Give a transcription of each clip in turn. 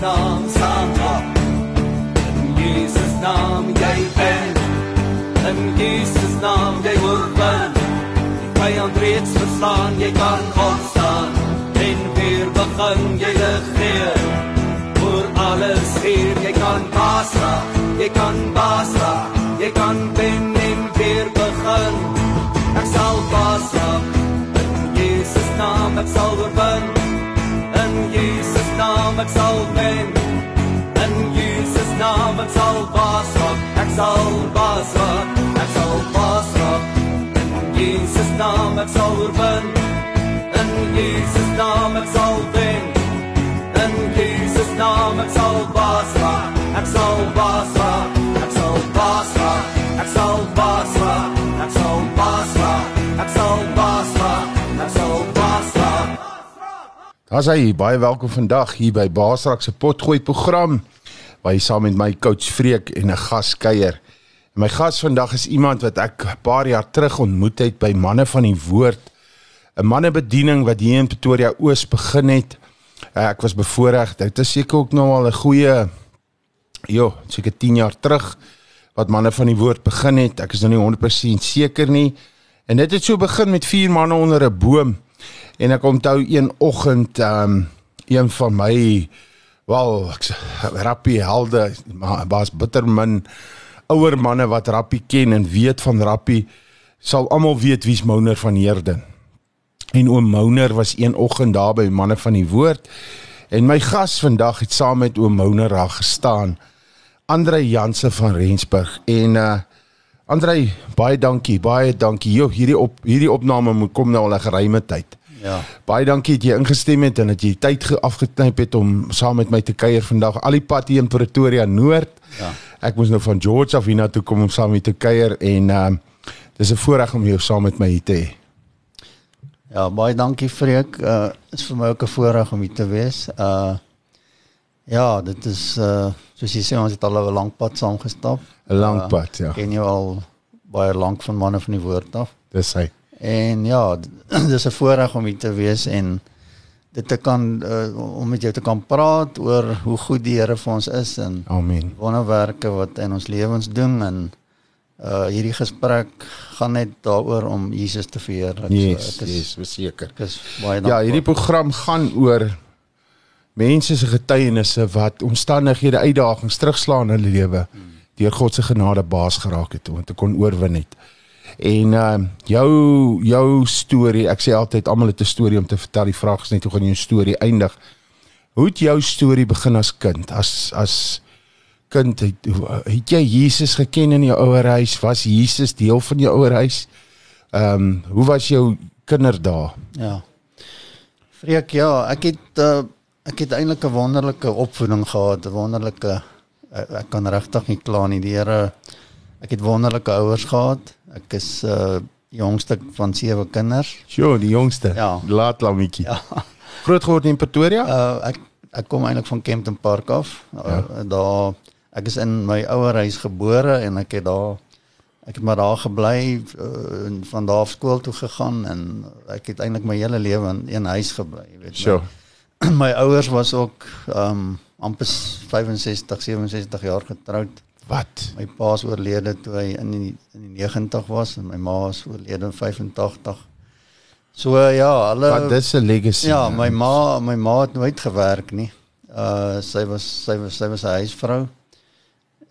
naam staan op. In Jesus naam jy wen. In Jesus naam jy oorwin. Jy kan reeds verstaan, jy kan opstaan en weer begin jy regeer. Oor alles hier, jy kan baas raak, jy kan baas raak, jy kan wen en weer begin. Ek sal baas raak. In Jesus naam ek sal oorwin. In Jesus naam ek sal wen. In Jesus naam ek sal baas raak. Ek sal baas raak. Ek sal baas raak. In Jesus naam ek sal oorwin. In Jesus naam ek sal wen. In Jesus naam ek sal baas raak. Ek sal baas raak. Daar's hy baie welkom vandag hier by Baasrak se potgooi program waar hy saam met my coach Freek en 'n gas kuier. My gas vandag is iemand wat ek 'n paar jaar terug ontmoet het by manne van die woord. 'n Mannebediening wat hier in Pretoria Oos begin het. Eh, Ek was bevoorreg. Dit is seker ook nou al 'n goeie jo, seker 10 jaar terug wat manne van die woord begin het. Ek is nou nie 100% seker nie. En dit het so begin met vier manne onder 'n boom. En ek onthou een oggend ehm um, een van my wel ek rappie helde maar was bittermin ouer manne wat rappie ken en weet van rappie sal almal weet wie's Mouner van Heerden. En oom Mouner was een oggend daar by manne van die woord en my gas vandag het saam met oom Mouner daar gestaan. Andre Janse van Rensburg en uh Andre baie dankie, baie dankie. Jo, hierdie op hierdie opname moet kom nou al 'n geruime tyd. Ja. Baie dankie dat jy ingestem het en dat jy tyd ge- afgeknyp het om saam met my te kuier vandag. Al die pad hier in Pretoria Noord. Ja. Ek moes nou van George af hiernatoe kom om saam met te kuier en ehm uh, dis 'n voorreg om jou saam met my hier te hê. Ja, baie dankie Freek. Uh is vir my ook 'n voorreg om hier te wees. Uh ja, dit is uh soos jy sê ons het al 'n lang pad saam gestap. 'n Lang pad, ja. Ken jou al baie lank van manne van die woord af. Dis hy. En ja, dis 'n voorreg om hier te wees en dit te kan uh, om met jou te kan praat oor hoe goed die Here vir ons is en Amen. wonderwerke wat in ons lewens doen en uh hierdie gesprek gaan net daaroor om Jesus te verheerlik. Yes, ek is, yes, verseker. Ek is baie Ja, dankbaar. hierdie program gaan oor mense se getuienisse wat omstandighede uitdagings terugslaan in hulle lewe deur God se genade baas geraak het om te kon oorwin het. En uh jou jou storie, ek sê altyd almal het 'n storie om te vertel. Die vraag is net hoe gaan jou storie eindig? Hoe het jou storie begin as kind? As as kind het, het jy Jesus geken in jou ouerhuis? Was Jesus deel van jou ouerhuis? Ehm um, hoe was jou kinderdae? Ja. Freek, ja, ek het uh, ek het eintlik 'n wonderlike opvoeding gehad, 'n wonderlike ek, ek kan regtig nie kla nie. Die Here ek het wonderlike ouers gehad. Ek is uh jongste van sewe kinders. Sjoe, die jongste. Ja. Laat lammetjie. Ja. Groot geword in Pretoria? Uh ek ek kom eintlik van Kempton Park af. Uh, Ja. Daar ek is in my ouerhuis gebore en ek het daar ek het maar daar gebly uh, en van daar af skool toe gegaan en ek het eintlik my hele lewe in een huis gebly, jy weet. Sjoe. My, my ouers was ook um amper 65, 67 jaar getroud. Wat? My pa is oorlede toe hy in die in die 90 was en my ma is oorlede in 85. So ja, hulle Wat dis 'n legacy. Ja, man. my ma, my ma het nooit gewerk nie. Uh sy was sy was sy was 'n huisvrou.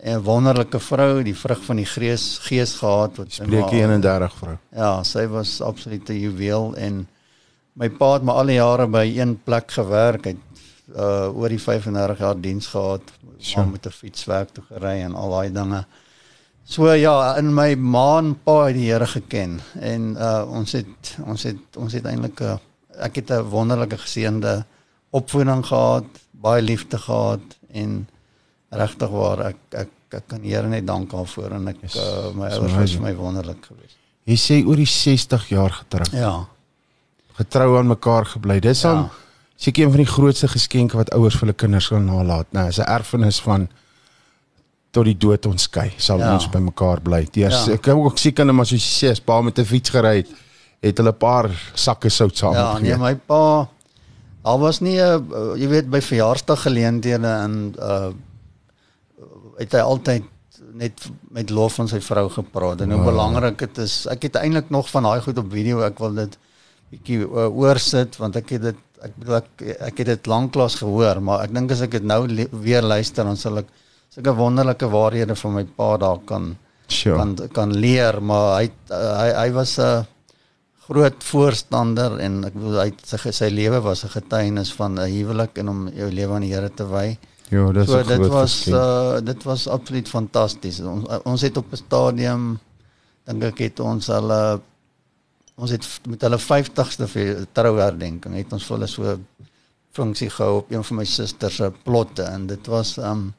'n Wonderlike vrou, die vrug van die gees gees gehad wat Spreek ma- 31 vrou. Ja, sy was absoluut 'n juweel en my pa het maar al die jare by een plek gewerk. Hy het uh oor die 35 jaar diens gehad. Sure. Ma met 'n fietswerk toe gery en al daai dinge. So ja, in my ma en pa het die Here geken en uh ons het ons het ons het eintlik 'n ek het 'n wonderlike geseënde opvoeding gehad, baie liefde gehad en regtig waar ek ek ek kan die Here net dank daarvoor en ek Yes, uh, my ouers was vir my wonderlik geweest. Jy sê oor die 60 jaar getrou. Ja. Getrou aan mekaar gebly. Dis Ja. dan seker een van die grootste geskenke wat ouers vir hulle kinders kan nalaat. Nou, is 'n erfenis van tot die dood ons skei. Sal Ja. ons by mekaar bly. Deur Ja. ek kan ook sien kinders maar soos jy sê, as pa met 'n fiets gery het, het hulle 'n paar sakke sout saam Ja, nee, gegee. my pa Al was nie 'n uh, jy weet by verjaarsdag geleenthede en uh het hy altyd net met lof van sy vrou gepraat en hoe Wow. belangrik dit is. Ek het eintlik nog van daai goed op video. Ek wil dit bietjie uh, oorsit want ek het dit ek bedoel ek ek het dit lanklaas gehoor, maar ek dink as ek dit nou le weer luister dan sal ek sulke wonderlike waarhede van my pa daar kan Sure. kan kan leer, maar hy uh, hy hy was 'n groot voorstander en ek bedoel hy sy sy lewe was 'n getuienis van 'n huwelik en om jou lewe aan die Here te wy. Ja, dis So dit was uh, dit was absoluut fantasties. Ons ons het op 'n stadium dink ek het ons hulle ons het met hulle 50ste vir trouherdenking het ons vir hulle so funksie gehou op een van my susters se plotte en dit was um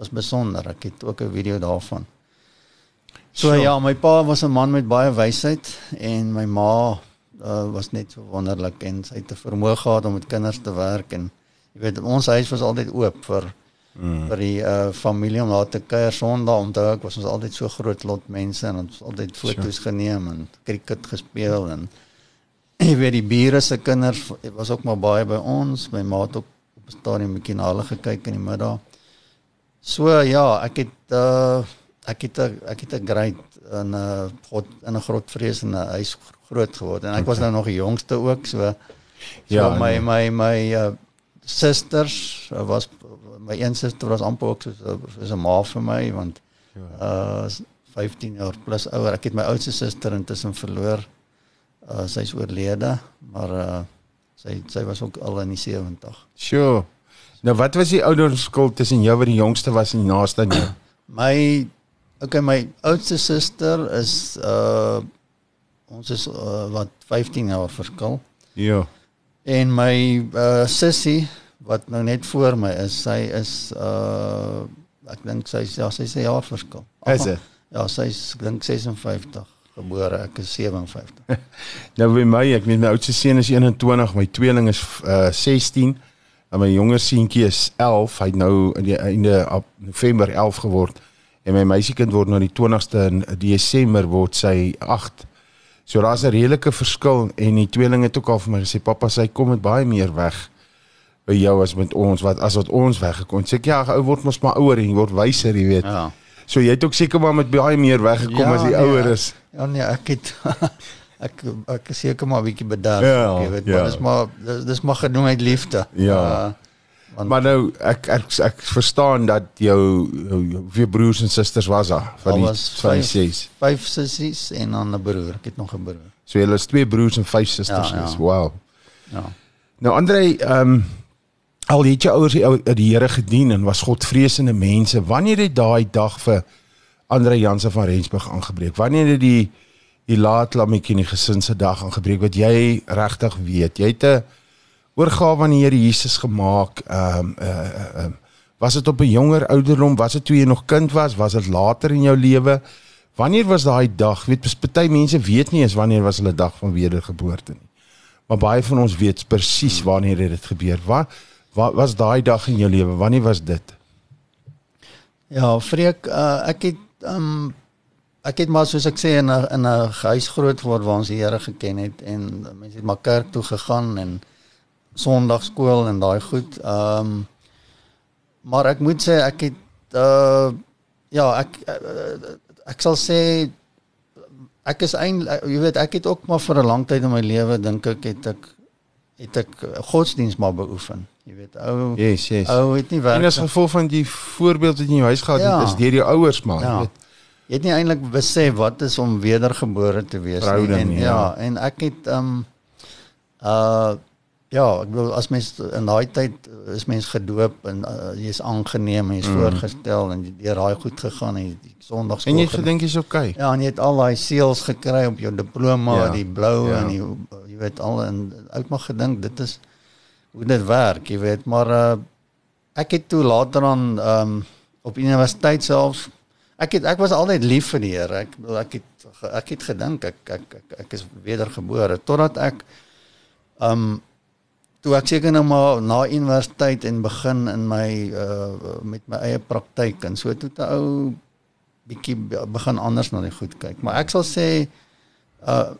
was besonder. Ek het ook 'n video daarvan. So Sure. ja, my pa was 'n man met baie wysheid en my ma uh, was net so wonderlik en sy het 'n vermoë gehad om met kinders te werk en jy weet ons huis was altyd oop vir mm. vir die uh, familie om daar te kuier Sondag onthou ek was ons altyd so groot lot mense en ons altyd foto's sure. geneem en cricket gespeel en jy weet die bure se kinders was ook maar baie by ons my ma het ook op 'n stadium 'n bietjie na hulle gekyk in die middag so ja ek het uh, ek het 'n ek het 'n great in 'n god in 'n grotvreesende huis groot geword en ek was nou nog die jongste ook so so Ja, ja, my nee. my my uh, susters uh, was my een suster was amper ook so so 'n ma vir my want uh 15 jaar plus ouer ek het my oudste suster intussen verloor uh sy's oorlede maar uh sy sy was ook al in die 70 Sure. Nou wat was die ouderskil tussen jou wat die jongste was en die naaste aan jou? My okay, my oudste suster is uh ons is uh, wat 15 jaar verskil. Ja. En my uh sussie wat nou net voor my is, sy is uh ek dink sy is ja, sy is 'n jaar verskil. Is dit? Ja, sy's ek dink 56 gebore, ek is 57. Nou by my, ek weet my oudste seun is 21, my tweeling is uh 16 en my jonger seentjie is 11. Hy het nou in die einde November 11 geword en my meisiekind word nou die 20ste in Desember word sy 8. So daar's 'n redelike verskil en die tweeling het ook al vir my gesê pappa sy kom met baie meer weg by jou as met ons wat as wat ons weggekom. Sê ek ja, ou word mos maar ouer en jy word wyser, jy weet. Ja. So jy het ook seker maar met baie meer weggekom ja, as die nee, ouer is. Ja nee, ek het ek ek is seker maar 'n bietjie bederf, Ja, jy weet, ja. maar dis maar dis, dis maar genoem uit liefde. Ja. Uh, want Maar nou ek ek ek verstaan dat jou hoeveel broers en susters was daar van die van die ses. vyf sissies en dan 'n broer. Ek het nog 'n broer. So julle is twee broers en vyf susters. Ja, ja. Wow. Ja. Nou Andre, ehm um, al het jou ouers die, Here gedien en was godvreesende mense. Wanneer het daai dag vir Andre Jansen van Rensburg aangebreek? Wanneer het die die laat lammetjie in die gesin se dag aangebreek wat jy regtig weet? Jy het 'n oorgawe aan die Here Jesus gemaak. Ehm um, uh, uh, um, was dit op 'n jonger ouderdom? Was dit toe jy nog kind was? Was dit later in jou lewe? Wanneer was daai dag? Weet, party mense weet nie eens wanneer was hulle dag van wedergeboorte nie. Maar baie van ons weet presies wanneer het dit gebeur. Wat wat was daai dag in jou lewe? Wanneer was dit? Ja, Freek, uh, ek het um ek het maar soos ek sê in 'n in 'n huis groot geword waar ons die Here geken het en mense het maar kerk toe gegaan en Sondagskool en daai goed. Um maar ek moet sê ek het uh ja, ek uh, ek sal sê ek is eintlik jy weet ek het ook maar vir 'n lang tyd in my lewe dink ek het ek het ek godsdiens maar beoefen. Jy weet ou Yes, yes. ou het nie En werk as gevolg van die voorbeeld wat jy in jou huis gehad het, Ja. is deur jou ouers maar. Ja. Ja. Weet, Jy het nie eintlik besef wat is om wedergebore te wees Verhouding, en ja. ja, en ek het um uh ja, ek bedoel as mens in daai tyd is mens gedoop en uh, jy's aangeneem en jy's mm. voorgestel en jy deur daai goed gegaan en die Sondagskool en jy het gedink jy's okay. Ja, en jy het al daai seels gekry op jou diploma, Ja. die blou Ja. en die jy weet al en ek het maar gedink dit is hoe dit werk, jy weet, maar uh ek het toe later aan um op universiteit selfs ek het ek was altyd lief vir die Here. Ek ek het ek het gedink ek ek ek, ek is wedergebore totdat ek um toe ek seker nou maar na universiteit en begin in my uh met my eie praktyk en so toe 'n ou bietjie be- begin anders na die goed kyk. Maar ek sal sê uh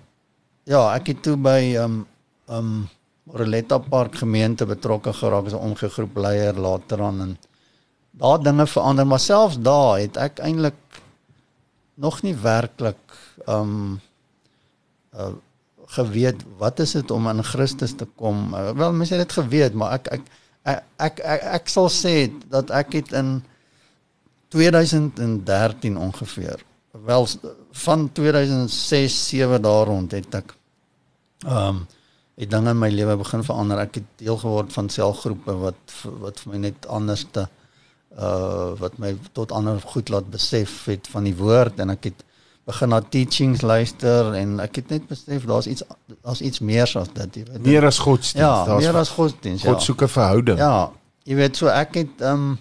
ja, ek het toe by um um Moreletta Park gemeente betrokke geraak as 'n omgegroep leier later aan en daar dinge verander, maar selfs daar het ek eintlik nog nie werklik um uh geweet wat is dit om in Christus te kom. Uh, wel mense het dit geweet, maar ek ek ek ek, ek, ek sal sê dat ek het in 2013 ongeveer wel van 2006 7 daar rond het ek ehm um, het dinge in my lewe begin verander. Ek het deel geword van selgroepe wat wat vir my net anders te uh wat my tot ander goed laat besef het van die woord en ek het begin na teachings luister en ek het net besef daar's iets daar's iets meer as dit, jy weet. Meer as godsdienst. Ja, meer as godsdienst. God soek 'n verhouding. Ja, jy weet so ek het um,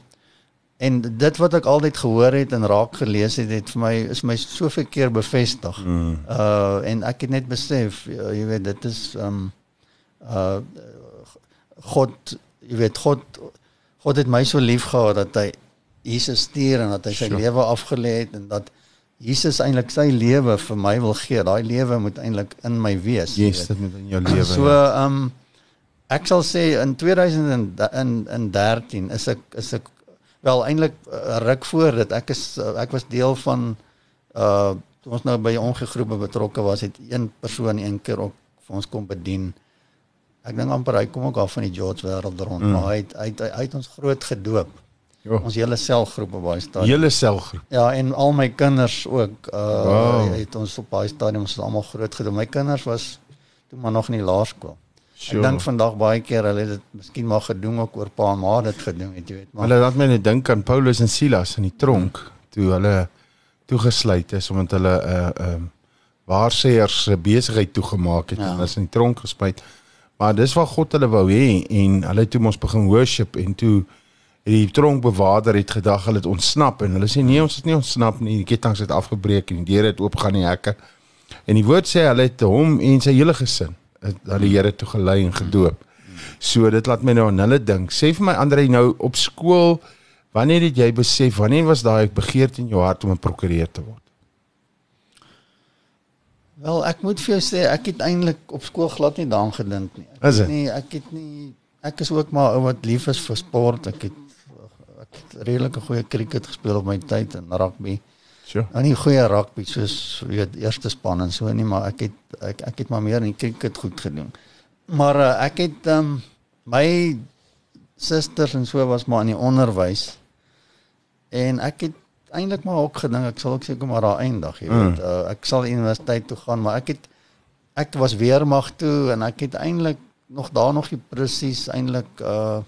En dit wat ek altyd gehoor het en raak gelees het, het vir my is my soveel keer bevestig. Mm. Uh en ek het net besef, jy weet, dit is um uh God, jy weet God God het my so lief gehad dat hy Jesus stuur en dat hy sy sure. lewe afgelê het en dat Jesus eintlik sy lewe vir my wil gee. Daai lewe moet eintlik in my wees. Yes, dit moet in jou lewe. So um ek sal sê in 2013 is ek is ek Wel eintlik uh, ruk voor dit ek is uh, ek was deel van uh toe ons nou by ongegroepe betrokke was het een persoon een keer ook vir ons kom bedien. Ek dink amper hy kom ook af van die George wêreld rond, mm. maar hy het, hy het hy het ons groot gedoop. Jo. Ons hele selgroep op baie stadiums. Hele selgroep. Ja, en al my kinders ook uh wow. het ons op baie stadiums almal groot gedoop. My kinders was toe maar nog in die laerskool. Sure. Ek dink vandag baie keer hulle het dit miskien maar gedoen ook oor pa en ma dit gedoen het, jy weet. Maar hulle laat my net dink aan Paulus en Silas in die tronk toe hulle toegesluit is omdat hulle 'n uh, 'n uh, um, waarsêers besigheid toegemaak het ja. en hulle is in die tronk gespuit. Maar dis wat God hulle wou hê en hulle het toe ons begin worship en toe die tronkbewaarder het gedag hulle het ontsnap en hulle sê nee ons het nie ontsnap nie die kettinge het afgebreek en die deure het oopgaan die hekke en die woord sê hulle het hom en sy hele gesin dat die Here toe gelei en gedoop. So dit laat my nou aan hulle dink. Sê vir my Andre nou op skool, wanneer het jy besef wanneer was daai begeerte in jou hart om 'n prokureur te word? Wel, ek moet vir jou sê ek het eintlik op skool glad nie daaraan gedink nie. Ek het nie ek het nie ek is ook maar ou wat lief is vir sport. Ek het ek het redelike goeie cricket gespeel op my tyd en rugby. Sure. Nou nie goeie rugby soos weet eerste span en so nie, maar ek het ek ek het maar meer in cricket goed gedoen. Maar uh, ek het um, my susters en so was maar in die onderwys. En ek het eintlik maar ook gedink ek sal ook seker maar daar eindig, jy weet. Mm. Uh, ek sal universiteit toe gaan, maar ek het ek was weermag toe en ek het eintlik nog daar nog nie presies eintlik uh,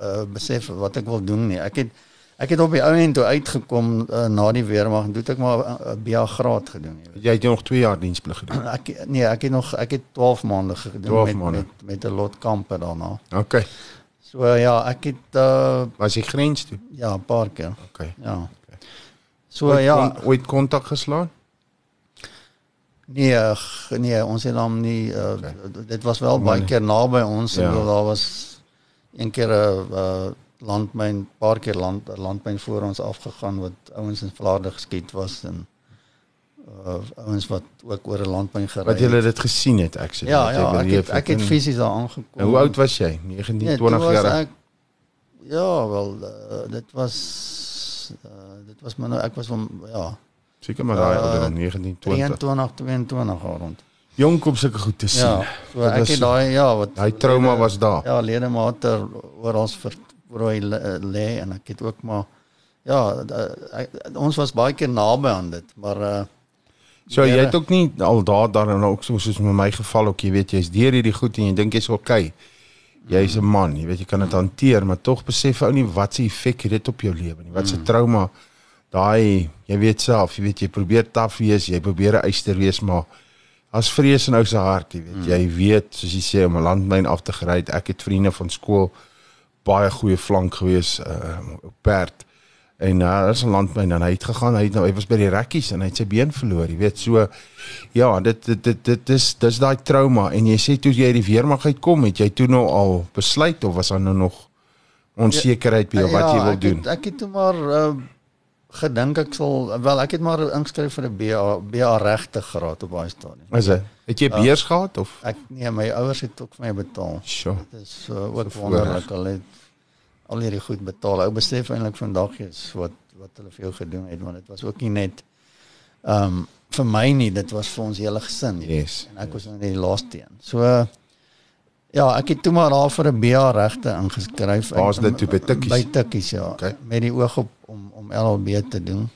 uh besef wat ek wil doen nie. Ek het Ek het op die ou end toe uitgekom uh, na die weermag en toe het ek maar 'n uh, eh, BA graad gedoen, jy weet. Jy het nog 2 jaar diensplig gedoen. Ek nee, ek het nog ek het 12 maande gedoen 12 met, maande. met met 'n lot kampe daarna. OK. So uh, ja, ek het uh was jy grens toe? Ja, 'n paar keer. OK. Ja. Okay. So ooit, ja, ooit kontak geslaan? Nee, nee, ons het hom nie uh, okay. dit was wel baie keer naby ons ja. en daar was een keer 'n uh, landmyn paar keer land landmyn voor ons afgegaan wat ouens in Vlaarde geskiet was en uh, ouens wat ook oor 'n landmyn gery het. Wat jy dit gesien het ek sê ja, ja, ek het, ek het fisies daar aangekom. Hoe oud was jy? 19, 20 nee, jaar? Ek, ja, wel uh, dit was uh, dit was maar nou ek was van ja seker maar daai uh, ouderdom 19, 20 22 22 rond. Jong kom sulke goed te sien. Ja, so ek het daai ja wat daai trauma was daar. Ja, ledemate oral vir waar hy lê en ek het ook maar ja, ek, ons was baie keer naby aan dit, maar uh So jy het ook nie al daar dan en ook soos in my geval ook, jy weet jy's deur hierdie goed en jy dink jy's okay. Jy's 'n man, jy weet jy kan dit hanteer, maar tog besef ou nie wat se effek dit op jou lewe nie. Wat se mm. trauma daai jy weet self, jy weet jy probeer taaf wees, jy probeer 'n eyster wees, maar as vrees in ou se hart, jy weet, mm. jy weet soos jy sê om 'n landmyn af te gery, ek het vriende van skool baie goeie flank gewees uh op perd. En nou uh, is 'n landmyn en hy het gegaan, hy het nou hy was by die rekkies en hy het sy been verloor, jy weet. So ja, dit dit dit dit is dis daai trauma en jy sê toe jy uit die weermag uitkom, het jy toe nou al besluit of was daar nou nog onsekerheid by ja, wat jy wil ek doen? Het, ek het toe maar uh gedink ek sal wel ek het maar ingeskryf vir 'n BA BA regte graad op daai stadium. Is dit? Het jy beurs gehad of? Ek nee, my ouers het ook vir my betaal. Sjoe. Dit is uh, ook So wonderlik. Hulle het al hierdie goed betaal. Ou besef eintlik vandag is wat wat hulle vir jou gedoen het want dit was ook nie net ehm um, vir my nie, dit was vir ons hele gesin. Yes. En ek was in die laaste een. So ja, ek het toe maar daar vir 'n BA regte ingeskryf. Waar is En- dit toe? By Tikkies? By Tikkies ja. Okay. Met die oog op om om LLB te doen.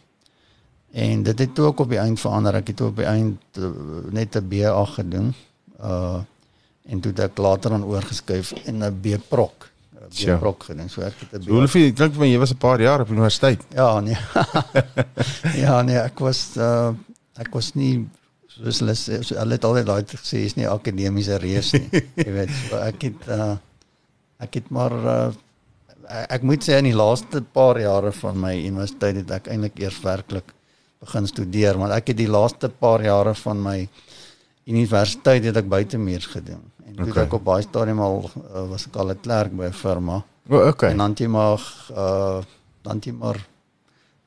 En dit het ook op die eind verander. Ek het op die eind uh, net 'n BA gedoen. Uh en toe het ek later aan oorgeskuif en 'n B-prok. 'n Tja. B-prok gedoen. So ek het 'n Hoe veel ek dink van jy was 'n paar jaar op universiteit. Ja, nee. ja, nee, ek was uh ek was nie soos hulle sê, so, hulle het altyd daai gesê is nie akademiese reus nie. Jy weet, so ek het uh ek het maar uh ek moet sê in die laaste paar jare van my universiteit het ek eintlik eers werklik begin studeer, want ek het die laaste paar jare van my universiteit het ek buitemuurs gedoen. En Okay. ek op baie stadium al uh, was ek al 'n klerk by 'n firma. O, oh, okay. En dan jy maar uh dan jy maar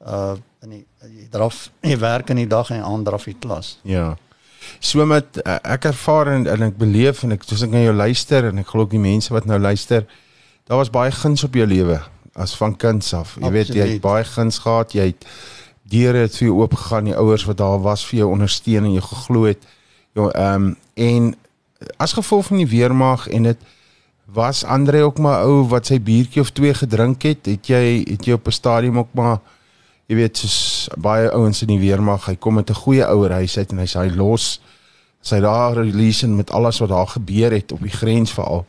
uh in die jy draf jy werk in die dag en aan draf jy klas. Ja. So met uh, ek ervaar en, en ek beleef en ek soos ek na jou luister en ek glo ook die mense wat nou luister, daar was baie guns op jou lewe as van kinds af. Jy weet jy het Absoluut. baie guns gehad, jy het deure het vir jou oop gegaan, die ouers wat daar was vir jou ondersteun en jou geglo het. Ja, ehm um, en as gevolg van die weermag en dit was Andre ook maar ou wat sy biertjie of twee gedrink het, het jy het jy op 'n stadium ook maar jy weet soos baie ouens in die weermag, hy kom met 'n goeie ouerhuis uit en hy sê hy los sy daar release met alles wat daar gebeur het op die grens veral.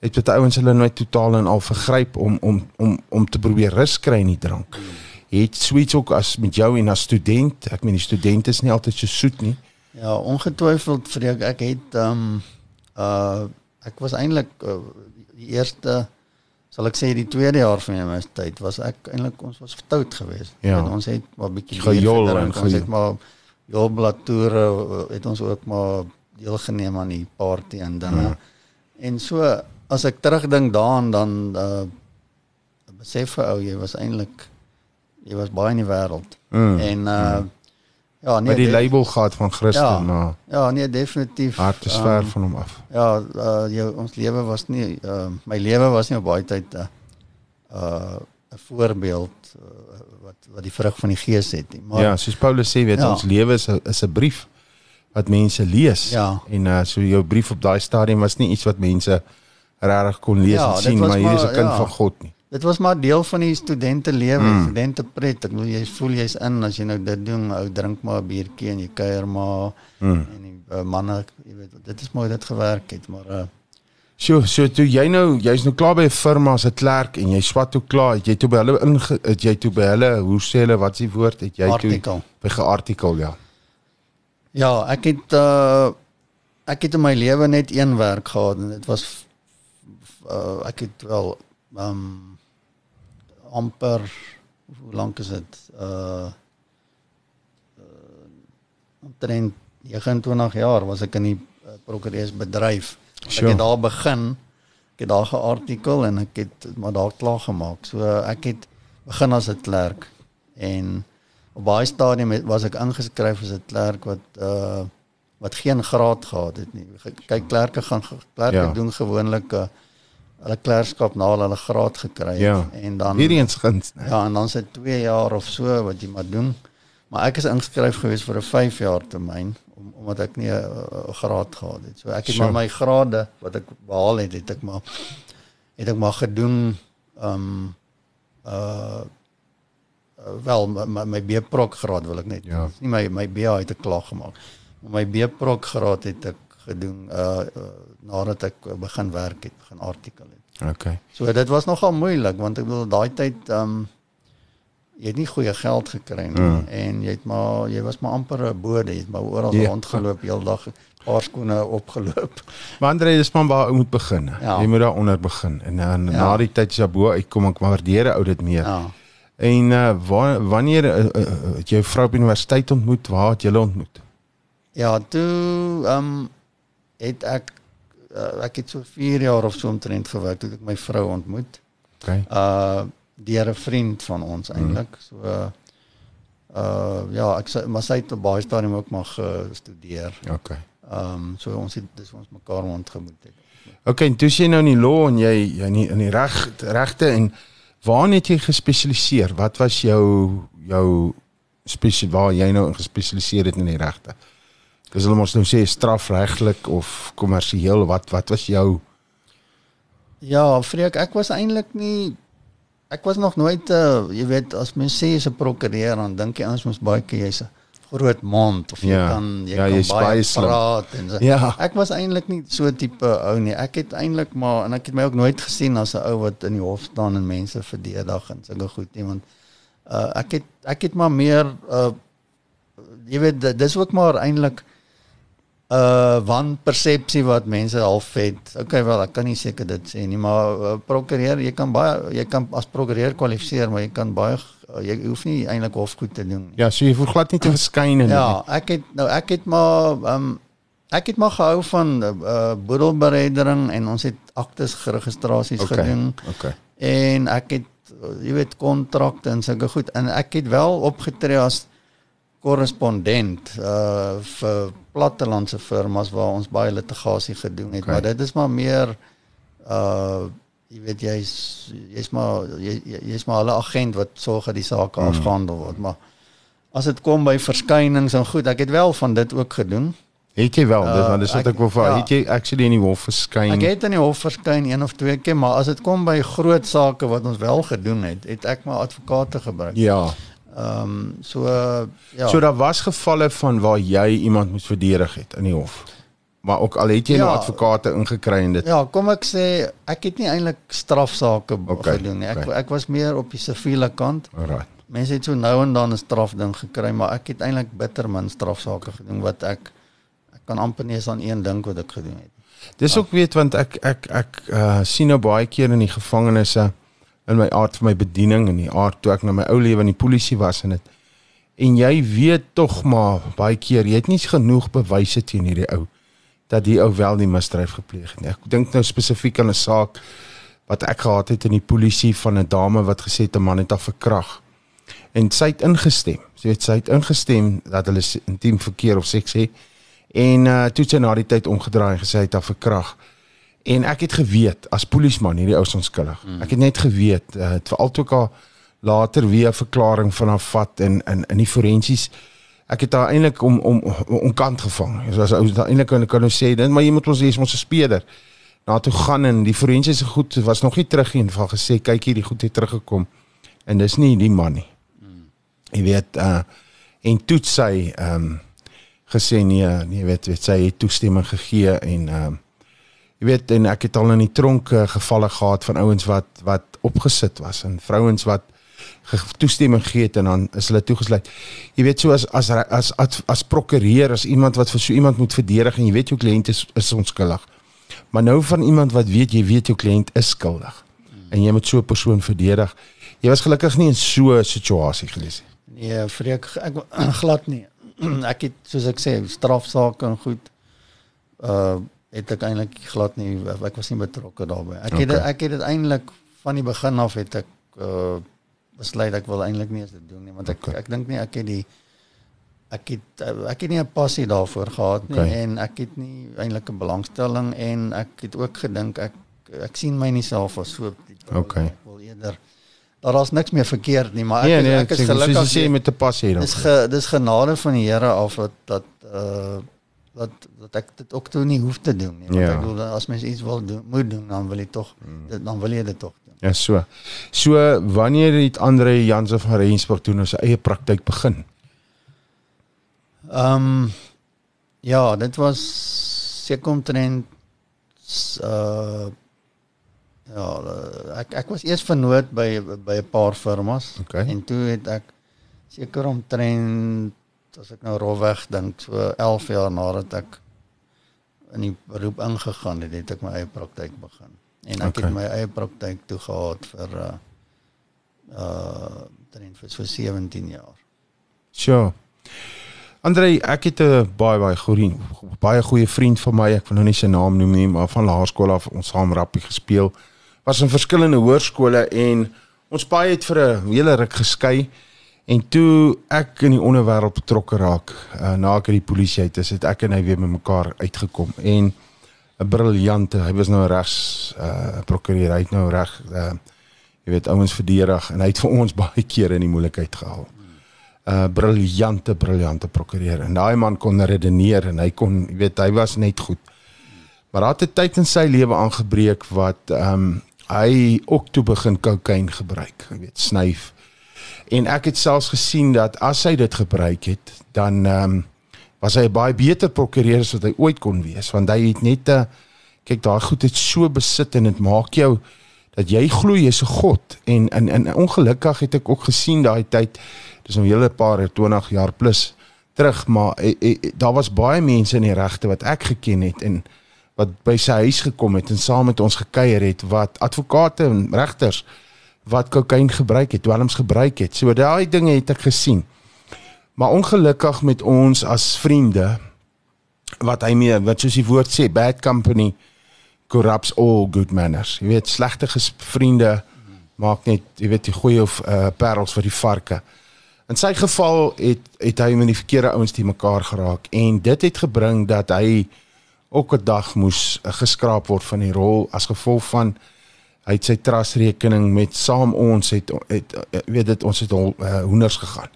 Het baie ouens hulle nooit totaal en al vergryp om om om om te probeer rus kry in die drank. Het sweets ook as met jou en as student, ek meen die studente is nie altyd so soet nie. Ja, ongetwyfeld vreek ek het um uh ek was eintlik uh, die eerste sal ek sê die tweede jaar van my universiteit was ek eintlik ons was vertout geweest. Ja. En ons het maar bietjie Gejol en ons ge- het maar jolblatoere uh, het ons ook maar deelgeneem aan die party en dan Ja. en so as ek terugdink daaraan dan uh besef vir ou jy was eintlik jy was baie in die wêreld. Mm, En uh ja, nee Met die label gehad van Christen, Ja. maar Ja, nee, definitief. hart is Ehm, ver van hom af. Ja, uh, jou ons lewe was nie uh, my lewe was nie op baie tyd 'n uh 'n voorbeeld uh, wat wat die vrug van die gees het nie. Maar ja, soos Paulus sê, weet Ja. ons lewe is 'n is 'n brief wat mense lees. Ja. En uh so jou brief op daai stadium was nie iets wat mense regtig kon lees Ja, en sien, maar hier is 'n maar- kind ja. van God nie. Dit was maar deel van die studente lewe, Mm. studente pret. Ek bedoel jy voel jy's in as jy nou dit doen, ou drink maar 'n biertjie en jy kuier maar Mm. en die uh, manne, jy weet, dit is mooi dit gewerk het, maar uh So, so toe jy nou, jy's nou klaar by 'n firma as 'n klerk en jy swat toe klaar, het jy toe by hulle inge het jy toe by hulle, hoe sê hulle, wat is die woord? Het jy toe artikel. by geartikel, ja. Ja, ek het uh ek het in my lewe net een werk gehad en dit was uh ek het wel um amper hoe lank is dit? Uh, uh omtrent 29 jaar was ek in die uh, prokureursbedryf. Ek Sure. het daar begin. Ek het daar geartikel en ek het maar daar klaar gemaak. So ek het begin as 'n klerk en op baie stadium het, was ek ingeskryf as 'n klerk wat uh wat geen graad gehad het nie. Kyk klerke gaan klerke Ja. ja. doen gewoonlik uh, hulle klerkskap na hulle graad gekry het Ja. en dan Weer eens guns, né? ja en dan se 2 jaar of so wat jy maar doen. Maar ek is ingeskryf gewees vir 'n 5 jaar termyn om, omdat ek nie 'n graad gehad het. So ek het Sure. maar my grade wat ek behaal het, het ek maar het ek maar gedoen um uh wel my, my, B-prok graad wil ek net. Ja. Nie my my BA het ek klaar gemaak. Maar my B-prok graad het ek gedoen uh, uh nadat ek begin werk het, begin artikel het. Okay. So dit was nogal moeilik want ek bedoel daai tyd um jy het nie goeie geld gekry nie Mm. en jy het maar jy was maar amper 'n bode, jy het maar oral Ja. ja. rondgeloop heeldag, paar skoene opgeloop. Maar Andre, dis maar waar ou moet begin. Ja. Jy moet daar onder begin en dan Ja. na die tyd as jy bo uitkom, ek waardeer ou dit meer. Ja. En uh, wa wanneer uh, uh, het jy vrou op universiteit ontmoet? Waar het julle ontmoet? Ja, toe um het ek uh, ek het so 4 jaar of so omtrent gewerk toe ek my vrou ontmoet. Okay. Uh deur 'n vriend van ons eintlik. So uh, Uh ja, ek maar sy het op baie stadium ook maar gestudeer. Okay. Ehm um, so ons het dis ons mekaar ontmoet het. Okay, en toe jy nou in die law en jy jy in die, in die reg regte en waar het jy gespesialiseer? Wat was jou jou spesie waar jy nou gespesialiseer het in die regte? Dis hulle mos nou sê strafregtelik of kommersieel wat wat was jou Ja, Freek, ek was eintlik nie ek was nog nooit uh, jy weet as mens sê jy's 'n prokureur dan dink jy ons mos baie keer jy's 'n groot mond of jy Ja. kan jy Ja, kan jy's baie praat en so. Ja. Ek was eintlik nie so tipe ou nie. Ek het eintlik maar en ek het my ook nooit gesien as 'n ou wat in die hof staan en mense verdedig en sulke goed nie want uh, ek het ek het maar meer uh, jy weet dis ook maar eintlik uh, wanpersepsie wat mense half het. Okay wel, ek kan nie seker dit sê nie, maar uh, prokureur, jy kan baie jy kan as prokureur kwalifiseer, maar jy kan baie uh, jy hoef nie eintlik hofgoed te doen nie. Ja, so jy hoef glad nie te verskyn en Ja, ek het nou ek het maar um, ek het maar gehou van uh, boedelbereidering en ons het aktes geregistrasies Okay. gedoen Okay. en ek het uh, jy weet kontrakte en sulke goed en ek het wel opgetree as korrespondent uh vir plattelandse firmas waar ons baie litigasie gedoen het, Okay. maar dit is maar meer uh jy weet jy's jy's maar jy jy- jy's maar hulle agent wat sorg dat die sake mm. afgehandel word, maar as dit kom by verskynings en goed, ek het wel van dit ook gedoen. Het jy wel, dis Uh, want dis wat ek- ek wil vra. ja. Het jy actually in die hof verskyn? Ek het in die hof verskyn een of twee keer, maar as dit kom by groot sake wat ons wel gedoen het, het ek maar advokate gebruik. Ja. Ehm um, so uh, ja. So daar was gevalle van waar jy iemand moes verdedig het in die hof. Maar ook al het jy ja. nou Ja. advokate ingekry en dit. Ja, kom ek sê ek het nie eintlik strafsaake okay, gedoen nie. Ek okay. ek was meer op die siviele kant. Alright. Mense het so nou en dan 'n strafding gekry, maar ek het eintlik bitter min strafsaake gedoen wat ek ek kan amper nie eens aan een dink wat ek gedoen het. Dis ook weet want ek ek ek uh, sien nou baie keer in die gevangenisse in my aard van my bediening en die aard toe ek na my ou lewe in die polisie was en dit en jy weet tog maar baie keer jy het nie genoeg bewyse teen hierdie ou dat die ou wel die misdryf gepleeg het nie. Ek dink nou spesifiek aan 'n saak wat ek gehad het in die polisie van 'n dame wat gesê het 'n man het haar verkrag. En sy het ingestem. Sy het sy het ingestem dat hulle intiem verkeer of seks het. En uh toe sy na die tyd omgedraai en gesê hy het haar verkrag. En ek het geweet as polisman hierdie ou is onskuldig. Mm. Ek het net geweet uh het veral toe ek later weer 'n verklaring van haar vat in in in die forensies ek het haar eintlik om om om kant gevang. So as ou eintlik kan kan nou sê dit, maar jy moet ons hê ons 'n speeder. Na toe gaan en die forensiese goed was nog nie terug in van gesê kyk hier die goed het teruggekom. En dis nie die man nie. Jy weet uh en toe het sy ehm um, gesê nee, nee, weet, weet sy het toestemming gegee en ehm um, jy weet en ek het al in die tronk uh, gevalle gehad van ouens wat wat opgesit was en vrouens wat toestemming gegee het en dan is hulle toegesluit. Jy weet so as as as as, as prokureur as iemand wat vir so iemand moet verdedig en jy weet jou kliënt is is onskuldig. Maar nou van iemand wat weet jy weet jou kliënt is skuldig en jy moet so 'n persoon verdedig. Jy was gelukkig nie in so 'n situasie gewees nie. Nee, vreek ek glad nie. ek het soos ek sê strafsaake en goed uh het ek eintlik glad nie ek was nie betrokke daarbey. Ek het Okay. dit ek het dit eintlik van die begin af het ek uh besluit ek wil eintlik nie eens dit doen nie want ek Okay. ek dink nie ek het die ek het ek het nie 'n passie daarvoor gehad nie Okay. en ek het nie eintlik 'n belangstelling en ek het ook gedink ek ek sien my nie self as so Okay. ek wil eerder daar is niks meer verkeerd nie maar ek Nee, is, nee, ek is sê- gelukkig soos jy sê met 'n passie dan. Dis ge, dis genade van die Here af dat dat uh dat dat ek dit ook toe nie hoef te doen nie. Want Ja. ek bedoel as mens iets wil doen, moet doen, dan wil jy tog dit dan wil jy dit tog doen. Ja, so. So wanneer het Andre Jansen van Rensburg toe nou sy eie praktyk begin? Ehm um, ja, dit was seker omtrent uh ja, ek ek was eers vernoot by by 'n paar firmas Okay. en toe het ek seker omtrent as ek nou rofweg dink so 11 jaar nadat ek in die beroep ingegaan het, het ek my eie praktyk begin. En ek Okay. het my eie praktyk toe gehad vir uh uh omtrent vir so 17 jaar. So. Andre, ek het 'n baie baie goeie baie goeie vriend van my, ek wil nou nie sy naam noem nie, maar van laerskool af ons saam rappie gespeel. Was in verskillende hoërskole en ons paai het vir 'n hele ruk geskei En toe ek in die onderwêreld betrokke raak, uh, na ek uit die polisie uit is, het ek en hy weer met mekaar uitgekom en 'n briljante, hy was nou regs uh prokureur, hy het nou reg uh jy weet ouens verdedig en hy het vir ons baie kere in die moeilikheid gehaal. 'n uh, briljante briljante prokureur en daai man kon redeneer en hy kon jy weet hy was net goed. Maar daar het 'n tyd in sy lewe aangebreek wat ehm um, hy ook toe begin kokain gebruik, jy weet snyf. En ek het selfs gesien dat as hy dit gebruik het, dan ehm um, was hy 'n baie beter prokureur as wat hy ooit kon wees want hy het net 'n kyk daai goed het so besit en dit maak jou dat jy glo jy's 'n god. En in in ongelukkig het ek ook gesien daai tyd dis nou hele paar 20 jaar plus terug maar e, e, daar was baie mense in die regte wat ek geken het en wat by sy huis gekom het en saam met ons gekuier het wat advokate en regters wat kokain gebruik het, dwelms gebruik het. So daai dinge het ek gesien. Maar ongelukkig met ons as vriende wat hy mee wat soos die woord sê bad company corrupts all good manners. Jy weet slegte vriende maak net jy weet die goeie of uh, parels vir die varke. In sy geval het het hy met die verkeerde ouens te mekaar geraak en dit het gebring dat hy ook 'n dag moes uh, geskraap word van die rol as gevolg van hy het sy trustrekening met saam ons het het uh, weet dit ons het al uh, hoenders gegaan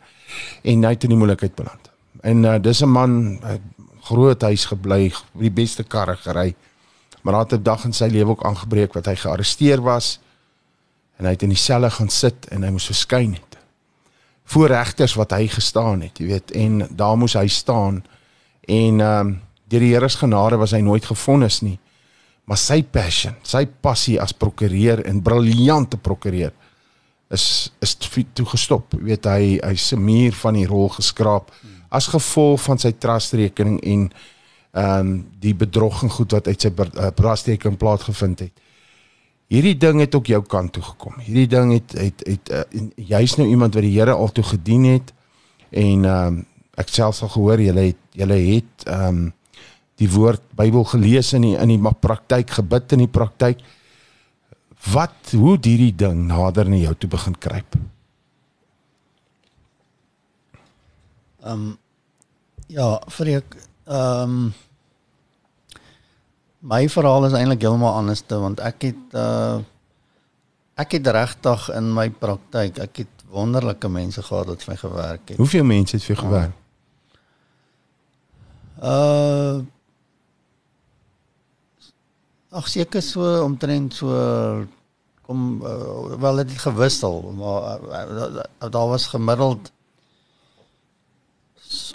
en hy het in die moeilikheid beland. En uh, dis 'n man uh, groot huis gebly, die beste karre gery. Maar daar het 'n dag in sy lewe ook aangebreek wat hy gearresteer was en hy het in die selle gaan sit en hy moes verskyn het. Voor regters wat hy gestaan het, jy weet, en daar moes hy staan en ehm um, deur die Here se genade was hy nooit gefonnis nie. Maar sy passion, sy passie as prokureur en briljante prokureur is is toe gestop. Jy weet hy hy se muur van die rol geskraap as gevolg van sy trustrekening en ehm um, die bedrog en goed wat uit sy braasteek in plaas gevind het. Hierdie ding het ook jou kant toe gekom. Hierdie ding het het het uh, jy's nou iemand wat die Here al toe gedien het en ehm um, ek self al gehoor jy het jy het ehm um, die woord Bybel gelees in die in die praktyk gebid in die praktyk. Wat hoe hierdie ding nader na jou toe begin kruip? Ehm um, ja, vir ek ehm um, my verhaal is eintlik heeltemal anders te want ek het uh ek het regtig in my praktyk, ek het wonderlike mense gehad wat vir my gewerk het. Hoeveel mense het vir jou gewerk? Uh Ag seker so omtrent so kom uh, wel dit het gewissel, maar uh, daar was gemiddeld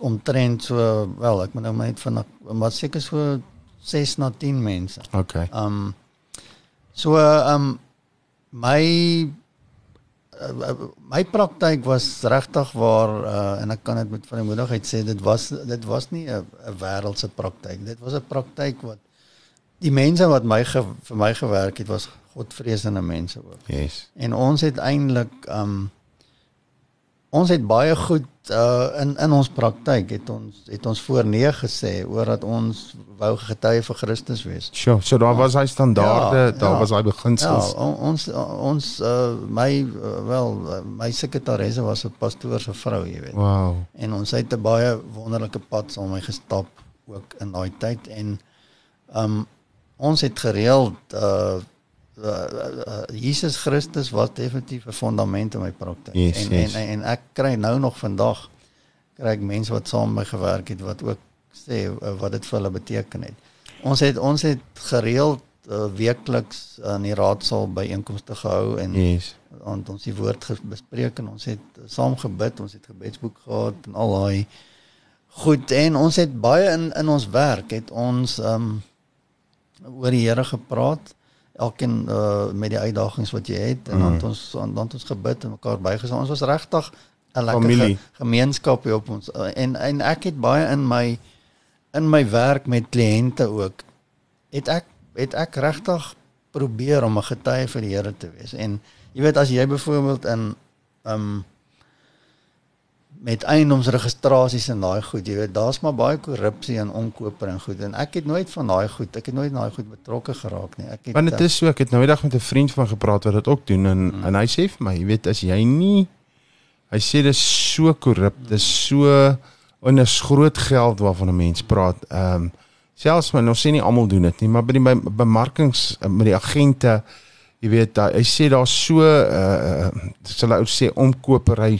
omtrent so wel ek moet nou net van maar seker so 6 na 10 mense. Okay. Um so um my uh, my praktyk was regtig waar uh, en ek kan dit met vrymoedigheid sê dit was dit was nie 'n wêreldse praktyk. Dit was 'n praktyk wat die mense wat my ge, vir my gewerk het was godvreesende mense ook. Yes. En ons het eintlik um ons het baie goed uh in in ons praktyk het ons het ons voor nee gesê oor dat ons wou getuie vir Christus wees. Sure, so daar was hy standaarde, ja, daar ja, was hy beginsels. Ja, ons ons uh my uh, wel my sekretaresse was 'n pastoor se vrou, jy weet. Wow. En ons het 'n baie wonderlike pad saam gestap ook in daai tyd en um ons het gereeld uh uh, uh, Jesus Christus was definitief 'n fondament in my praktyk. Yes, en, yes. en en en ek kry nou nog vandag kry ek mense wat saam met my gewerk het wat ook sê uh, wat dit vir hulle beteken het. Ons het ons het gereeld uh, weekliks in die raadsaal by einkomste gehou en yes. ons ons die woord bespreek en ons het saam gebid, ons het gebedsboek gehad en al daai goed en ons het baie in in ons werk het ons um oor die Here gepraat elkeen uh, met die uitdagings wat jy het en dan mm. ons dan ons gebid en mekaar bygestaan. Ons was regtig 'n lekker ge, gemeenskap hier op ons uh, en en ek het baie in my in my werk met kliënte ook het ek het ek regtig probeer om 'n getuie vir die Here te wees. En jy weet as jy byvoorbeeld in um met eiendomsregistrasies en daai goed, jy weet, daar's maar baie korrupsie en onkoper en goed en ek het nooit van daai goed, ek het nooit daai goed betrokke geraak nie. Ek het Want dit is so, ek het nou eendag met 'n vriend van gepraat wat dit ook doen en mm. en hy sê vir my, jy weet, as jy nie Hy sê dis so korrup, dis so en is groot geld waarvan 'n mens praat. Ehm um, selfs maar ons sê nie almal doen dit nie, maar by die bemarkings met die agente jy weet hy sê daar's so uh sal ou sê omkopery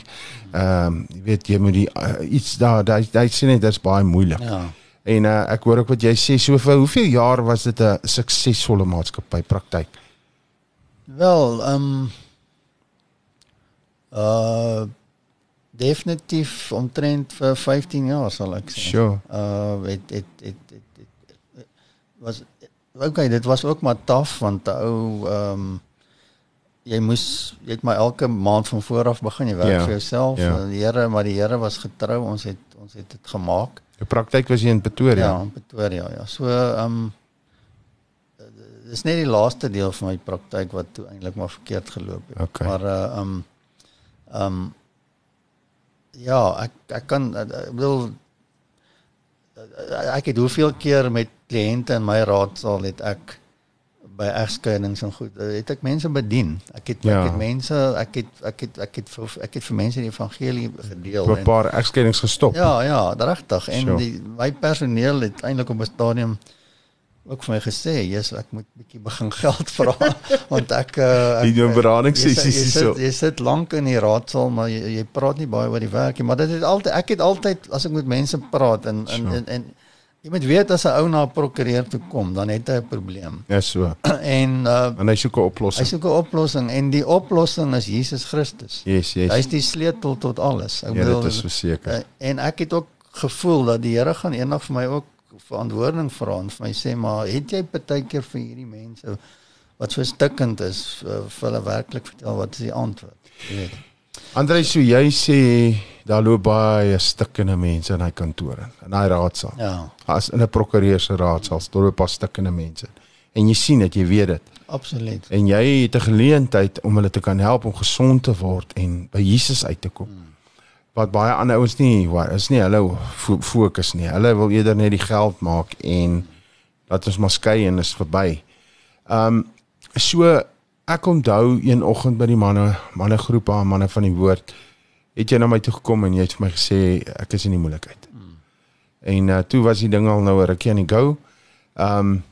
ehm um, jy weet jy moet die uh, iets daar hy hy sê net dit's baie moeilik. Ja. En uh, ek hoor ook wat jy sê so vir hoeveel jaar was dit 'n suksesvolle maatskappy praktyk? Wel, ehm um, uh definitief omtrent vir 15 jaar sal ek sê. Sure. Uh het het, het, het, het was okay, dit was ook maar taaf want ou ehm um, jy moes jy het my elke maand van voor af begin jy werk. Ja. vir jouself. Ja. Die Here, maar die Here was getrou. Ons het ons het dit gemaak. Die praktyk was hier in Pretoria. Ja, in Pretoria ja. So ehm um, dis net die laaste deel van my praktyk wat toe eintlik maar verkeerd geloop het. Okay. Maar uh ehm um, ehm um, ja, ek ek kan ek bedoel ek het hoeveel keer met kliënte in my raadsaal het ek by egskeidings en goed het ek mense bedien. Ek het ja. ek het mense ek het ek het ek het vir ek het vir mense die evangelie gedeel en 'n paar egskeidings gestop. Ja, ja, regtig. En sure. die my personeel het eintlik op 'n stadium ook vir my gesê, "Jesus, ek moet bietjie begin geld vra want ek uh die doen berading sessies hier so. Jy sit lank in die raadsaal, maar jy, jy praat nie baie oor die werk nie, maar dit het altyd ek het altyd as ek met mense praat en en sure. en, en jy moet weet as 'n ou na 'n prokureur toe kom, dan het hy 'n probleem. Ja, so. en uh en hy soek 'n oplossing. Hy soek 'n oplossing en die oplossing is Jesus Christus. Yes, yes. Hy's die sleutel tot alles. Ek ja, bedoel dit is verseker. Uh, en ek het ook gevoel dat die Here gaan eendag vir my ook verantwoording vra en vir my sê maar het jy baie keer vir hierdie mense wat so stikkend is vir hulle werklik vertel wat is die antwoord? Weet. Andre so jy sê daar loop baie stikkende mense in hy kantoor in daai raadsaal. Ja. As in 'n prokureur se raadsaal staan 'n paar stikkende mense en jy sien dit jy weet dit. Absoluut. En jy het 'n geleentheid om hulle te kan help om gesond te word en by Jesus uit te kom. Hmm wat baie ander ouens nie waar is nie hulle fokus nie. Hulle wil eerder net die geld maak en laat ons maar skei en is verby. Um so ek onthou een oggend by die manne manne groep aan manne van die woord het jy na my toe gekom en jy het vir my gesê ek is in die moeilikheid. Hmm. En uh, toe was die ding al nou 'n rukkie aan die go. Um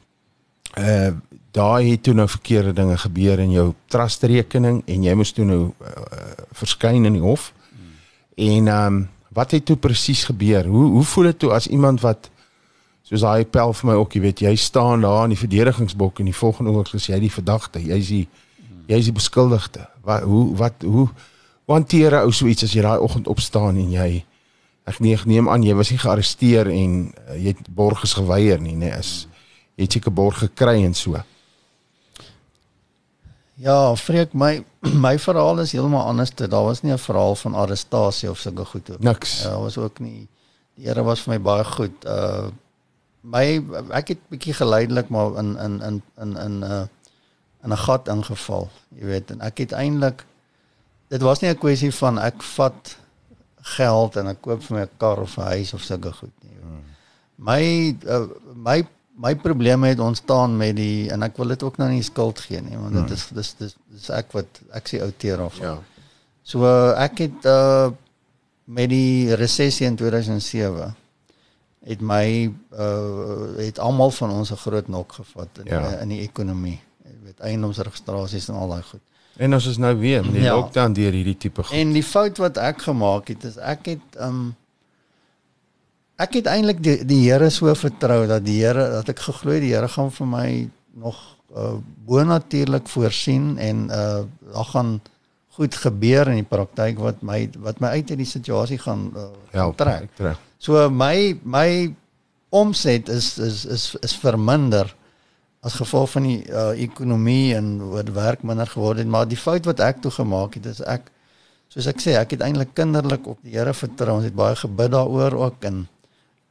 uh daai het toe nou verkeerde dinge gebeur in jou trust rekening en jy moes toe nou uh, verskyn in die hof. En ehm um, wat het toe presies gebeur? Hoe hoe voel dit toe as iemand wat soos daai pel vir my ook, jy weet, jy staan daar in die verdedigingsbok en die volgende oomblik is jy die verdagte, jy's die jy's die beskuldigde. Wat hoe wat hoe hanteer ou so iets as jy daai oggend opstaan en jy ek neem, neem aan jy was nie gearresteer en uh, jy het borgers geweier nie, nê, nee, is jy het seker borg gekry en so. Ja, vreek my my verhaal is heeltemal anders. Daar was nie 'n verhaal van arrestasie of sulke goed ook. Niks. Ja, daar was ook nie die Here was vir my baie goed. Uh my ek het bietjie geleidelik maar in in in in in 'n uh, in 'n gat ingeval, jy weet, en ek het eintlik dit was nie 'n kwessie van ek vat geld en ek koop vir my 'n kar of 'n huis of sulke goed nie. Hmm. My uh, my my probleme het ontstaan met die en ek wil dit ook nou nie skuld gee nie want dit hmm. is dis dis dis ek wat ek sê outeer of. Ja. So ek het uh met die resessie in 2007 het my uh het almal van ons 'n groot nok gevat in ja. in die ekonomie. Jy weet eiendomsregistrasies en al daai goed. En ons is nou weer met die ja. lockdown deur hierdie tipe goed. En die fout wat ek gemaak het is ek het um ek het eintlik die die Here so vertrou dat die Here dat ek geglo die Here gaan vir my nog uh, bonatuurlik voorsien en uh daar gaan goed gebeur in die praktyk wat my wat my uit hierdie situasie gaan uh, help trek. trek. So my my omset is is is is verminder as gevolg van die uh, ekonomie en wat werk minder geword het, maar die fout wat ek toe gemaak het is ek soos ek sê, ek het eintlik kinderlik op die Here vertrou. Ons het baie gebid daaroor ook en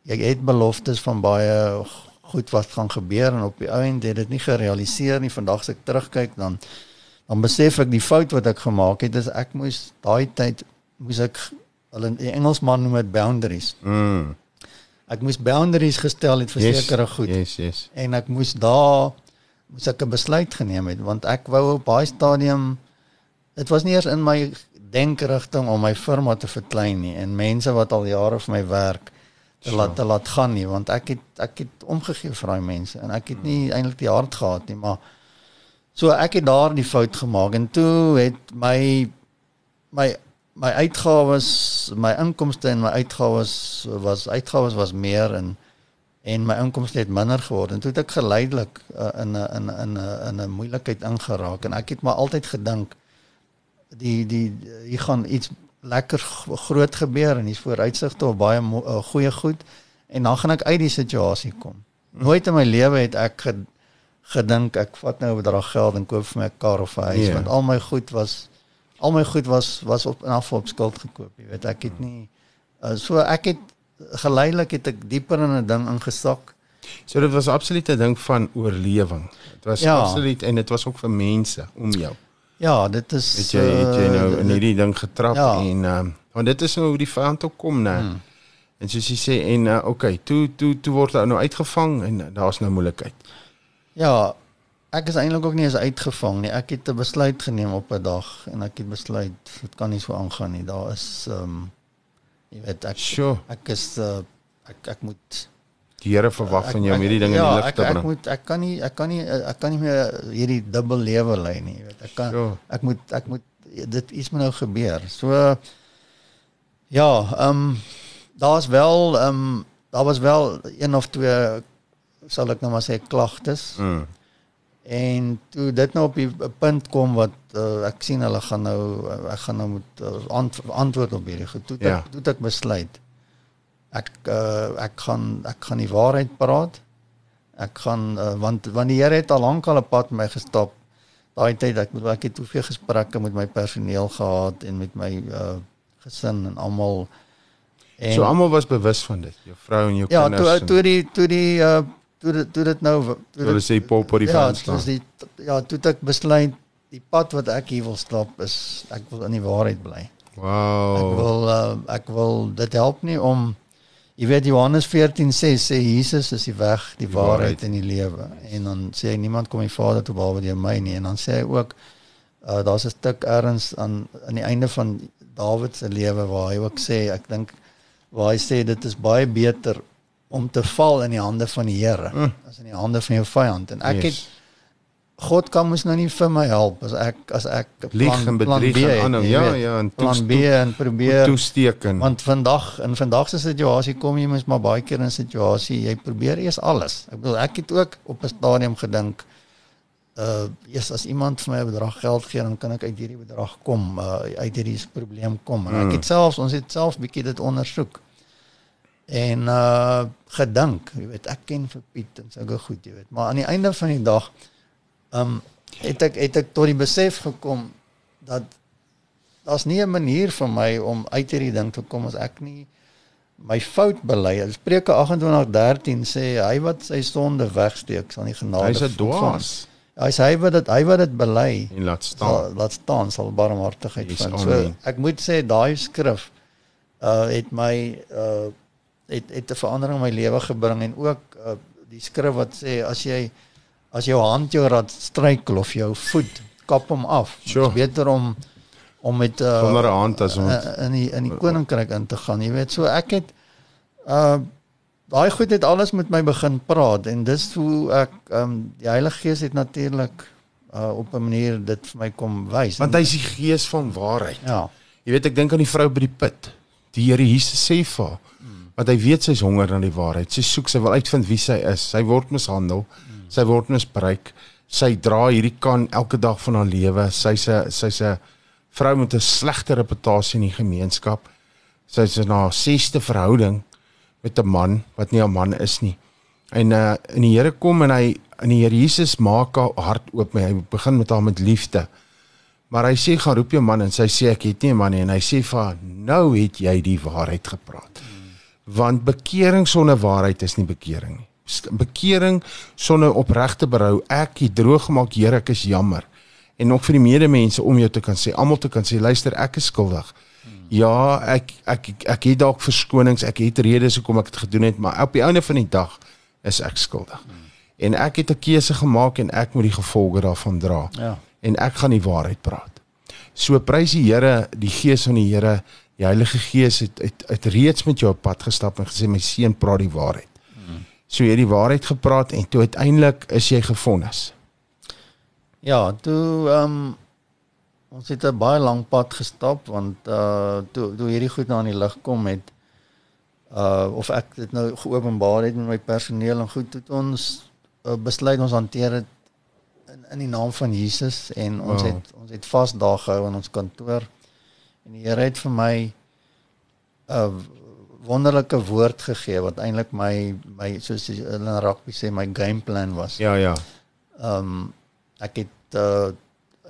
jy het beloftes van baie goed wat gaan gebeur en op die ou end het dit nie gerealiseer nie. Vandag as ek terugkyk dan dan besef ek die fout wat ek gemaak het is ek moes daai tyd moes ek hulle in Engelsman noem dit boundaries. Mm. Ek moes boundaries gestel het vir yes, sekere goed. Yes, yes. En ek moes daar moes ek 'n besluit geneem het want ek wou op baie stadium dit was nie eers in my denkerigting om my firma te verklein nie en mense wat al jare vir my werk te laat te laat gaan nie want ek het ek het omgegee vir daai mense en ek het nie eintlik die hart gehad nie maar so ek het daar die fout gemaak en toe het my my my uitgawes my inkomste en my uitgawes was uitgawes was meer en en my inkomste het minder geword en toe het ek geleidelik uh, in 'n in 'n in 'n in 'n moeilikheid ingeraak en ek het maar altyd gedink die die hier gaan iets lekker groot gebeur en hier's vooruitsigte op baie uh, goeie goed en dan gaan ek uit die situasie kom. Nooit in my lewe het ek gedink ek vat nou 'n bedrag geld en koop vir my 'n kar of 'n huis yeah. want al my goed was al my goed was was op in afval op skuld gekoop, jy weet, ek het nie uh, so ek het geleidelik het ek dieper in 'n ding ingesak. So dit was absoluut 'n ding van oorlewing. Dit was ja. absoluut en dit was ook vir mense om jou. Ja, dit is het jy het jy nou in hierdie ding getrap ja. en ehm um, want dit is nou hoe die vyand ook kom, né? Hmm. En soos jy sê en uh, okay, toe toe toe word hy nou uitgevang en uh, daar's nou moeilikheid. Ja, ek is eintlik ook nie eens uitgevang nie. Ek het 'n besluit geneem op 'n dag en ek het besluit dit kan nie so aangaan nie. Daar is ehm um, jy weet ek sure. ek is uh, ek ek moet die Here verwag van jou om hierdie dinge ja, in die lig te bring. Ja, ek moet ek kan nie ek kan nie ek kan nie meer hierdie dubbel lewe lei nie, jy weet. Ek kan sure. ek moet ek moet dit iets moet nou gebeur. So ja, ehm um, daar's wel ehm um, daar was wel een of twee sal ek nou maar sê klagtes. Mm. En toe dit nou op die punt kom wat uh, ek sien hulle gaan nou ek gaan nou moet uh, ant, antwoord op hierdie goed. Toe ja. ek, toe ek besluit ek uh, ek gaan ek gaan die waarheid praat. Ek gaan uh, want want die Here het al lank al 'n pad my gestap. Daai tyd ek moet ek het hoeveel gesprekke met my personeel gehad en met my uh, gesin en almal en So almal was bewus van dit, jou vrou en jou ja, kinders. Ja, toe toe die toe die uh, toe dit toe dit nou toe hulle sê Paul op die van staan. Ja, die ja, toe ek besluit die pad wat ek hier wil stap is ek wil in die waarheid bly. Wow. Ek wil uh, ek wil dit help nie om jy weet Johannes 14 sê sê Jesus is die weg, die, die waarheid en die lewe. En dan sê hy niemand kom die Vader toe behalwe deur my nie en dan sê hy ook uh, daar's 'n stuk erns aan aan die einde van Dawid se lewe waar hy ook sê ek dink waar hy sê dit is baie beter om te val in die hande van die Here mm. as in die hande van jou vyand en ek yes. het God kan mos nou nie vir my help as ek as ek plan, en plan B aanhou ja weet, ja en plan B en probeer toesteken. want vandag in vandag se situasie kom jy mos maar baie keer in 'n situasie jy probeer eers alles. Ek bedoel ek het ook op 'n stadium gedink uh yes, as iemand vir my 'n bedrag geld gee dan kan ek uit hierdie bedrag kom uh, uit hierdie probleem kom. En ek het selfs ons het self bietjie dit ondersoek en uh gedink, jy weet, ek ken vir Piet en sulke goed, jy weet. Maar aan die einde van die dag um het ek het ek tot die besef gekom dat daar's nie 'n manier vir my om uit hierdie ding te kom as ek nie my fout bely. Spreuke 28:13 sê hy wat sy sonde wegsteek sal nie genade Hy's 'n dwaas. Hy's hy wat dit hy wat dit bely en laat staan. Sal, laat staan sal barmhartigheid vind. So ek moet sê daai skrif uh het my uh het het 'n verandering in my lewe gebring en ook uh, die skrif wat sê as jy as jou hand jou rad struikel of jou voet kap hom af. Sure. Is beter om om met uh, sonder 'n hand as om uh, in die in die koninkryk in te gaan. Jy weet, so ek het uh daai goed het alles met my begin praat en dis hoe ek um die Heilige Gees het natuurlik uh op 'n manier dit vir my kom wys. Want hy is die gees van waarheid. Ja. Jy weet ek dink aan die vrou by die put. Die Here Jesus sê vir haar want hy weet sy's honger na die waarheid. Sy soek, sy wil uitvind wie sy is. Sy word mishandel. Hmm. Sy word misbruik. Sy dra hierdie kan elke dag van haar lewe. Sy's 'n sy's 'n vrou met 'n slegte reputasie in die gemeenskap. Sy's in haar sesde verhouding met 'n man wat nie 'n man is nie. En uh in die Here kom en hy in die Here Jesus maak haar hart oop. Hy begin met haar met liefde. Maar hy sê gaan roep jou man en sy sê ek het nie 'n man nie en hy sê vir haar nou het jy die waarheid gepraat. Hmm want bekering sonder waarheid is nie bekering nie. Bekering sonder opregte berou, ek het droog gemaak, Here, ek is jammer. En ook vir die medemense om jou te kan sê, almal te kan sê, luister, ek is skuldig. Ja, ek ek ek, ek het dalk verskonings, ek het redes hoekom ek dit gedoen het, maar op die einde van die dag is ek skuldig. En ek het 'n keuse gemaak en ek moet die gevolge daarvan dra. Ja. En ek gaan die waarheid praat. So prys die Here, die Gees van die Here, die Heilige Gees het het, het reeds met jou op pad gestap en gesê my seun praat die waarheid. So jy het die waarheid gepraat en toe uiteindelik is jy gefonnis. Ja, toe ehm um, ons het 'n baie lang pad gestap want uh toe toe hierdie goed nou aan die lig kom met uh of ek dit nou geopenbaar het met my personeel en goed het ons uh, besluit ons hanteer dit in in die naam van Jesus en ons wow. het ons het vas daar gehou in ons kantoor en die Here het vir my uh, wonderlike woord gegee wat eintlik my my soos in rugby sê my game plan was. Ja ja. Ehm um, ek het uh,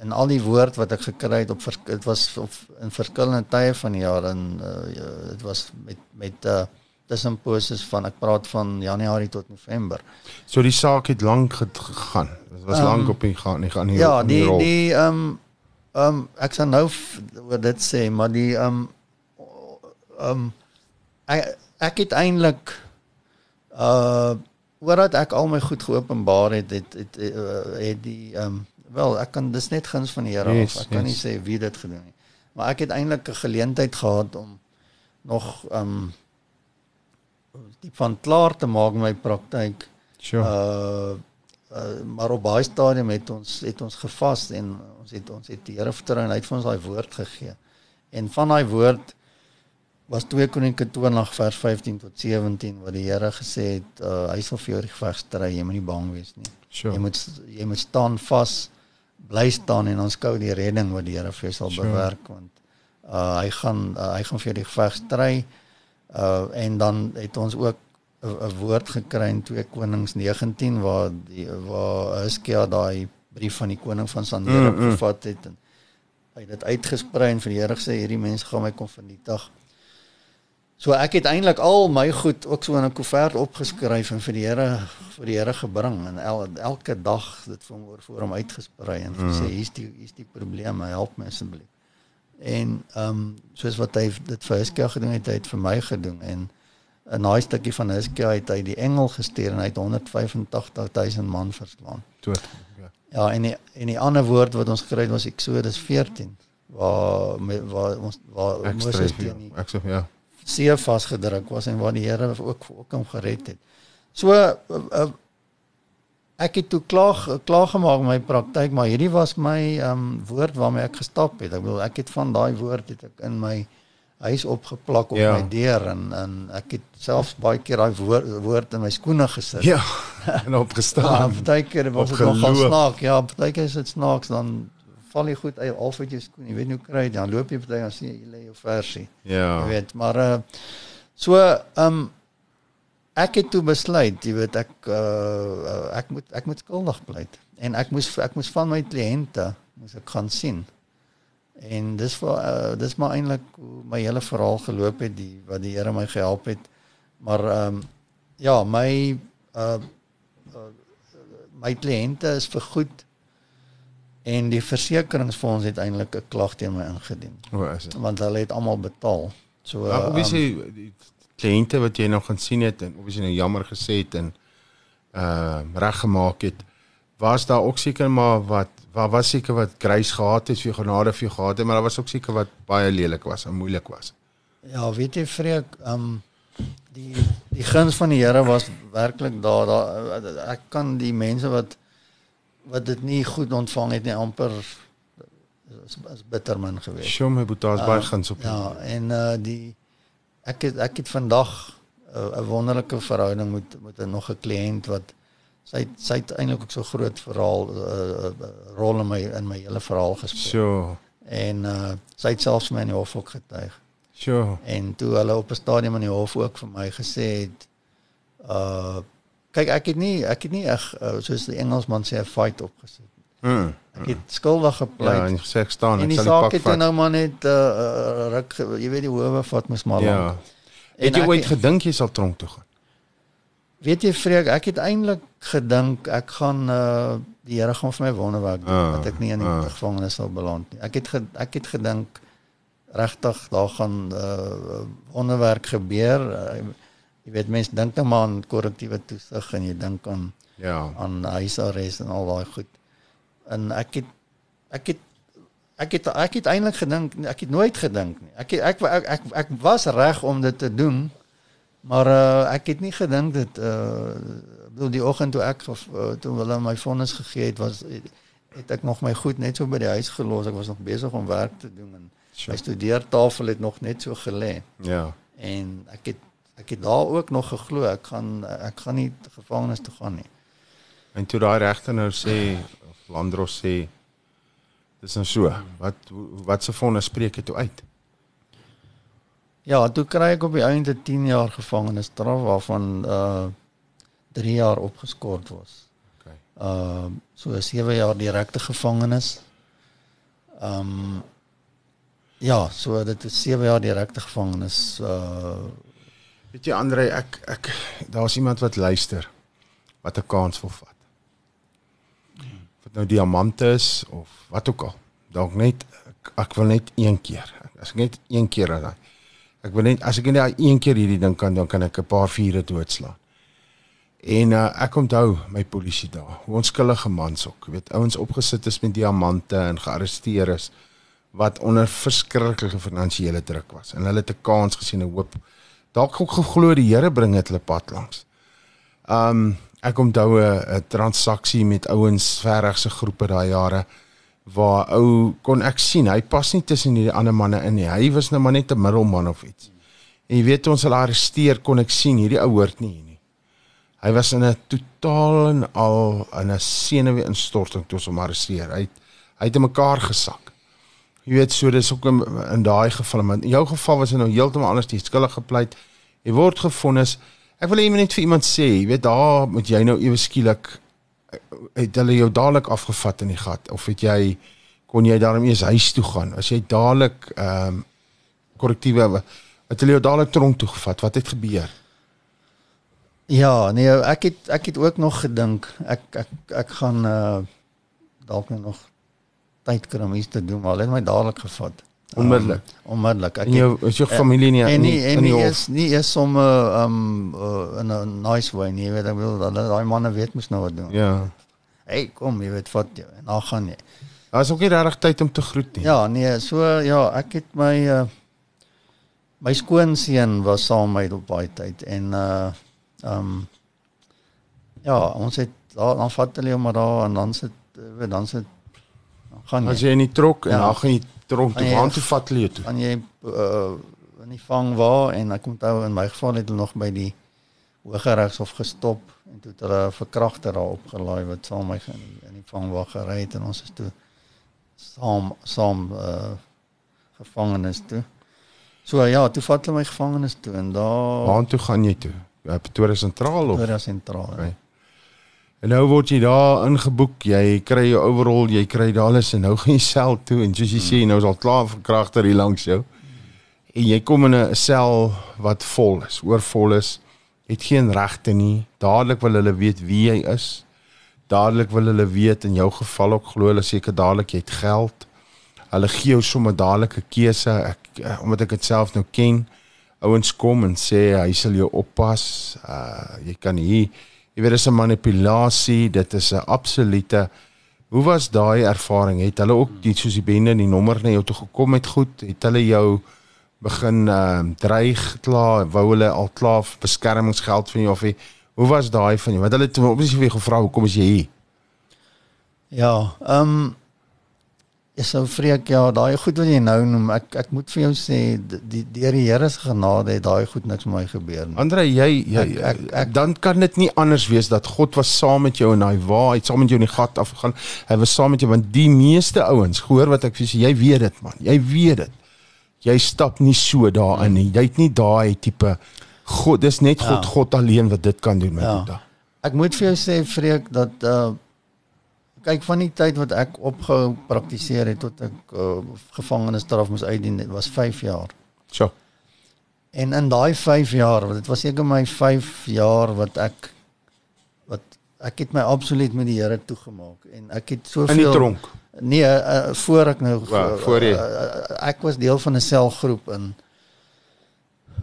en al die woord wat ek gekry het op dit was op in verskillende tye van die jaar en dit uh, was met met uh, tussen poses van ek praat van Januarie tot November. So die saak het lank gegaan. Dit was um, lank op die gaan nie gaan nie. Ja, die die, die ehm um, ehm um, ek sal nou oor dit sê, maar die ehm um, ehm um, ek ek het eintlik uh voordat ek al my goed geopenbaar het, het het het, uh, het die ehm um, wel ek kan dis net guns van die Here yes, af. Ek kan yes. nie sê wie dit gedoen het. Maar ek het eintlik 'n geleentheid gehad om nog ehm um, die van klaar te maak my praktyk. Sure. Uh, uh maar op baie stadium het ons het ons gevas en ons het ons het die Here vertrou en hy het vir ons daai woord gegee. En van daai woord was 2 Koninke 20 vers 15 tot 17 wat die Here gesê het uh hy sal vir jou geveg stry, jy moet nie bang wees nie. Sure. Jy moet jy moet staan vas bly staan en ons skou die redding wat die Here vir jou sal sure. bewerk want uh hy gaan uh, hy gaan vir jou die geveg stry uh en dan het ons ook 'n woord gekry in 2 Konings 19 waar die waar Hizkia daai brief van die koning van Sanherib mm, mm. gevat het en hy het dit uitgesprei en vir die Here gesê hierdie mense gaan my kom vernietig. So ek het eintlik al my goed ook so in 'n koevert opgeskryf en vir die Here vir die Here gebring en el, elke dag dit vir hom voor hom uitgesprei en gesê mm. hier's die hier's die probleem, help my asseblief. En ehm um, soos wat hy dit vir Hiskia gedoen het, hy het vir my gedoen en 'n naai stukkie van Hiskia het hy die engel gestuur en hy het 185000 man verslaan. Dood. Ja. Ja, en die, en die ander woord wat ons gekry het was Eksodus 14 waar waar ons waar Moses teen die Ek sê ja see vasgedruk was en waar die Here ook ook hom gered het. So uh, uh, ek het toe klaar klaar gemaak my praktyk, maar hierdie was my um woord waarmee ek gestap het. Ek bedoel ek het van daai woord het ek in my huis opgeplak op ja. my deur en en ek het selfs baie keer daai woord, woord in my skoene gesit. Ja. En opgestaan. ja, baie keer was dit nogal snaaks. Ja, baie keer is dit snaaks dan val jy goed uit al wat jy skoen, jy weet nie hoe kry dan loop jy party dan sien jy lê jou versie. Ja. Jy weet, maar uh so ehm um, ek het toe besluit, jy weet ek uh ek moet ek moet skuldig pleit en ek moes ek moes van my kliënte moes ek gaan sien. En dis vir uh, dis maar eintlik hoe my hele verhaal geloop het die wat die Here my gehelp het. Maar ehm um, ja, my uh, uh my kliënte is vir goed en die versekeringsfonds het eintlik 'n klag teen my ingedien. O, is dit? Want hulle het almal betaal. So ja, die, um, die kliënte wat jy nog gaan sien het en obviously nou jammer gesê het en uh reggemaak het. Was daar ook seker maar wat wat was seker wat grace gehad het vir genade vir gehad het, maar daar was ook seker wat baie lelik was en moeilik was. Ja, weet jy vreek, um die die guns van die Here was werklik daar daar ek kan die mense wat wat dit nie goed ontvang het nie amper is, is bitter min geweest. Sjoe, my boeta's uh, baie guns op. Ja, en uh die ek het ek het vandag 'n uh, wonderlike verhouding met met 'n nog 'n kliënt wat sy sy het eintlik ook so groot verhaal 'n uh, uh, rol in my in my hele verhaal gespeel. Sjoe. En uh sy het selfs my in die hof ook getuig. Sjoe. En toe hulle op 'n stadium in die hof ook vir my gesê het uh kyk ek het nie ek het nie eg uh, soos die Engelsman sê 'n fight opgesit. Mm. Ek het skuldig gepleit. Ja, en gesê ek staan ek sal die pak vat. En nou maar net uh, ruk jy weet die howe vat mos maar ja. lank. Het jy ooit gedink jy sal tronk toe gaan? Weet jy vreek ek het eintlik gedink ek gaan uh, die Here gaan vir my wonderwerk doen uh, dat ek nie in die uh. gevangenis sal beland nie. Ek het ek het gedink regtig daar gaan uh, wonderwerk gebeur. Uh, jy weet mense dink net maar aan korrektiewe toesig en jy dink aan ja aan huisarrest en al daai goed. En ek het ek het ek het ek het eintlik gedink ek het nooit gedink nie. Ek het, ek, ek ek ek was reg om dit te doen. Maar uh, ek het nie gedink dit uh bedoel die oggend toe ek uh, toe hulle my vonnis gegee het was het ek nog my goed net so by die huis gelos. Ek was nog besig om werk te doen en Sure. my studeertafel het nog net so gelê. Ja. En ek het ek het daar ook nog geglo ek gaan ek gaan nie gevangenis toe gaan nie. En toe daai regter nou sê of Landros sê dis nou so, wat wat se vonnis spreek jy toe uit? Ja, toe kry ek op die einde 10 jaar gevangenisstraf waarvan uh 3 jaar opgeskort was. Okay. Uh so 7 jaar direkte gevangenis. Um ja, so dit is 7 jaar direkte gevangenis. Uh Weet jy Andre, ek ek daar's iemand wat luister wat 'n kans wil vat. Of dit nou diamante is of wat ook al. Dalk net ek, ek wil net een keer. As ek net een keer daai. Ek wil net as ek net een keer hierdie ding kan, dan kan ek 'n paar vure doodslaan. En uh, ek onthou my polisie daar. Hoe onskuldige mans ook, weet, ouens opgesit is met diamante en gearresteer is wat onder verskriklike finansiële druk was en hulle het 'n kans gesien 'n hoop dalk ook geglo die Here bring dit hulle pad langs. Um ek onthou 'n transaksie met ouens verregse groepe daai jare waar ou kon ek sien hy pas nie tussen hierdie ander manne in nie. Hy was nou maar net 'n middelman of iets. En jy weet ons hulle arresteer kon ek sien hierdie ou hoort nie hier nie. Hy was in 'n totaal en al in 'n senuwee instorting toe ons hom arresteer. Hy het, hy het in mekaar gesak. Jy weet so dis ook in, in daai geval maar in jou geval was dit nou heeltemal anders het skuldig gepleit. Jy word gefonnis. Ek wil hê net vir iemand sê, jy weet daar moet jy nou ewe skielik het hulle jou dadelik afgevat in die gat of het jy kon jy daarmee eens huis toe gaan? As jy dadelik ehm um, korrektiewe het hulle jou dadelik tronk toe gevat. Wat het gebeur? ja, nee, ek het ek het ook nog gedink ek ek ek gaan uh dalk nou nog tyd kry om iets te doen, maar hulle het my dadelik gevat. Onmiddellik? Um, onmiddellik. Ek En jou is jou familie nie en nie en nie is nie is om uh, um uh, in 'n nice way nie, weet ek bedoel hulle daai manne weet mos nou wat doen. Ja. Hey, kom, jy weet vat jou en dan gaan jy. Daar's ook nie regtig tyd om te groet nie. Ja, nee, so ja, ek het my uh my skoonseun was saam met my op baie tyd en uh um ja, ons het daar dan vat hulle hom maar daar en dan sit dan sit dan gaan As jy jy in die trok en Ja. dan gaan jy tronk toe, jy- waar toe vat hulle jou toe? dan jy uh in die vang waar en ek onthou in my geval het hulle nog by die Hooggeregshof gestop en toe het hulle 'n verkragter daar opgelaai wat saam my in die, in die vang waar gery het en ons is toe saam saam uh gevangenis toe. So ja, toe vat hulle my gevangenis toe en daar Waar toe gaan jy toe? Ja, Pretoria sentraal of? Pretoria sentraal. Okay. En nou word jy daar ingeboek, jy kry jou overall, jy kry daar alles en nou gaan jy sel toe en soos jy sê, nou is al klaar verkragter hier langs jou. En jy kom in 'n sel wat vol is, oorvol is. Jy het geen regte nie. Dadelik wil hulle weet wie jy is. Dadelik wil hulle weet in jou geval ook glo hulle seker dadelik jy het geld. Hulle gee jou sommer dadelik 'n keuse. Ek eh, omdat ek dit self nou ken. Ouens kom en sê hy sal jou oppas. Uh jy kan hier jy weet dis 'n manipulasie, dit is 'n absolute Hoe was daai ervaring? Het hulle ook die soos die bende die nommer na jou toe gekom met goed? Het hulle jou begin ehm uh, dreig klaar? Wou hulle al klaar beskermingsgeld van jou of nie? Hoe was daai van jou? Want hulle het obviously vir jou gevra, "Hoekom is jy hier?" Ja, ehm um, is so vreek ja, daai goed wat jy nou noem, ek ek moet vir jou sê die deur die Here se genade het daai goed niks met my gebeur nie. Andre, jy jy Ek- ek- ek- dan kan dit nie anders wees dat God was saam met jou in daai waar, hy saam met jou in die gat afgegaan. Hy was saam met jou want die meeste ouens, hoor wat ek vir jou sê, jy weet dit man. Jy weet dit. Jy stap nie so daarin nie. Jy het nie daai tipe God, dis net God, Ja. God alleen wat dit kan doen met Ja. jou. Ek moet vir jou sê vreek dat uh kyk van die tyd wat ek opgehou praktiseer het tot ek uh, gevangenisstraf moes uitdien, dit was 5 jaar. So. En in daai 5 jaar, want dit was seker my 5 jaar wat ek wat ek het my absoluut met die Here toegemaak en ek het soveel In die tronk. Nee, uh, voor ek nou Ja, voor jy. uh, uh, ek was deel van 'n selgroep in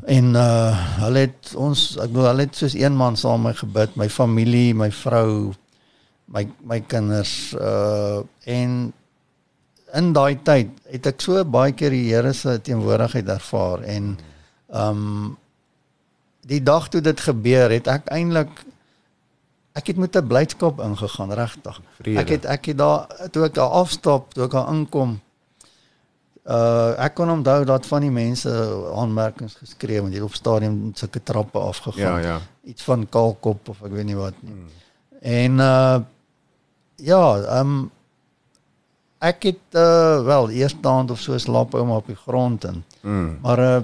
en uh hulle het ons ek bedoel hulle het soos een man saam met my gebid, my familie, my vrou, my my kinders uh en in daai tyd het ek so baie keer die Here se teenwoordigheid ervaar en um, die dag toe dit gebeur het ek eintlik ek het met 'n blydskap ingegaan regtig. Ek het ek het daar toe ek daar afstap, toe ek daar inkom uh ek kon onthou dat van die mense aanmerkings geskryf en hier op stadium sulke trappe afgegaan. Ja, ja. Iets van kaalkop of ek weet nie wat nie. Hmm. En uh ja, ehm um, ek het uh wel eerstaand of so slaap ouma op die grond en Mm. maar uh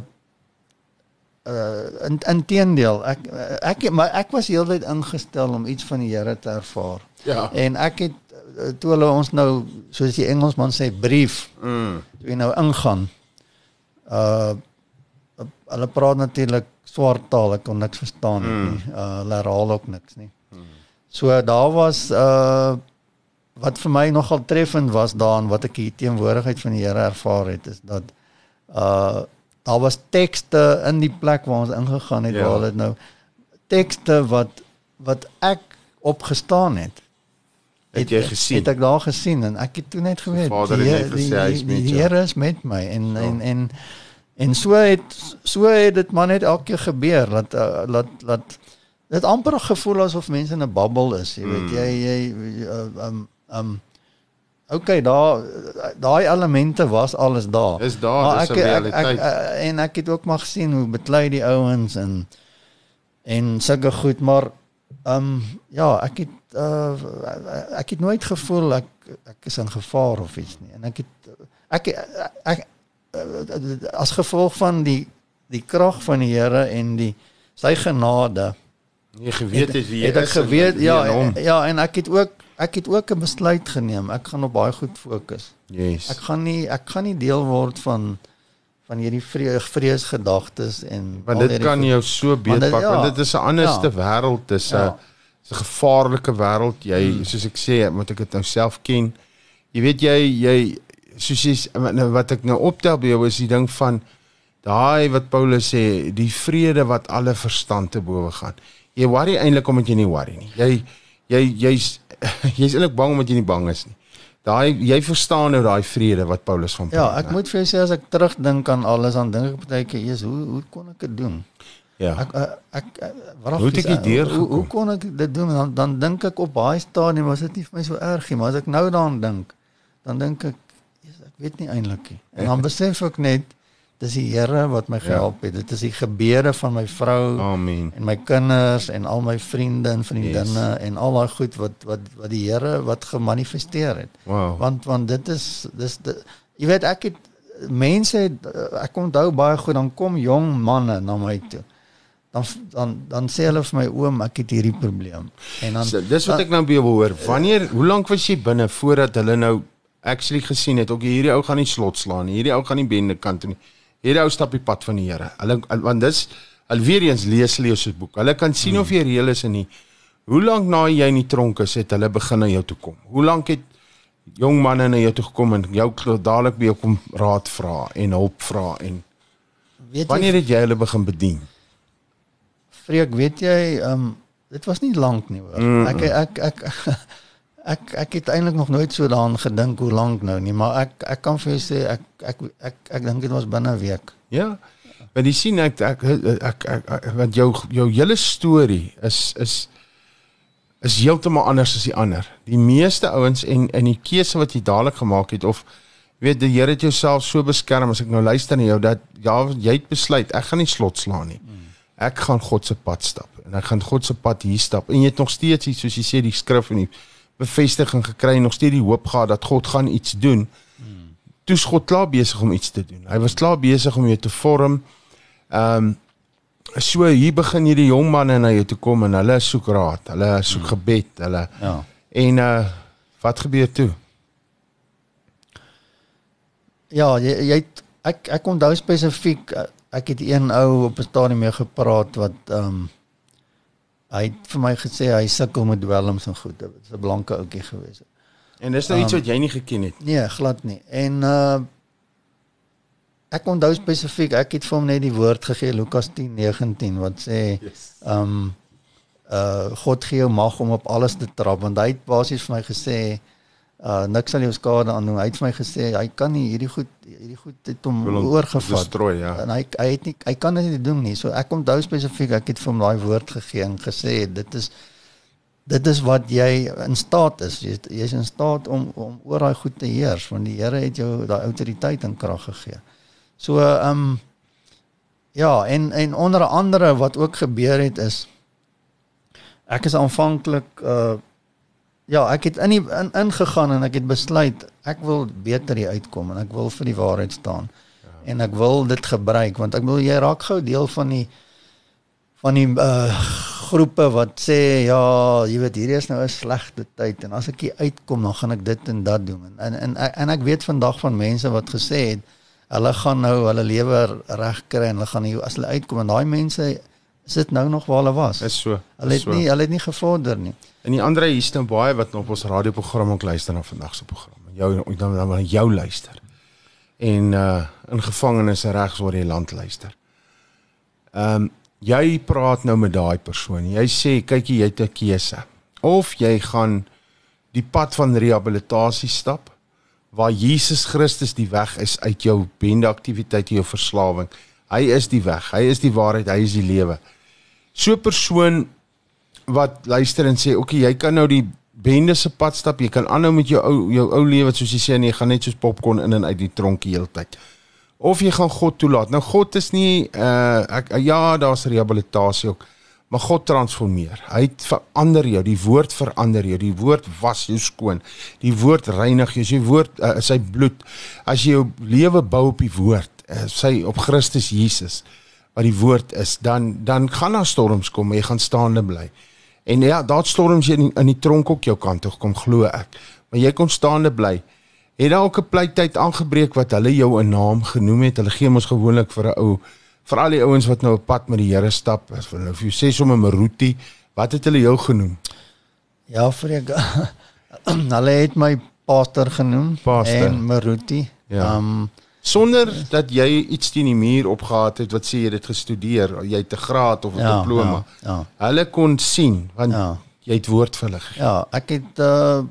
uh in inteendeel ek ek maar ek was heeltyd ingestel om iets van die Here te ervaar. Ja. En ek het toe hulle ons nou soos die Engelsman sê brief Mm. toe jy nou ingaan. Uh hulle praat natuurlik swart taal, ek kon niks verstaan mm. nie. Uh hulle herhaal ook niks nie. Mm. So daar was uh wat vir my nogal treffend was daarin wat ek die teenwoordigheid van die Here ervaar het is dat uh daar was tekste in die plek waar ons ingegaan het Ja. ja. waar dit nou tekste wat wat ek opgestaan het Het jy gesien? Het ek daar gesien en ek het toe net geweet Vader die, het net gesê hy is die, met die jou. Here is met my en en en en so het so het dit maar net elke keer gebeur dat uh, laat laat dit amper gevoel asof mense in 'n bubbel is jy weet Hmm. jy jy uh, um um Okay, daar daai elemente was alles daar. Is daar, Maar 'n ek, ek, realiteit. ek, ek, en ek het ook maar gesien hoe beklei die ouens en en sulke goed, maar um, ja, ek het uh, ek het nooit gevoel ek ek is in gevaar of iets nie. En ek het ek ek, ek uh, as gevolg van die die krag van die Here en die sy genade Jy geweet het wie jy het ek is en geweet wie ja en, ja en ek het ook ek het ook 'n besluit geneem. Ek gaan op baie goed fokus. Yes. Ek gaan nie ek gaan nie deel word van van hierdie vrees vreesgedagtes en want dit kan jou so Want beetpak want ja. dit is 'n anderste Ja. wêreld dis 'n Ja. dis 'n gevaarlike wêreld jy Hmm. soos ek sê moet ek dit nou self ken jy weet jy jy soos jy nou, wat ek nou optel by jou is die ding van daai wat Paulus sê die vrede wat alle verstand te bowe gaan jy worry eintlik omdat jy nie worry nie jy jy jy's jy's eintlik bang omdat jy nie bang is nie daai jy verstaan nou daai vrede wat Paulus van Ja, praat, ek né? moet vir jou sê as ek terugdink aan alles dan dink ek baie keer, "Jesus, hoe hoe kon ek dit doen?" ja Ek ek, ek wat Hoe het ek hierdeur hoe, hoe gekom? kon ek dit doen? Dan dan dink ek op baie stadium was dit nie vir my so erg nie, maar as ek nou daaraan dink, dan dink ek, "Jesus, ek weet nie eintlik nie." En dan besef ek net dis die Here wat my gehelp het. Dit is die gebede van my vrou amen en my kinders en al my vriende en vriendinne yes. en al daai goed wat wat wat die Here wat gemanifesteer het. wow Want want dit is dis dit, jy weet ek het mense het, ek onthou baie goed dan kom jong manne na my toe. Dan dan dan sê hulle vir my oom ek het hierdie probleem. En dan So, dis wat ek nou by jou hoor. Wanneer hoe lank was jy binne voordat hulle nou actually gesien het, okay, hierdie ou gaan nie slot slaan nie. Hierdie ou gaan nie bende kant toe nie. Hierdie ou stap die pad van die Here. Hulle want dis alweer eens lees hulle se boek. Hulle kan sien of jy reël is en nie. Hoe lank na jy in die tronk is, het hulle begin na jou toe kom? Hoe lank het jong manne na jou toe gekom en jou dadelik by jou kom raad vra en hulp vra en weet wanneer jy het jy hulle begin bedien? Freek, weet jy, ehm um, dit was nie lank nie hoor. Mm. Ek ek ek ek ek het eintlik nog nooit so daaraan gedink hoe lank nou nie, maar ek ek kan vir jou sê ek ek ek ek, ek dink dit was binne 'n week. Ja. Want jy sien ek ek ek, ek, ek, ek want jou jou hele storie is is is heeltemal anders as die ander. Die meeste ouens en in die keuse wat jy dadelik gemaak het of weet die Here het jouself so beskerm as ek nou luister na jou dat ja jy het besluit ek gaan nie slot slaan nie. Ek gaan God se pad stap en ek gaan God se pad hier stap en jy het nog steeds iets soos jy sê die skrif en die bevestiging gekry en nog steeds die hoop gehad dat God gaan iets doen. Toe's God klaar besig om iets te doen. Hy was klaar besig om jou te vorm. Ehm um, so hier begin hierdie jong manne na jou toe kom en hulle soek raad, hulle soek gebed, hulle Ja. en uh wat gebeur toe? Ja, jy jy het, ek ek onthou spesifiek eh, ek het een ou op 'n stadium mee gepraat wat ehm um, hy het vir my gesê hy sukkel met dwelms en goed. Dit was 'n blanke ouetjie gewees. En dis nou iets wat jy nie geken het. Nee, glad nie. En uh ek onthou spesifiek, ek het vir hom net die woord gegee Lukas 10:19 wat sê ehm um, uh God gee jou mag om op alles te trap want hy het basies vir my gesê Uh niks sal jou skade aan doen. Hy het vir my gesê hy kan nie hierdie goed hierdie goed het hom hom oorgevat. destroy, ja. En hy hy het nie hy kan dit nie doen nie. So ek onthou spesifiek ek het vir hom daai woord gegee en gesê dit is dit is wat jy in staat is. Jy jy's in staat om om oor daai goed te heers want die Here het jou daai autoriteit en krag gegee. So ehm um, ja, en en onder andere wat ook gebeur het is ek is aanvanklik uh ja, ek het in die in, ingegaan en ek het besluit ek wil beter hier uitkom en ek wil vir die waarheid staan. Ja. En ek wil dit gebruik want ek wil jy raak gou deel van die van die uh groepe wat sê ja, jy weet hierdie is nou 'n slegte tyd en as ek hier uitkom dan gaan ek dit en dat doen. En en en, en ek weet vandag van mense wat gesê het hulle gaan nou hulle lewe reg kry en hulle gaan hier as hulle uitkom en daai mense sit nou nog waar hulle was. Is so. Hulle is het so. nie hulle het nie gevorder nie. En die ander hier's nou baie wat op ons radioprogram ook luister na vandag se program. Jou dan dan na jou luister. En uh in gevangenes regs oor die land luister. Ehm um, jy praat nou met daai persoon. Jy sê kykie jy het 'n keuse. Of jy gaan die pad van rehabilitasie stap waar Jesus Christus die weg is uit jou bendeaktiwiteit en jou verslawing. Hy is die weg, hy is die waarheid, hy is die lewe. So 'n persoon wat luister en sê, "Oké, okay, jy kan nou die bende se pad stap, jy kan aanhou met jou ou jou ou lewe soos jy sê en jy gaan net soos popcorn in en uit die tronk die hele tyd." Of jy gaan God toelaat. Nou God is nie uh ek ja, daar's rehabilitasie ook, maar God transformeer. Hy verander jou, die woord verander jou, die woord was jou skoon. Die woord reinig jou, sy woord uh, sy bloed. As jy jou lewe bou op die woord, sy op Christus Jesus wat die woord is, dan dan gaan daar storms kom, jy gaan staande bly. En ja, daar storms jy in, in die tronk ook jou kant toe kom, glo ek. Maar jy kon staande bly. Het daar ook 'n pleityd aangebreek wat hulle jou 'n naam genoem het. Hulle gee mos gewoonlik vir 'n ou vir al die ouens wat nou 'n pad met die Here stap, as hulle of jy sê sommer Maruti, wat het hulle jou genoem? Ja, vreek. hulle het my pastor genoem Pastor. en Maruti. Ja. Um Sonder dat jy iets teen die muur opgehaat het wat sê jy het dit gestudeer, jy het 'n graad of 'n Ja, diploma. ja, ja. Hulle kon sien want Ja. jy het woord vir hulle gegee. Ja, ek het uh,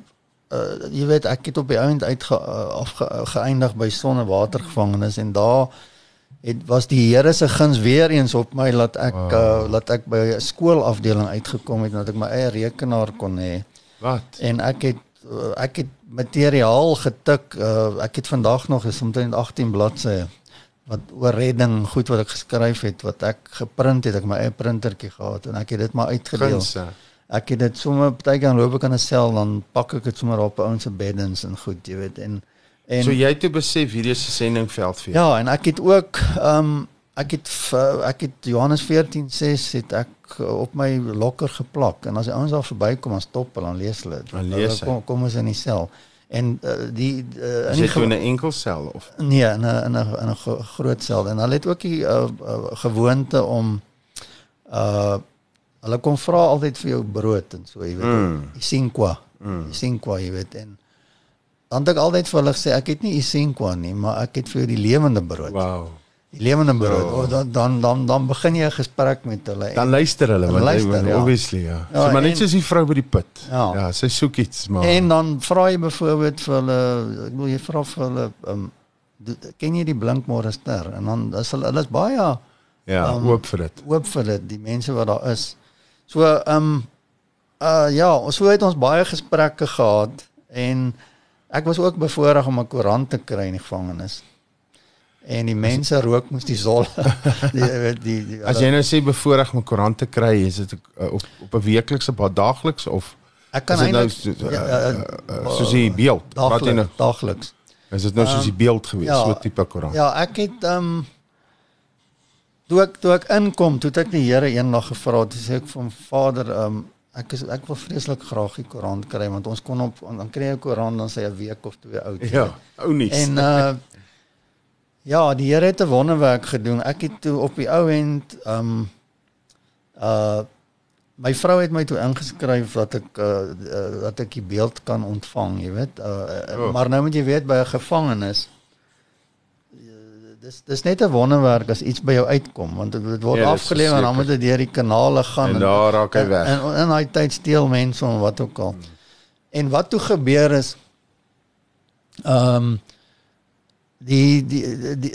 uh jy weet ek het op die ouend uitge uh, afge, geëindig by sonnewatergevangenis en daar het was die Here se guns weer eens op my laat ek wow. uh laat ek by 'n skoolafdeling uitgekom het en dat ek my eie rekenaar kon hê. Wat? En ek het uh, ek het materiaal getik. Uh, ek het vandag nog is omtrent 18 bladsye wat oor redding, goed wat ek geskryf het, wat ek geprint het, ek my eie printertjie gehad en ek het dit maar uitgedeel. Gunse. Ek het dit sommer partykeer dan loop ek aan 'n sel dan pak ek dit sommer op 'n ou se beddens en goed, jy weet en en So jy het toe besef hierdie is 'n sendingveld vir jou. ja, en ek het ook ehm um, ek het ek het Johannes 14:6 het ek uh, op my lokker geplak en as die ouens daar verbykom dan stop hulle dan lees hulle dit. Dan kom kom ons in die sel. En uh, die uh, in die in 'n enkel sel of nee, in 'n in 'n in 'n gro- groot sel en hulle het ook die uh, uh, gewoonte om uh hulle kom vra altyd vir jou brood en so, jy weet. Mm. Isinkwa. Mm. Isinkwa, jy weet en dan het ek altyd vir hulle gesê ek het nie isinkwa nie, maar ek het vir jou die lewende brood. wow. Die lewende brood. Ja. Oh, dan dan dan dan begin jy 'n gesprek met hulle. Dan luister hulle Dan want luister, luister, ja. obviously ja. Ja, so maar net en- soos die vrou by die put. Ja. ja sy soek iets maar En dan vra jy byvoorbeeld vir hulle, ek bedoel jy vra vir hulle um, ken jy die blinkmôre ster en dan is hulle hulle is baie ja, um, oop vir dit. oop vir dit, die mense wat daar is. So ehm um, uh ja, so het ons baie gesprekke gehad en ek was ook bevoorreg om 'n koerant te kry in die gevangenis. En die mense rook moes die sol. die, die, die, die As jy nou sê bevoorreg om 'n koerant te kry, is dit uh, op op 'n weeklikse basis daagliks of ek kan nou eintlik so, uh, ja, uh, soos die beeld? Wat jy nou daagliks, is dit nou soos die beeld gewees, ja, so tipe koerant. Ja, ek het ehm um, toe ek toe ek inkom, toe het ek die Here eendag gevra, toe sê ek hom Vader, ehm um, ek is ek wil vreeslik graag die koerant kry want ons kon op dan kry 'n koerant dan sê 'n week of twee oud. Ja, ou nuus. En uh ja, die Here het 'n wonderwerk gedoen. Ek het toe op die ou end ehm um, uh my vrou het my toe ingeskryf dat ek uh, uh dat ek die beeld kan ontvang, jy weet. Uh, uh Oh. maar nou moet jy weet by 'n gevangenis dis dis net 'n wonderwerk as iets by jou uitkom want dit, word Ja, afgelewer en dan moet dit deur die kanale gaan En daar raak hy weg. En, en in daai tyd steel mense om wat ook al. En wat toe gebeur is Ehm um, die, die die die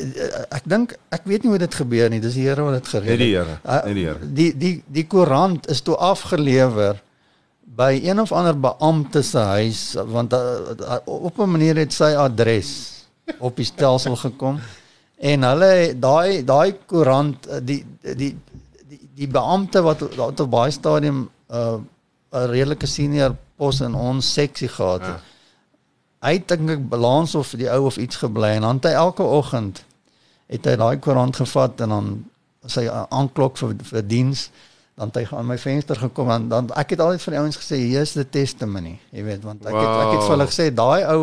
ek dink ek weet nie hoe dit gebeur nie. Dis die Here wat dit gereël Net het. die Here, net die Here. Die die die koerant is toe afgelewer by een of ander beampte se huis want uh, uh, op 'n manier het sy adres op die stelsel gekom en hulle daai daai koerant uh, die die die die beampte wat wat op baie stadium 'n uh, 'n redelike senior pos in ons seksie gehad het. Ja. Hy het dink ek balans of die ou of iets gebly en dan het hy elke oggend het hy daai koerant gevat en dan sy aanklok vir vir diens dan het hy aan my venster gekom en dan ek het altyd vir die ouens gesê hier is die testimony jy weet want ek het ek het vir hulle Wow. gesê daai ou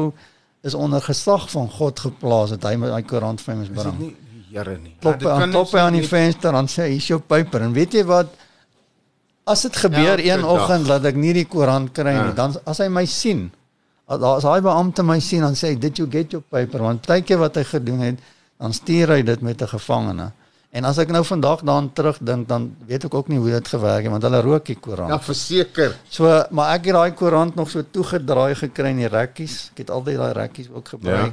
is onder gesag van God geplaas dat hy met daai koerant vir my Is dit bring Here nie? klop dit aan kan klop aan die venster dan sê hy hier's jou paper en weet jy wat as dit gebeur Elke een oggend dat ek nie die koerant kry Ja. nie dan as hy my sien as as daai beampte my sien dan sê hy did you get your paper want partykeer wat hy gedoen het dan stuur hy dit met 'n gevangene en as ek nou vandag daaraan terugdink dan weet ek ook nie hoe dit gewerk het want hulle rook die koerant Ja, verseker. So, maar ek het daai koerant nog so toegedraai gekry in die rekkies. Ek het altyd daai rekkies ook gebruik Ja.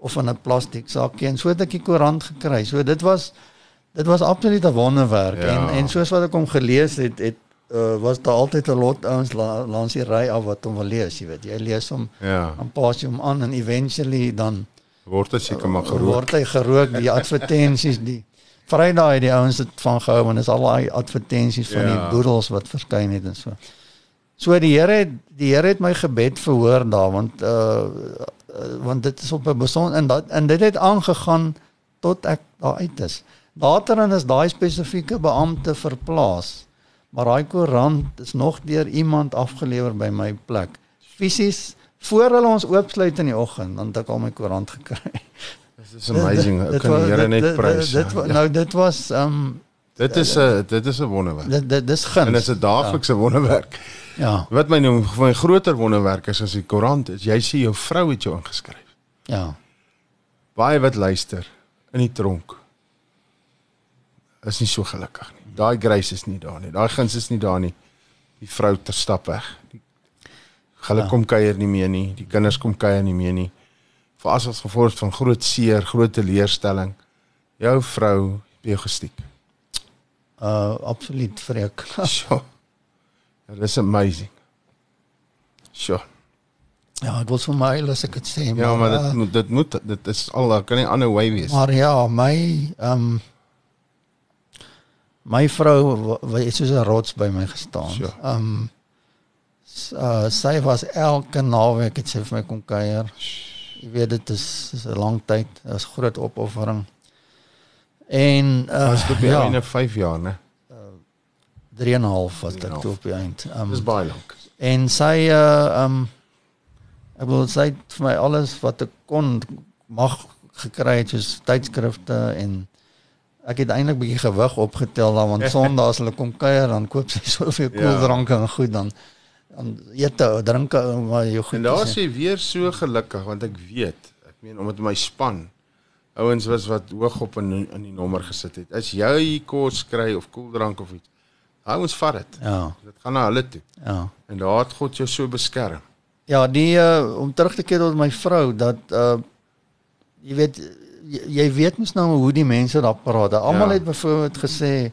of in 'n plastiek sakkie en so het ek die koerant gekry. So dit was dit was absoluut 'n wonderwerk Ja. en en soos wat ek hom gelees het, het uh, was daar altyd 'n lot ouens la, langs die ry af wat hom wil lees, jy weet. Jy lees hom Ja, dan pas jy hom aan en eventually dan word dit seker maar gerook. word hy gerook die advertensies die Vrydag het die ouens dit van gehou want dis al daai advertensies van Ja. die boedels wat verskyn het en so. So die Here het die Here het my gebed verhoor daar want uh, uh want dit is op 'n besonder en dat en dit het aangegaan tot ek daar uit is. Later is daai spesifieke beampte verplaas. Maar daai koerant is nog deur iemand afgelewer by my plek. Fisies voor hulle ons oopsluit in die oggend, dan het ek al my koerant gekry. This is amazing. Ek Dit kan die Here dit- net dit- prys. Dit wa- nou dit was um, Dit is 'n dit is 'n wonderwerk. dit dit dis guns. En dit is 'n daaglikse wonderwerk. Ja. Wat my nou my groter wonderwerk is as die koerant is, jy sien jou vrou het jou ingeskryf. Ja. Baie wat luister in die tronk is nie so gelukkig nie. Daai grace is nie daar nie. Daai guns is nie daar nie. Die vrou ter stap weg. Die hulle Ja. kom kuier nie meer nie. Die kinders kom kuier nie meer nie. Vir as as gevolg van groot seer, groot teleurstelling. Jou vrou jou gestiek. Uh absoluut vreek. Sjoe. Dit is amazing. Sjoe. Ja, ek wil vir my as ek dit sê, Ja, maar uh, dit moet dit moet dit is al daar kan nie ander way wees. Maar ja, my ehm um, my vrou het soos 'n rots by my gestaan. Ehm um, s- uh, sy was elke naweek het sy vir my kom kuier. Jy weet dit is is 'n lang tyd, dit is groot opoffering. En uh, het op die ja, einde 5 jaar, né? 3 en 'n half was dit 3,5. toe op die eind. Ehm Dis baie lank. En sy uh um ek wil het vir my alles wat ek kon mag gekry het soos tydskrifte en ek het eintlik bietjie gewig opgetel dan want Sondag as hulle kom kuier dan koop sy soveel Ja. koeldranke en goed dan dan ete drinke maar jou goed En daar jy weer so gelukkig want ek weet, ek meen omdat my span ouens was wat hoog op in in die nommer gesit het. As jy kos kry of koeldrank of iets, ouens vat dit. ja Dit gaan na hulle toe. ja En daar het God jou so beskerm. Ja, die uh, om terug te keer tot my vrou dat uh jy weet jy, jy weet mos nou hoe die mense daar praat. Almal Ja. het byvoorbeeld gesê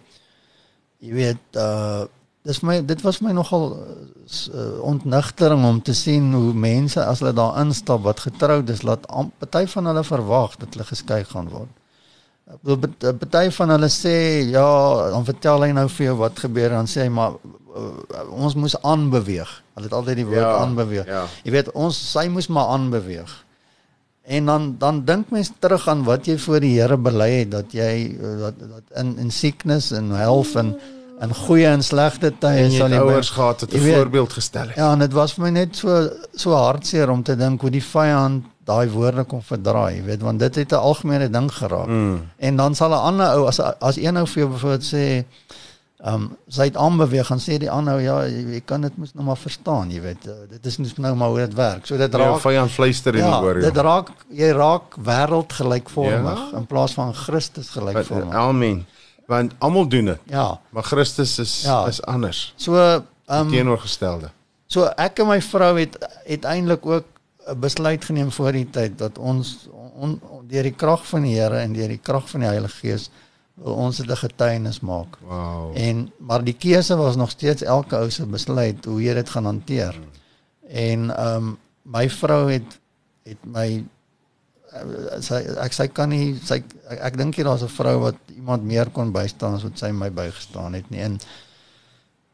jy weet uh dis my dit was my nogal uh, ontnigtering om te sien hoe mense as hulle daar instap wat getroud is laat party van hulle verwag dat hulle geskei gaan word. Bet- uh, Party van hulle sê ja, dan vertel hy nou vir jou wat gebeur dan sê hy maar uh, ons moes aanbeweeg. Hulle het altyd die woord Ja, aanbeweeg. ja. Jy weet ons sy moes maar aanbeweeg. En dan dan dink mens terug aan wat jy voor die Here bely het dat jy uh, dat, dat in in sickness en health en in goeie en slegte tye sal het jy ouers gehad wat 'n voorbeeld gestel het. Ja, en dit was vir my net so so hartseer om te dink hoe die vyand daai woorde kon verdraai, jy weet, want dit het 'n algemene ding geraak. Mm. En dan sal 'n ander ou as as een ou vir jou bijvoorbeeld sê ehm um, sy het aanbeweeg gaan sê die ander ou ja, jy, jy kan dit mos nou maar verstaan, jy weet. Uh, dit is mos nou maar hoe dit werk. So dit Ja, raak vyand fluister in ja, die oor. dit raak jy raak wêreld gelykvormig Ja. in plaas van Christus gelykvormig. Amen. Want almal doen dit, Ja. maar Christus is Ja. is anders. So ehm um, Teenoorgestelde. So ek en my vrou het het eintlik ook 'n besluit geneem voor die tyd dat ons on, on, deur die krag van die Here en deur die krag van die Heilige Gees ons dit 'n getuienis maak. Wow. En maar die keuse was nog steeds elke ou se besluit hoe jy dit gaan hanteer. En ehm um, my vrou het het my uh, sy ek sy kan nie sy ek, ek dink jy daar's 'n vrou wat iemand meer kon bystaan as wat sy my bygestaan het nie. En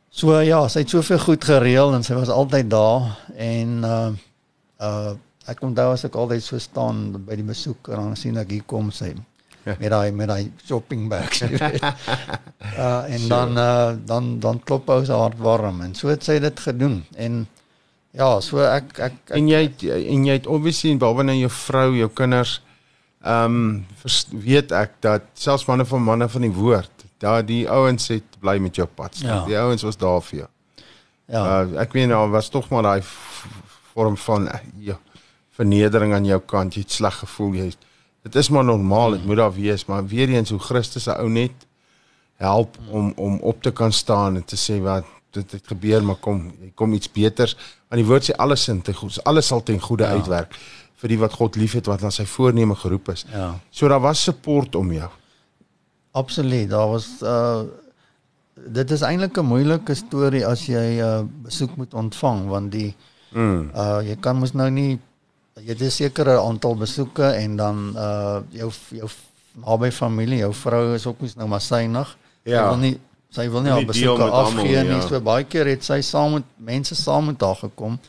so ja, sy het soveel goed gereël en sy was altyd daar en uh uh ek onthou as ek altyd so staan by die besoek en dan sien ek hier kom sy. Met daai met daai shopping bags. uh en dan uh dan dan klop ou se hart warm en so het sy dit gedoen en ja, so ek ek, ek En jy het, en jy het obviously behalwe nou jou vrou, jou kinders, ehm um, weet ek dat selfs manne van manne van die woord, daar die ouens het bly met jou pad. Ja. Die ouens was daar vir jou. ja. Uh, ek weet nou was tog maar daai vorm van ja, vernedering aan jou kant, jy het sleg gevoel jy. Dit is maar normaal, dit moet daar wees, maar weer eens hoe Christus se ou net help om om op te kan staan en te sê wat dit het gebeur maar kom kom iets beters want die woord sê alles sin te goed alles sal ten goeie ja. uitwerk vir die wat God liefhet wat aan sy voorneme geroep is. Ja. So daar was support om jou. Absoluut. Daar was uh dit is eintlik 'n moeilike storie as jy 'n uh, besoek moet ontvang want die Mm. uh jy kan mos nou nie jy het 'n sekere aantal besoeke en dan uh jou jou naby familie, jou vrou is ook mos nou maar synig. Ja. Sy wil nie sy wil nie haar besoeke afgee nie. ja. So baie keer het sy saam met mense saam met haar gekom.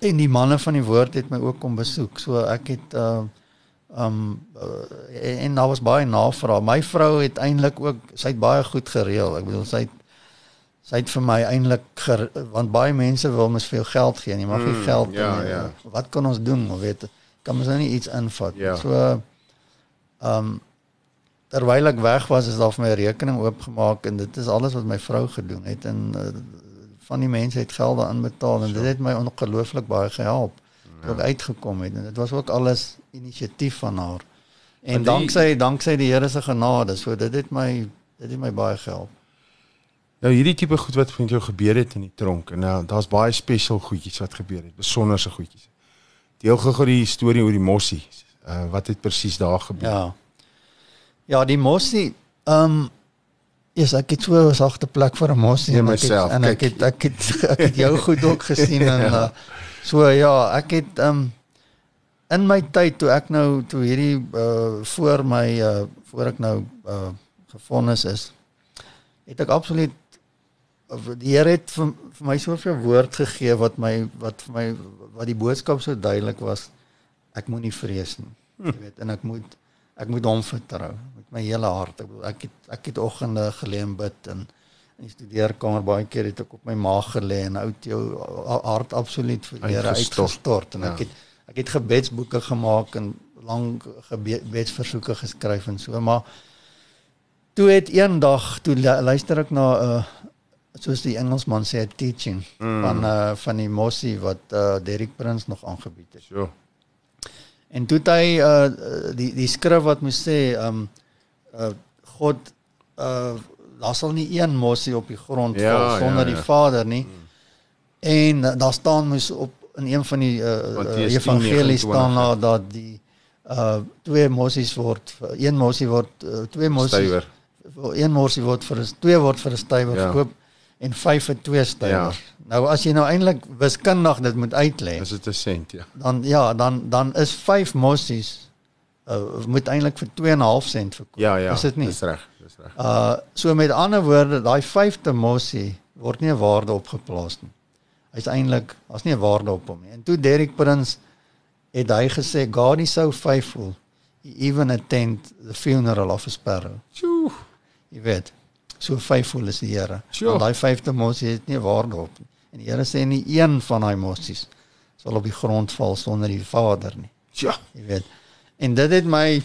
En die manne van die woord het my ook kom besoek. So ek het uh um uh, en, en daar was baie navraag. My vrou het eintlik ook sy het baie goed gereël. Ek bedoel sy het sy het vir my eintlik want baie mense wil mos veel geld gee en jy mag nie Mm, geld ja, en, ja. wat kan ons doen? Of weet kan ons nou nie iets invat. Ja. So um terwyl ek weg was is daar vir my rekening oopgemaak en dit is alles wat my vrou gedoen het en uh, van die mense het gelde aanbetaal en dit het my ongelooflik baie gehelp toe ek uitgekom het en dit was ook alles inisiatief van haar. En die- danksy danksy die Here se genade, so dit het my dit het my baie gehelp. Nou hierdie tipe goed wat met jou gebeur het in die tronk en nou daar's baie special goedjies wat gebeur het, besonderse goedjies. Deel gou-gou die storie oor die mossie. Uh wat het presies daar gebeur? Ja. Ja, die mossie, ehm um, is ek het so 'n sagte plek vir 'n mossie en ek het, myself, en ek kyk. het ek het ek het jou goed ook gesien en uh, so ja, ek het ehm um, in my tyd toe ek nou toe hierdie uh voor my uh voor ek nou uh gefonnis is, het ek absoluut die Here het vir, vir my soveel woord gegee wat my wat vir my wat die boodskap so duidelik was. Ek moenie vrees nie. Jy weet en ek moet ek moet hom vertrou met my hele hart. Ek bedoel ek het ek het oggende gelê en bid en in die studeerkamer baie keer het ek op my maag gelê en uit jou hart absoluut vir die Here Uitgestort. en ek Ja. het ek het gebedsboeke gemaak en lank gebedsversoeke geskryf en so maar toe het eendag toe lu- luister ek na 'n uh, soos die Engelsman sê teaching mm. van uh, van die mossie wat uh, Derek Prins nog aangebied het. So. En toe hy uh, die die skrif wat moet sê um uh, God uh daar sal nie een mossie op die grond Ja, val sonder ja, die ja. Vader nie. En uh, daar staan mos op in een van die uh, uh, evangelies 10:29, staan ja. daar dat die uh twee mossies word een mossie word uh, twee mossies Stywer. een morsie word vir twee word vir 'n stywer Ja. verkoop en vyf vir twee stywers. Ja. Nou as jy nou eintlik wiskundig dit moet uitlê, Dis dit 'n sent, ja. dan ja, dan dan is vyf mossies uh, moet eintlik vir 2.5 sent verkoop. Ja, ja. Is dit nie? Dis reg, dis reg. Uh so met ander woorde, daai vyfde mossie word nie 'n waarde opgeplaas nie. Hy's eintlik, daar's nie 'n waarde op hom nie. En toe Derek Prins het hy gesê God is so faithful. He even attend the funeral of a sparrow. Sjoe. Jy weet, so faithful is die Here. Sure. Want daai vyfde mossie het nie waarde op nie. En die Here sê nie een van daai mossies sal op die grond val sonder die Vader nie. Ja. Jy weet. En dit het my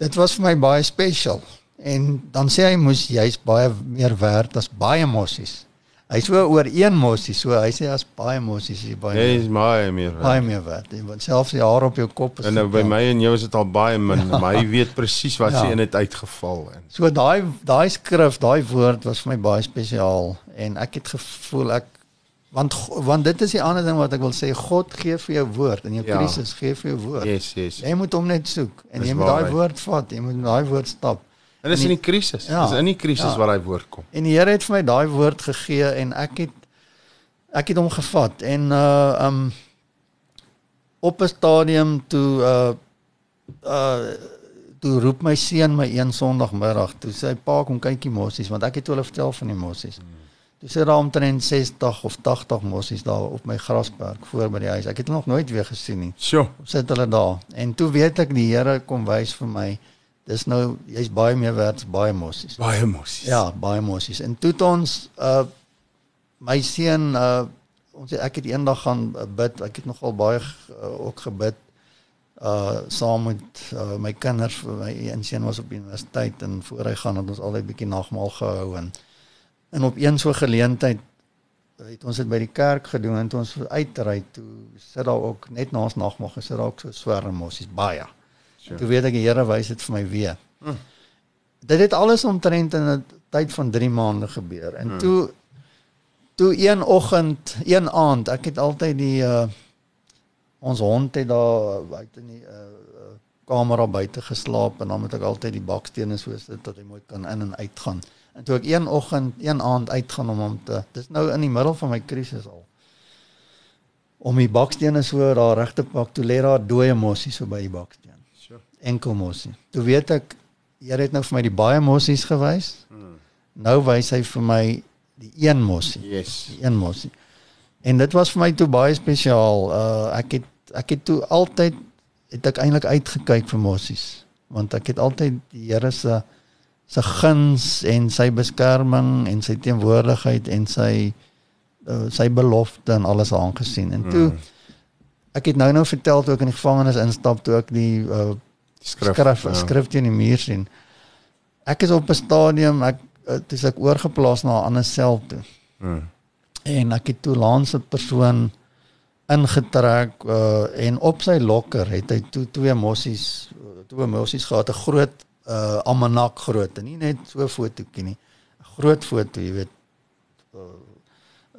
dit was vir my baie special. En dan sê hy moes jy's baie meer werd as baie mossies. Hy so oor een mossie, so hy sê as baie mossies is baie meer, is baie meer. werd. baie meer werd. Want selfs die haar op jou kop is En nou by my en jou is dit al baie min, maar hy weet presies wat Ja. se een het uitgeval en So daai daai skrif, daai woord was vir my baie spesiaal en ek het gevoel ek want want dit is die ander ding wat ek wil sê God gee vir jou woord in jou Ja. krisis gee vir jou woord. Yes, yes. Jy moet hom net soek en Dis jy moet daai woord vat, jy moet daai woord stap. En dis in die krisis. Ja. Dis in die krisis Ja. waar daai woord kom. En die Here het vir my daai woord gegee en ek het ek het hom gevat en uh um op 'n stadium toe uh uh toe roep my seun my een Sondagmiddag toe sê hy pa kom kykie mossies want ek het hulle vertel van die mossies. Toe sit daar omtrent 60 of 80 mossies daar op my grasperk voor by die huis. Ek het hulle nog nooit weer gesien nie. Sjoe. Sit hulle daar. En toe weet ek die Here kom wys vir my dis nou jy's baie meer werd baie mossies. Baie emosies. Ja, baie emosies. En toe het ons uh my seun uh ons ek het eendag gaan uh, bid. Ek het nogal baie uh, ook gebid uh saam met uh, my kinders. My een seun was op universiteit en voor hy gaan het ons altyd bietjie nagmaal gehou en en op een so geleentheid het ons dit by die kerk gedoen en toe ons uitry toe sit daar ook net na ons nagmaal gesit daar ook so swerm emosies baie. Sure. Toe weet ek die Here wys dit vir my weer. Dit het alles omtrent in 'n tyd van 3 maande gebeur. En toe toe een oggend, een aand, ek het altyd die uh ons hond het daar buite in die uh, uh kamera buite geslaap en dan moet ek altyd die bakstene so sit dat hy mooi kan in en uit gaan. En toe ek een oggend, een aand uitgaan om hom te dis nou in die middel van my krisis al. Om die bakstene so daar reg te pak, toe lê daar dooie mossie so by die baksteen Sjoe. Enkel mossie. Toe weet ek Here het nou vir my die baie mossies gewys. Nou wys hy vir my die een mossie, Yes. die een mossie. En dit was vir my toe baie spesiaal. Uh ek het ek het toe altyd het ek eintlik uitgekyk vir mossies want ek het altyd die Here se se guns en sy beskerming en sy teenwoordigheid en sy uh, sy belofte en alles aangesien. En toe ek het nou nou vertel toe ek in die gevangenis instap toe ek die uh, Skrif. skrif ja. skrif teen die muur sien. Ek is op 'n stadium ek eh, toe is ek oorgeplaas na 'n ander sel toe. Mm. En ek het toe laas 'n persoon ingetrek uh, en op sy lokker het hy toe twee mossies twee mossies gehad 'n groot uh, almanak groot en nie net so 'n fotootjie nie 'n groot foto jy weet uh,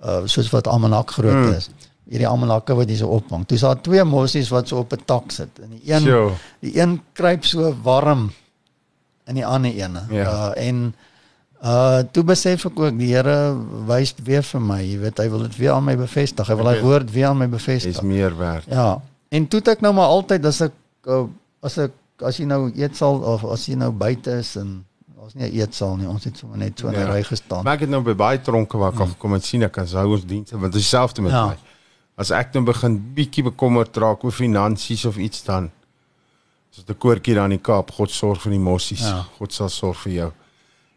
uh, soos wat almanak groot mm. is hierdie almanakke wat jy so ophang toe is daar twee mossies wat so op 'n tak sit en die een Sjoe. die een kruip so warm in die ander ene. Ja. Uh en uh toe besef ek ook die Here wys weer vir my, jy weet, hy wil dit weer aan my bevestig. Hy wil hy woord weer aan my Is bevestig. meer werd. Ja. En toe ek nou maar altyd as ek uh, as ek as jy nou eetsaal of as jy nou buite is en ons nie 'n eetsaal nie, ons het sommer net so in 'n Ja. ry gestaan. Maar ek het nou by baie tronke waar ek mm. kom en sien ek as hou ons dienste want dit is dieselfde met Ja. my. As ek nou begin bietjie bekommerd raak oor finansies of iets dan soos 'n koortjie daar in die Kaap, God sorg vir die mossies. Ja. God sal sorg vir jou.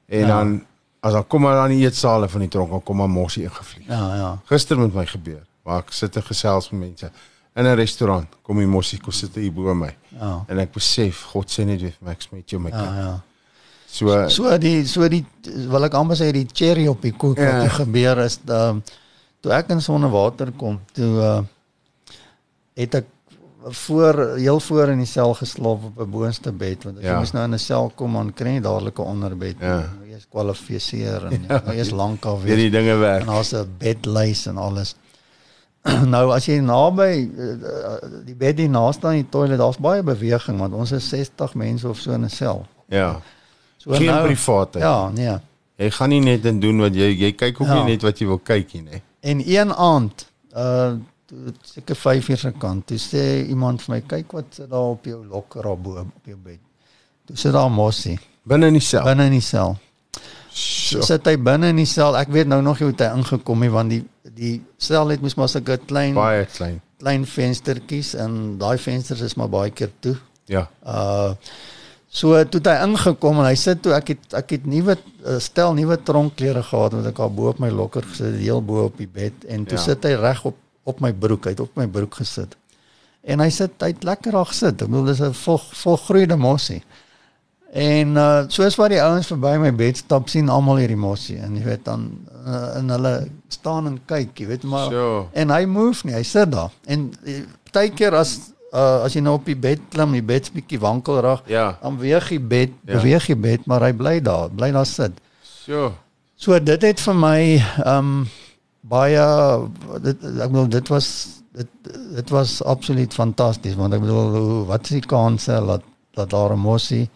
En Ja. dan as dan kom maar aan die eetsale van die tronk, dan kom maar mossie ingevlieg. Ja, ja. Gister met my gebeur waar ek sit en gesels met mense in 'n restaurant, kom die mossie kom sit hier bo my. Ja. En ek besef God sê net vir my ek smet jou my Ja, kind. ja. So So die so die wil ek amper sê die cherry op die koek Ja. wat ja. gebeur is um, toe ek in sonnewater kom, toe uh, het ek voor heel voor in die sel geslaap op 'n boonste bed want as ja. Jy mos nou in 'n sel kom dan kry jy dadelik 'n onderbed. Ja. Nou Eers kwalifiseer en ja. nou eers lank af weer die dinge en werk. daar's 'n bedlys en alles. nou as jy naby uh, die bed hier naaste aan die toilet, daar's baie beweging want ons is 60 mense of so in 'n sel. Ja. So Geen privaatheid. Ja, nee. Jy gaan nie net en doen wat jy jy kyk ook Ja. nie net wat jy wil kyk nie, nê. En een aand, uh seker 5 uur se kant, toe sê iemand vir my, kyk wat sit daar op jou lokker daar bo op jou bed. Toe sit daar 'n mossie Binne in die sel. binne in die sel. So sit hy binne in die sel. Ek weet nou nog nie hoe hy ingekom het want die die sel het mos maar sulke klein Baie klein. klein venstertjies en daai vensters is maar baie keer toe. Ja. Uh so toe het hy ingekom en hy sit toe ek het ek het nuwe uh, stel nuwe tronkklere gehad wat ek al bo op my lokker gesit heel bo op die bed en toe Ja. sit hy reg op op my broek hy het op my broek gesit en hy sit hy het lekker daar gesit ek bedoel dis 'n vol volgroeide mossie en uh, soos wat die ouens verby my bed stap sien almal hierdie mossie en jy weet dan uh, en hulle staan en kyk jy weet maar Sure. en hy move nie hy sit daar en eh, partykeer as uh, as jy nou op die bed klim die bed's bietjie wankelrig Ja. dan beweeg die bed Ja. beweeg die bed maar hy bly daar bly daar sit Sjoe. so dit het vir my um baie dit ek bedoel dit was dit dit was absoluut fantasties want ek bedoel wat is die kanse dat dat daar 'n mossie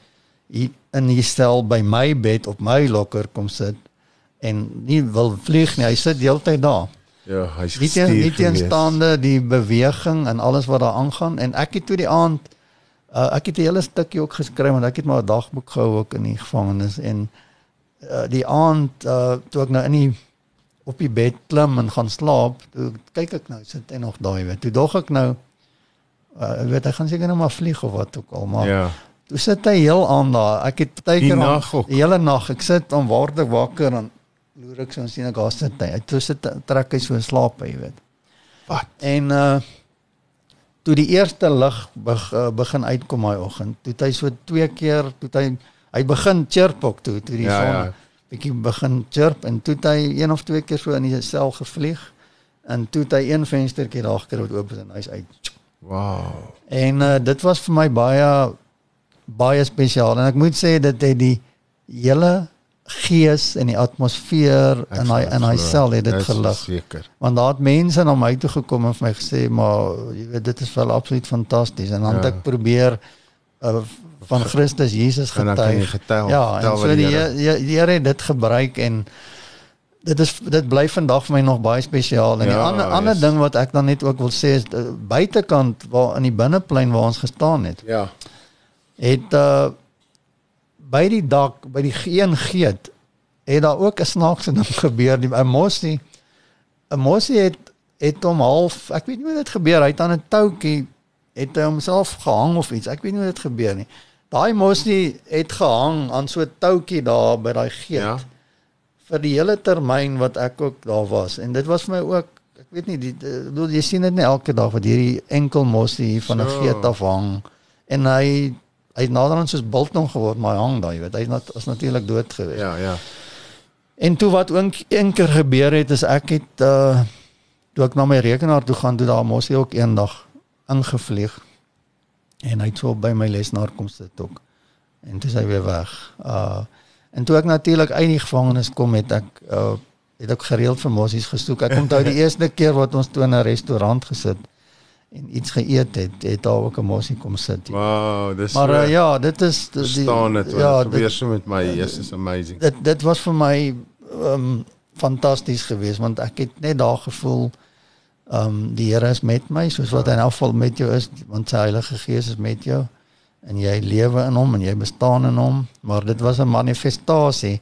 hier in die stel by my bed op my lokker kom sit en nie wil vlieg nie hy sit heeltyd daar Ja, hy's nie teen nie teenstaande die beweging en alles wat daar aangaan en ek het toe die aand uh, ek het 'n hele stukkie ook geskryf want ek het maar 'n dagboek gehou ook in die gevangenis en uh, die aand uh, toe ek nou in die op die bed klim en gaan slaap, toe kyk ek nou sit hy nog daai weet. Toe dog ek nou uh, weet hy gaan seker nou maar vlieg of wat ook al, maar Ja. toe sit hy heel aan daar. Ek het baie keer die hele nag ek sit om ek wakker en loer ek so en sien ek daar sit hy. Toe sit trek hy so in slaap, jy weet. Wat? En uh toe die eerste lig beg, uh, begin uitkom daai oggend, toe hy so twee keer, toe hy hy begin chirp ook toe, toe die Ja, son ja. bietjie begin chirp en toe hy een of twee keer so in die sel gevlieg en toe hy een venstertjie daar gekry wat oop is en hy's uit. Wow. En uh, dit was vir my baie baie spesiaal en ek moet sê dit het die hele gees en die atmosfeer Ek in hy in hy sel het dit gelig. Seker. Want daar het mense na my toe gekom en vir my gesê maar jy weet dit is wel absoluut fantasties en dan het Ja. ek probeer uh, van Christus Jesus En dan kan getuig. getuig. Ja, en so die Here- die Here het dit gebruik en dit is dit bly vandag vir my nog baie spesiaal. En die Ja, ander ander yes. ding wat ek dan net ook wil sê is uh, buitekant waar in die binneplein waar ons gestaan het, Ja. het uh by die dak, by die geen geet, het daar ook 'n snaakse ding gebeur. Die 'n mossie 'n mossie het het hom half, ek weet nie hoe dit gebeur, hy het aan 'n toutjie het hy homself gehang of iets. Ek weet nie hoe dit gebeur nie. Daai mossie het gehang aan so 'n toutjie daar by daai geet Ja. vir die hele termyn wat ek ook daar was. En dit was vir my ook ek weet nie die die- bedoel jy sien dit nie elke dag wat hierdie enkel mossie hier van 'n So. geet af hang en hy hy het naderhand soos biltong geword maar hang daar jy weet hy is nat, is natuurlik dood gewees. Ja, ja. En toe wat ook een keer gebeur het is ek het uh toe ek na my rekenaar toe gaan toe daar mos hy ook eendag ingevlieg. En hy het so by my lesenaar kom sit ook. En toe is hy weer weg. Uh en toe ek natuurlik uit die gevangenis kom het ek uh het ek gereeld vir mossies gesoek. Ek onthou die eerste keer wat ons toe in 'n restaurant gesit en iets geëet het, het daar ook 'n mossie kom sit. Wow, dis Maar uh, ja, dit is die- verstaan dit. ja, Ja, dit- gebeur so met my. Yes, is amazing. dit dit was vir my um, fantasties geweest want ek het net daar gevoel um, die Here is met my soos wat hy in elk geval met jou is want sy Heilige Gees is met jou en jy lewe in hom en jy bestaan in hom maar dit was 'n manifestasie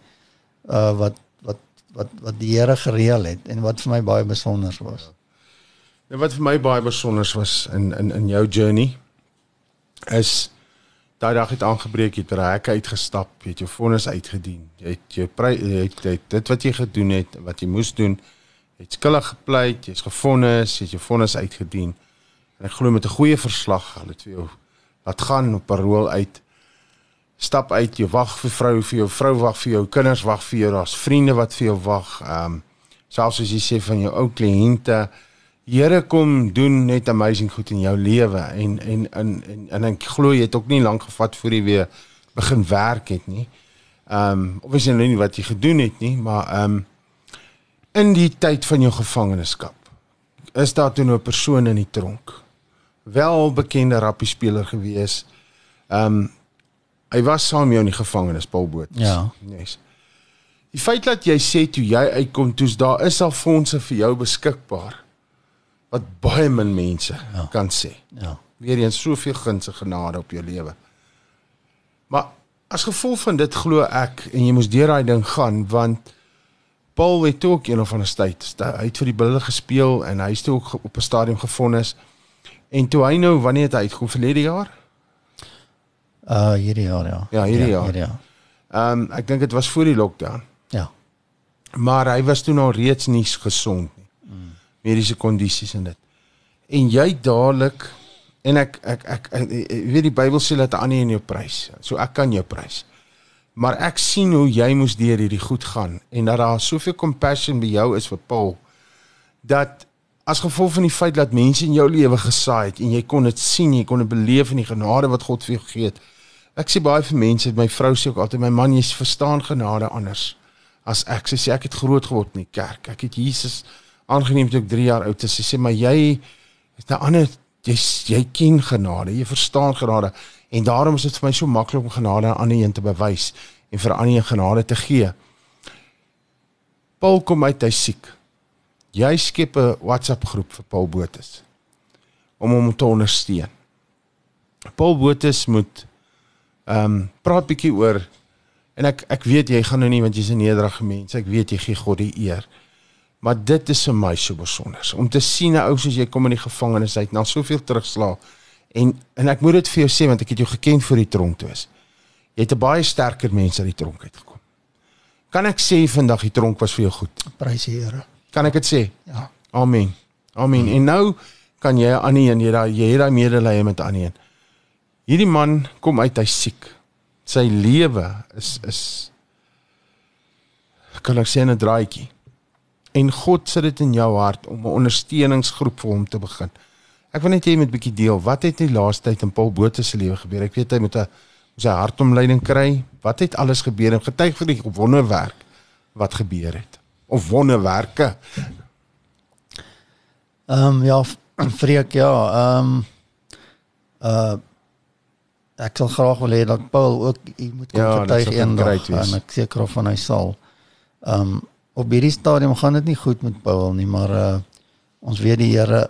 uh wat wat wat wat die Here gereël het en wat vir my baie besonder was. Nou wat vir my baie besonder was in in in jou journey is daai dag het aangebreek, jy het by die hek uitgestap, jy het jou vonnis uitgedien. Jy het jou jy het, jy het dit wat jy gedoen het, wat jy moes doen, jy het skuldig gepleit, jy's gevonnis, jy het jou vonnis uitgedien. En ek glo met 'n goeie verslag, hulle het vir jou laat gaan op parol uit. Stap uit, jy wag vir vrou, vir jou vrou wag vir jou, kinders wag vir jou, daar's vriende wat vir jou wag. Ehm um, selfs as jy sê van jou ou kliënte, Here kom doen net amazing goed in jou lewe en en en en, en ek glo jy het ook nie lank gevat voor jy weer begin werk het nie. Ehm um, jy nou nie wat jy gedoen het nie, maar ehm um, in die tyd van jou gevangenskap is daar toe nou 'n persoon in die tronk. Wel bekende rappie speler gewees. Ehm um, hy was saam jou in die gevangenis Paul Botha. Ja. Yes. Die feit dat jy sê toe jy uitkom, toe's daar is al fondse vir jou beskikbaar wat baie min mense ja. kan sê. Ja. Weer eens soveel guns en genade op jou lewe. Maar as gevolg van dit glo ek en jy moes deur daai ding gaan want Paul het ook een of ander tyd hy het vir die bulle gespeel en hy is toe ook op 'n stadium gefonnis. En toe hy nou wanneer het hy uitgekom verlede jaar? Uh hierdie jaar ja. Ja, hierdie jaar. Hierdie jaar. Ehm um, ek dink dit was voor die lockdown. Ja. Maar hy was toe nou reeds nie gesond nie. Mm. Mediese kondisies en dit. En jy dadelik en ek ek ek, ek, ek weet die Bybel sê dat 'n ander in jou prys. So ek kan jou prys. Maar ek sien hoe jy moes deur hierdie goed gaan en dat daar soveel compassion by jou is vir Paul dat as gevolg van die feit dat mense in jou lewe gesaai het en jy kon dit sien, jy kon dit beleef in die genade wat God vir jou gegee het. Ek sê baie vir mense, my vrou sê ook altyd my man jy verstaan genade anders as ek. Sy sê ek het groot geword in die kerk. Ek het Jesus aangeneem toe ek 3 jaar oud is. Sy sê maar jy het 'n ander jy jy ken genade, jy verstaan genade en daarom is dit vir my so maklik om genade aan ander een te bewys en vir ander een genade te gee. Paul kom uit hy siek. Jy skep 'n WhatsApp groep vir Paul Botus om hom te ondersteun. Paul Botus moet ehm um, praat bietjie oor en ek ek weet jy gaan nou nie want jy's 'n nederige mens. Ek weet jy gee God die eer. Maar dit is vir my so besonder om te sien 'n ou soos jy kom in die gevangenis uit na soveel terugslag en en ek moet dit vir jou sê want ek het jou geken voor die tronk toe is. Jy het 'n baie sterker mens uit die tronk uitgekom. Kan ek sê vandag die tronk was vir jou goed? Prys die Here. Kan ek dit sê? Ja. Amen. Amen. Hmm. En nou kan jy aan een jy daai jy het daai medelee met aan een. Hierdie man kom uit hy siek. Sy lewe is is kan ek sê 'n draaitjie. En God sit dit in jou hart om 'n ondersteuningsgroep vir hom te begin. Ek wil net hê jy moet 'n bietjie deel. Wat het in die laaste tyd in Paul Botha se lewe gebeur? Ek weet hy met 'n sy hartomleiding kry. Wat het alles gebeur? En getuig vir die wonderwerk wat gebeur het. Of wonderwerke. Ehm um, ja, vreek ja, ehm um, uh ek sal graag wil hê dat Paul ook u moet kom Ja, getuig eendag en ek seker of van hy sal. Ehm um, op hierdie stadium gaan dit nie goed met Paul nie, maar uh ons weet die Here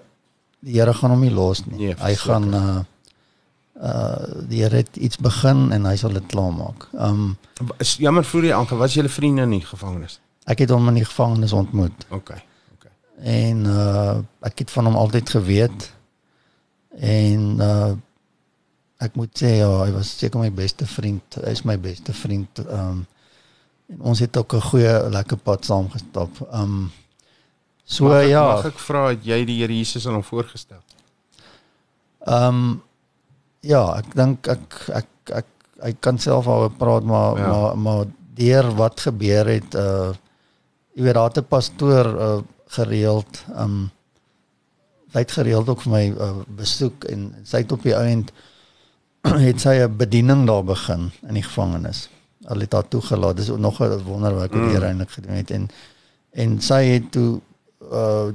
die Here gaan hom nie los nie. Nee, hy gaan uh uh die Here het iets begin en hy sal dit klaarmaak. Ehm um, Is jammer vir die aange was julle vriende in die gevangenis. ek het hom in die gevangenis ontmoet. OK. OK. en uh ek het van hom altyd geweet en uh ek moet sê ja hy was seker my beste vriend hy is my beste vriend um en ons het ook 'n goeie lekker pad saam gestap um so mag ek, ja Mag ek vra het jy die Here Jesus aan hom voorgestel? um ja ek dink ek ek ek hy kan self al praat maar Ja. maar maar deur wat gebeur het uh jy weet daar het 'n pastoor uh gereeld um hy het gereeld ook vir my uh, besoek en sy het op die eind het sy 'n bediening daar begin in die gevangenis. Al het haar toegelaat. Dis nog 'n wonderwerk wat die Here eintlik gedoen het en en sy het toe uh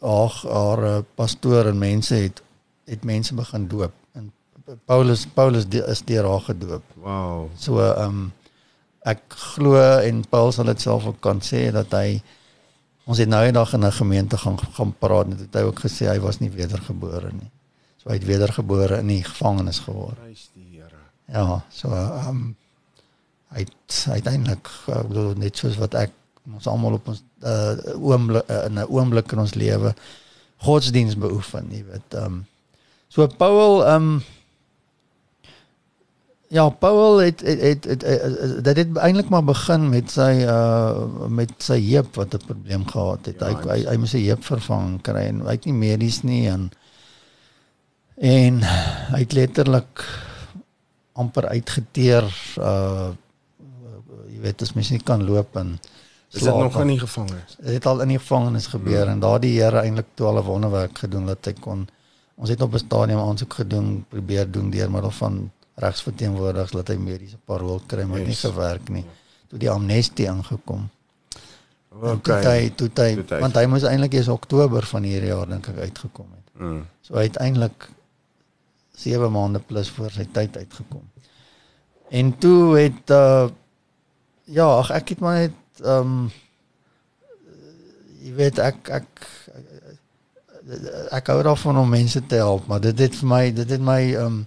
haar haar uh, pastoor en mense het het mense begin doop en Paulus Paulus die- is deur haar gedoop. Wow. So ehm um, ek glo en Paul sal dit self ook kan sê dat hy ons het nou eendag in 'n gemeente gaan gaan praat en het hy ook gesê hy was nie wedergebore nie. So hy het wedergebore in die gevangenis geword. Prys die Here. Ja, so ehm um, hy het uiteindelik ek bedoel net soos wat ek ons almal op ons uh, oomblik uh, in 'n oomblik in ons lewe godsdiens beoefen, jy weet. Ehm um, so Paul ehm um, Ja, Paul het het het, het, het dit het eintlik maar begin met sy uh met sy heup wat 'n probleem gehad het. Ja, Ja, hy, hy hy moes sy heup vervang kry en hy het nie medies nie en en hy het letterlik amper uitgeteer uh jy weet as mens nie kan loop en Is dit nog in die gevangenis? dit het al in die gevangenis gebeur Hmm. en daardie Here eintlik toe al 'n wonderwerk gedoen dat hy kon ons het op 'n stadium aansoek gedoen probeer doen deur middel van regsverteenwoordigers dat hy mediese parol kry maar het Yes. nie gewerk nie toe die amnestie ingekom okay. toe hy toe hy Toe hy- want hy moes eintlik eers Oktober van hierdie jaar dink ek uitgekom het Mm. so uiteindelik 7 maande plus voor sy tyd uitgekom. En toe het uh ja, ag ek het maar net ehm um, jy weet ek ek ek hou daarvan om mense te help, maar dit het vir my dit het my ehm um,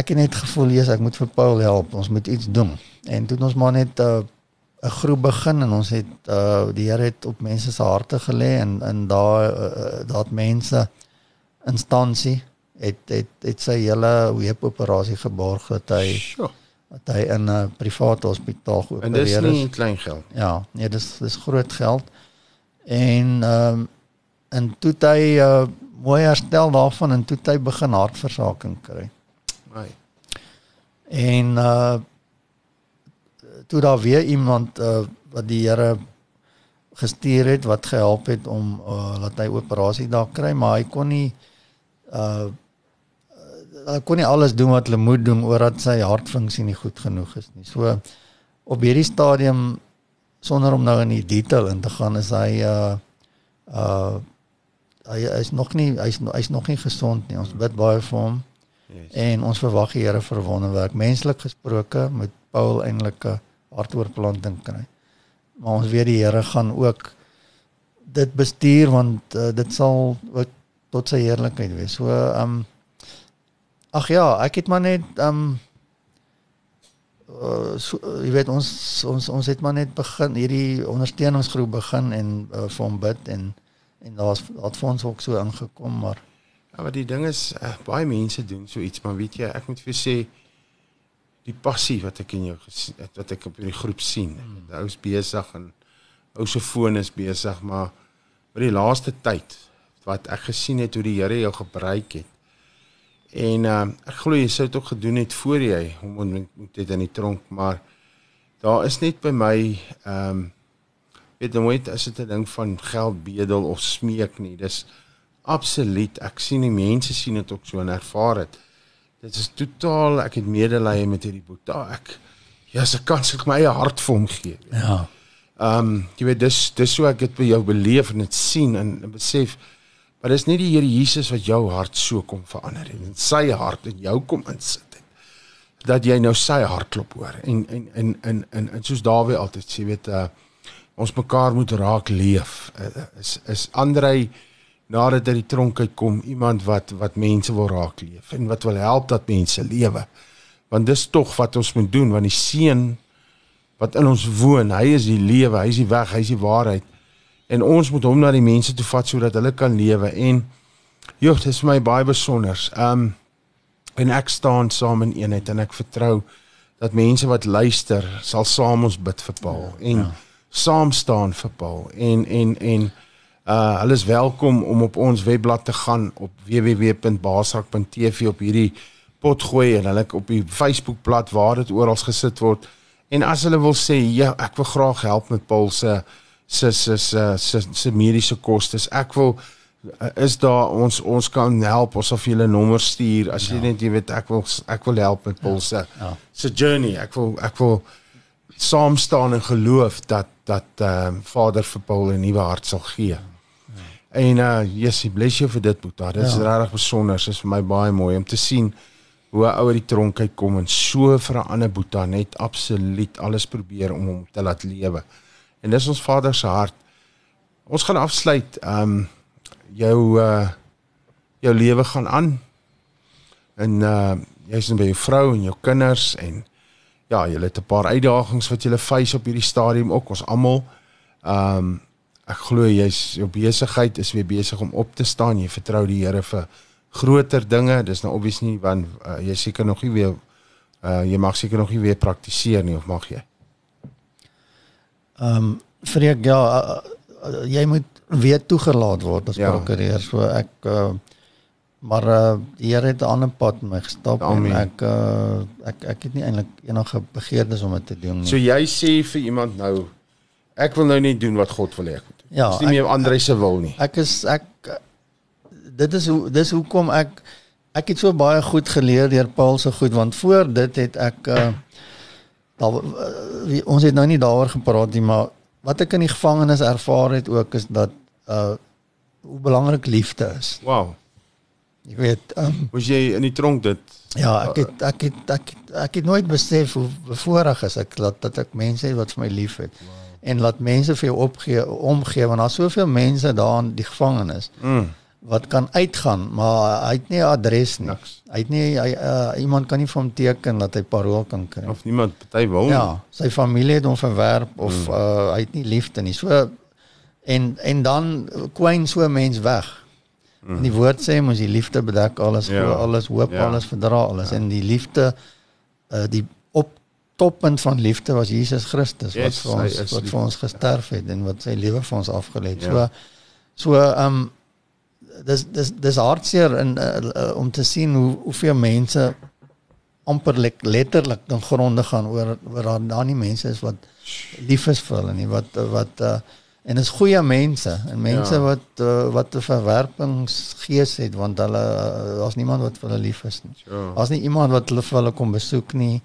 ek het net gevoel eers ek moet vir Paul help. Ons moet iets doen. En toe ons maar net 'n uh, groep begin en ons het uh die Here het op mense se harte gelê en en daar uh, daar het mense instansie het het het sy hele heupoperasie geborg dat hy Sjoe. Dat hy in 'n private hospitaal En dis geopereer is. nie klein geld. Ja, nee, dis dis groot geld. En ehm um, en toe hy uh, mooi herstel daarvan en toe hy begin hartversaking kry. Ai. En uh toe daar weer iemand uh wat die Here gestuur het wat gehelp het om uh laat hy operasie daar kry, maar hy kon nie uh hy kon nie alles doen wat hulle moet doen omdat sy hartfunksie nie goed genoeg is nie. So op hierdie stadium sonder om nou in die detail in te gaan is hy uh Uh hy is nog nie hy's hy's nog nie gesond nie. Ons bid baie vir hom. Yes. En ons verwag die Here vir wonderwerk. Menslik gesproke met Paul eintlik 'n hartoortplanting kry. Maar ons weet die Here gaan ook dit bestuur want uh, dit sal ook tot sy heerlikheid wees. So ehm um, ag ja, ek het maar net ehm um, uh, so, jy weet ons ons ons het maar net begin hierdie ondersteuningsgroep begin en uh, vir hom bid en en daar's daar het ons ook so ingekom maar ja maar die ding is uh, baie mense doen so iets maar weet jy ek moet vir sê die passie wat ek in jou wat ek op hierdie groep sien hmm. ou's besig en ou se foon is besig maar oor die laaste tyd wat ek gesien het hoe die Here jou gebruik het en uh, ek glo jy sou dit ook gedoen het voor jy hom ontmoet het in die tronk maar daar is net by my ehm um, weet jy nooit as dit 'n ding van geld bedel of smeek nie. Dis absoluut. Ek sien die mense sien dit ook so en ervaar dit. Dit is totaal ek het medelee met hierdie boeta. Ek ja, se kans ek my eie hart vir hom gee. Ja. Ehm um, jy weet dis dis so ek dit by jou beleef en dit sien en, en besef maar dis nie die Here Jesus wat jou hart so kom verander het en sy hart in jou kom insit het dat jy nou sy hartklop hoor en en en en en, en soos Dawid altyd sê weet uh ons mekaar moet raak leef. Uh, is is Andrei nadat hy die tronk uit kom, iemand wat wat mense wil raak leef en wat wil help dat mense lewe. Want dis tog wat ons moet doen want die seun wat in ons woon, hy is die lewe, hy is die weg, hy is die waarheid. En ons moet hom na die mense toe vat sodat hulle kan lewe. En joh, dit is vir my baie besonder. Um en ek staan saam in eenheid en ek vertrou dat mense wat luister sal saam ons bid vir Paul ja, en ja. saam staan vir Paul. En en en uh hulle is welkom om op ons webblad te gaan op www.basrak.tv op hierdie pot gooi en hulle op die Facebookblad waar dit oral gesit word. En as hulle wil sê ja ek wil graag help met Paul se se se se se mediese kostes ek wil uh, is daar ons ons kan help ons of julle nommer stuur as jy ja. net jy weet ek wil ek wil help met Paul se ja. ja. se journey ek wil ek wil saam staan en geloof dat dat ehm uh, Vader vir Paul 'n nuwe hart sal gee. Ja. En uh Jessie, bless jou vir dit Boeta. Dit is ja. regtig besonder. Dit is vir my baie mooi om te sien hoe 'n ou uit die tronk uit kom en so vir 'n ander Boeta net absoluut alles probeer om hom te laat lewe. En dis ons Vader se hart. Ons gaan afsluit. Ehm um, jou uh jou lewe gaan aan. En uh jy's net by jou vrou en jou kinders en ja, julle het 'n paar uitdagings wat julle face op hierdie stadium ook ons almal. Ehm um, ek glo jy's jou besigheid is weer besig om op te staan. Jy vertrou die Here vir groter dinge. Dis nou obvious nie want uh, jy seker nog nie weer uh jy mag seker nog nie weer praktiseer nie of mag jy? Ehm um, vir ek ja, uh, uh, jy moet weer toegelaat word as ja. prokureur. So ek uh, Maar uh die Here het 'n ander pad met my gestap Amen. en ek uh ek ek het nie eintlik enige begeertes om dit te doen nie. So jy sê vir iemand nou ek wil nou nie doen wat God wil hê ek moet doen. Ja, dis nie meer Andre se wil nie. Ek is ek dit is hoe dis hoekom ek ek het so baie goed geleer deur Paul se goed want voor dit het ek uh daar uh, ons het nou nie daaroor gepraat nie maar wat ek in die gevangenis ervaar het ook is dat uh hoe belangrik liefde is. Wow. Jy weet, um, was jy in die tronk dit? Ja, ek het ek het ek het, ek het nooit besef hoe bevoorreg is ek dat dat ek mense het wat vir my liefhet. Wow. En laat mense vir jou opgee, omgee want daar's soveel mense daar in die gevangenis. Mm. Wat kan uitgaan, maar hy het nie 'n adres nie. Niks. Hy het nie hy uh, iemand kan nie vir hom teken dat hy parol kan kry. Of niemand party wil. Ja, sy familie het hom verwerp of mm. uh, hy het nie liefde nie. So en en dan kwyn so 'n mens weg. Mm. En die woord sê mos die liefde bedek alles, ja. alles hoop, ja. alles verdra alles ja. en die liefde uh die op toppunt van liefde was Jesus Christus yes, wat vir ons wat vir ons gesterf het en wat sy lewe vir ons afgelê het. Ja. So so um dis dis dis hartseer in uh, uh, om te sien hoe hoeveel mense amper letterlik dan gronde gaan oor oor daar nie mense is wat lief is vir hulle nie wat wat uh en is goeie mense en mense ja. wat uh, wat 'n verwerpingsgees het want hulle daar's niemand wat vir hulle lief is nie. Ja. Daar's nie iemand wat hulle vir hulle kom besoek nie.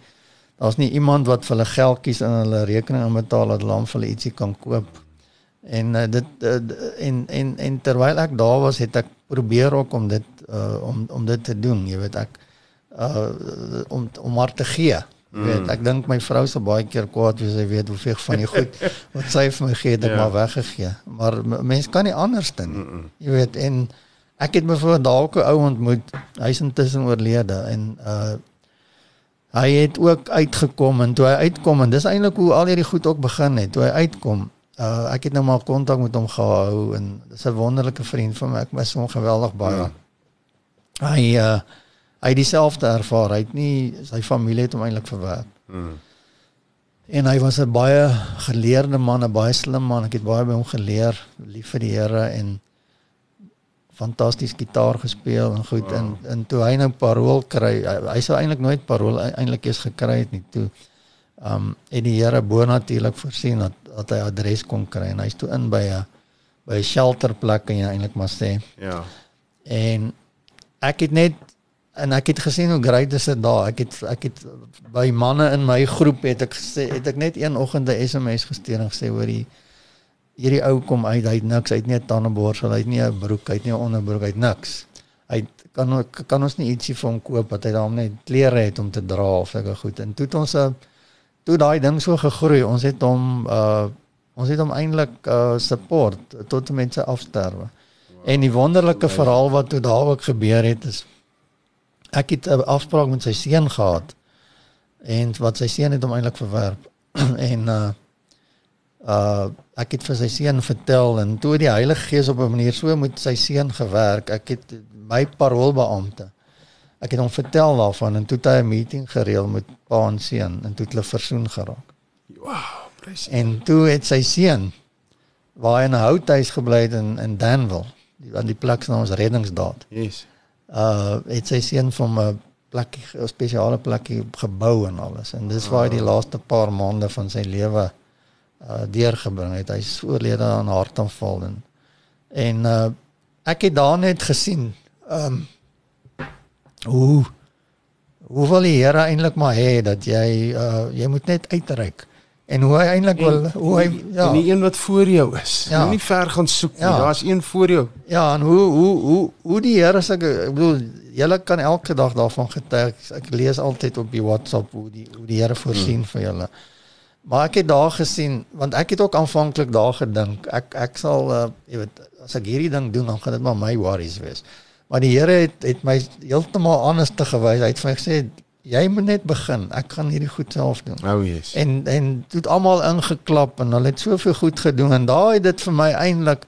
Daar's nie iemand wat vir hulle geldjies in hulle rekening inbetaal dat hulle hom vir hulle ietsie kan koop. En uh, dit uh, en en en terwyl ek daar was, het ek probeer ook om dit uh, om om dit te doen, jy weet ek uh om om maar te gee. Jy weet, Mm. ek dink my vrou sal baie keer kwaad wees, sy weet hoeveel van die goed wat sy vir my gee, ek Ja. maar weggegee. Maar m- mens kan nie anders doen nie. Jy weet en ek het byvoorbeeld dalk 'n ou ontmoet, hy's intussen oorlede en uh hy het ook uitgekom en toe hy uitkom en dis eintlik hoe al hierdie goed ook begin het. Toe hy uitkom, uh ek het nou maar kontak met hom gehou en dis 'n wonderlike vriend van my. Ek mis hom geweldig baie. Ja. Hy uh hy het dieselfde ervaar. Hy het nie sy familie het hom eintlik verwerp. Mm. En hy was 'n baie geleerde man, 'n baie slim man. Ek het baie by hom geleer, lief vir die Here en fantasties gitaar gespeel en goed wow. en en toe hy nou parool kry, hy, hy sou eintlik nooit parool e- eintlik eens gekry het nie. Toe um het die Here bo natuurlik voorsien dat dat hy adres kon kry en hy's toe in by 'n by 'n shelterplek kan jy eintlik maar sê. Ja. En ek het net en ek het gesien hoe great is dit daar. Ek het ek het by manne in my groep het ek gesê het ek net een oggend 'n SMS gestuur en gesê hoor die hierdie ou kom uit, hy het niks, hy het nie 'n tandeborsel, hy het nie 'n broek, hy het nie 'n onderbroek, hy het niks. Hy kan kan ons nie ietsie vir hom koop dat hy daarom net klere het om te dra of sulke goed. En toe het ons 'n toe daai ding so gegroei. Ons het hom uh ons het hom eintlik uh support tot sy afsterwe. Wow. En die wonderlike verhaal wat toe daar ook gebeur het is ek het 'n afspraak met sy seun gehad en wat sy seun het hom eintlik verwerp en uh uh ek het vir sy seun vertel en toe die Heilige Gees op 'n manier so met sy seun gewerk. Ek het my paroolbeampte ek het hom vertel daarvan en toe het hy 'n meeting gereël met pa en seun en toe het hulle versoen geraak. Wow, prys. En toe het sy seun waar hy in 'n houthuis gebly het in in Danville, die aan die plek se naam is Reddingsdaad. Yes. Uh het sy seun van 'n plekkie 'n spesiale plekkie gebou en alles. En dis waar hy die laaste paar maande van sy lewe uh deurgebring het. Hy's oorlede aan hartaanval en en uh ek het daar net gesien um hoe hoe wil die Here eintlik maar hê dat jy uh jy moet net uitreik. En hoe hy eintlik wil hoe hy ja. En die een wat voor jou is. Ja. Ja. Nie ver gaan soek nie. Ja. Daar's een voor jou. Ja, en hoe hoe hoe hoe die Here se ek bedoel julle kan elke dag daarvan getuig. Ek lees altyd op die WhatsApp hoe die hoe die Here voorsien hmm. vir julle. Maar ek het daar gesien want ek het ook aanvanklik daar gedink ek ek sal uh, jy weet as ek hierdie ding doen dan gaan dit maar my worries wees. Maar die Here het het my heeltemal anders te gewys. Hy het vir my gesê jy moet net begin. Ek gaan hierdie goed self doen. Oh yes. En en toe het almal ingeklap en hulle het soveel goed gedoen en daai het dit vir my eintlik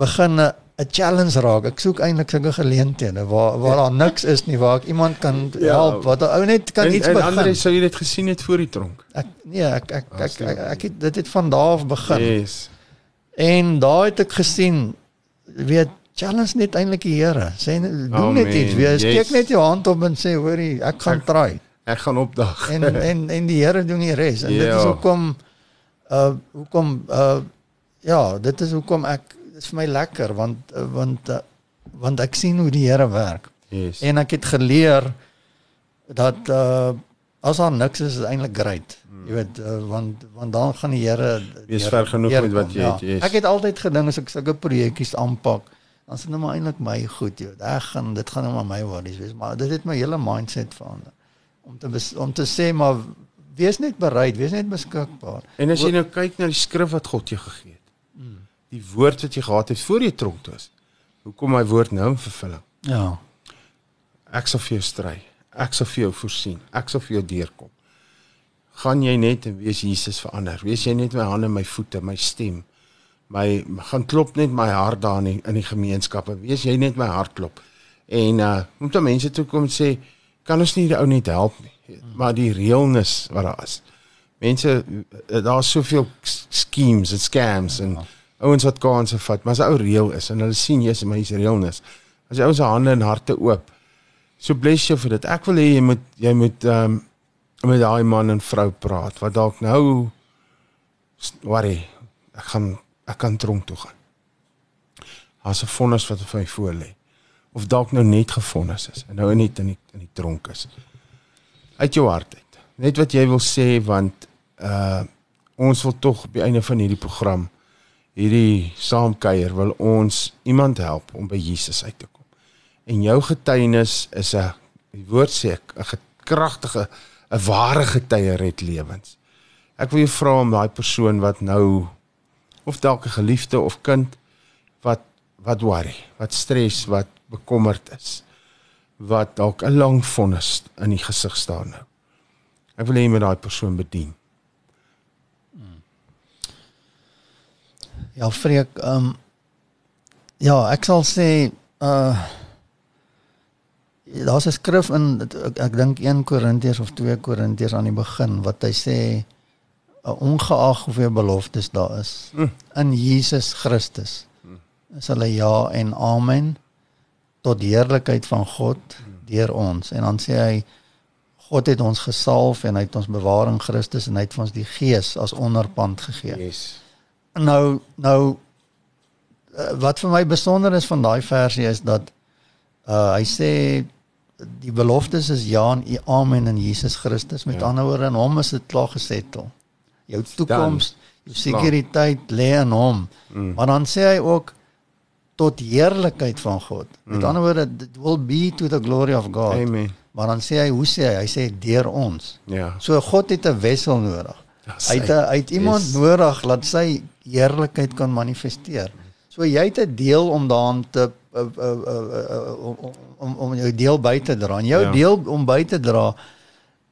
begin 'n challenge raak. Ek soek eintlik sulke geleenthede waar waar daar niks is nie waar ek iemand kan Ja. help wat 'n ou net kan en, iets en begin. Andre sou jy dit gesien het voor die tronk. Ek nee, ek ek ek, ek, ek, ek het dit het van daar af begin. Yes. En daar het ek gesien weet challenge net eintlik die Here. Sê doen Oh, net man, iets. Steek yes. net jou hand op en sê hoorie, ek gaan Ek- try. Ek gaan opdag. en en en die Here doen die res en dit is Ja. hoekom uh hoekom uh ja, dit is hoekom ek dit is vir my lekker want uh, want uh, want ek sien hoe die Here werk yes. en ek het geleer dat uh as daar niks is is eintlik great. Jy weet uh, want want dan gaan die Here Wees ver genoeg met wat jy het, yes. Ek het altyd gedink as ek sulke projekkies aanpak dan dit nou maar eintlik my goed, jy weet. Ek gaan dit gaan nou maar my worries wees, maar dit het my hele mindset verander. Om te bes, om te sê maar wees net bereid, wees net beskikbaar. En as jy nou kyk na die skrif wat God jou gegee het. Die woord wat jy gehad het voor jy tronk toe is. Hoe kom my woord nou in vervulling? Ja. Ek sal vir jou stry. Ek sal vir jou voorsien. Ek sal vir jou deurkom. Gaan jy net en wees Jesus verander. Wees jy net my hande, my voete, my stem. My gaan klop net my hart daar in die, in die gemeenskappe. Wees jy net my hart klop. En uh moet dan mense toe kom sê kan ons nie die ou net help nie. Maar die realness wat daar is. Mense eh, daar's soveel schemes en scams en ouens wat kansse vat, maar as 'n ou real is en hulle sien jy's my is realness. As jy ou se hande en harte oop. So bless jou vir dit. Ek wil hê jy moet jy moet ehm um, met daai man en vrou praat wat dalk nou worry. Ek gaan ek kan tronk toe gaan. Daar's 'n vonnis wat vir my voor lê. Of dalk nou net gevonnis is en nou net in die in die tronk is. Uit jou hart uit. Net wat jy wil sê want uh ons wil tog op die einde van hierdie program hierdie saamkuier wil ons iemand help om by Jesus uit te kom. En jou getuienis is 'n die woord sê 'n kragtige 'n ware getuie red lewens. Ek wil jou vra om daai persoon wat nou of dalk 'n geliefde of kind wat wat worry, wat stres, wat bekommerd is, wat dalk 'n lang vonnis in die gesig staan nou. Ek wil hê jy moet daai persoon bedien. Ja, Freek, ehm um, ja, ek sal sê uh daar's 'n skrif in ek, ek dink 1 Korintiërs of 2 Korintiërs aan die begin wat hy sê ongeag hoeveel beloftes daar is mm. in Jesus Christus is hulle ja en amen tot die heerlikheid van God deur ons en dan sê hy God het ons gesalf en hy het ons bewaar in Christus en hy het vir ons die gees as onderpand gegee. Yes. Nou nou uh, wat vir my besonder is van daai versie is dat uh hy sê die beloftes is ja en amen in Jesus Christus met ja. ander woorde in hom is dit klaar gesettel. Jou toekoms, jou sekuriteit lê in hom. Mm. Maar dan sê hy ook tot heerlikheid van God. Met mm. ander woorde it will be to the glory of God. Amen. Maar dan sê hy hoe sê hy? Hy sê deur ons. Ja. So God het 'n wessel nodig. Ja, hy het 'n hy het iemand yes. nodig laat sy heerlikheid kan manifesteer. So jy het 'n deel om daaraan te uh, uh, uh, om om om jou deel by te dra. En jou ja. deel om by te dra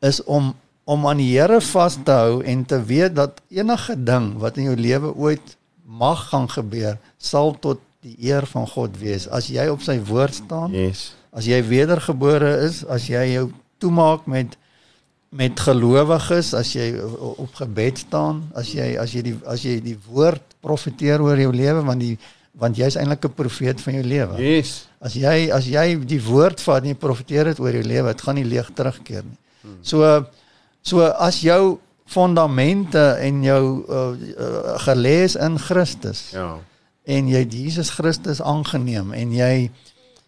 is om om aan die Here vas te hou en te weet dat enige ding wat in jou lewe ooit mag gaan gebeur, sal tot die eer van God wees as jy op sy woord staan. Yes. As jy wedergebore is, as jy jou toemaak met met gelowiges, as jy op gebed staan, as jy as jy die as jy die woord profeteer oor jou lewe want die want jy's eintlik 'n profeet van jou lewe. Yes. As jy as jy die woord vat en jy profeteer dit oor jou lewe, dit gaan nie leeg terugkeer nie. Hmm. So so as jou fondamente en jou uh, uh, gelees in Christus. Ja en jy Jesus Christus aangeneem en jy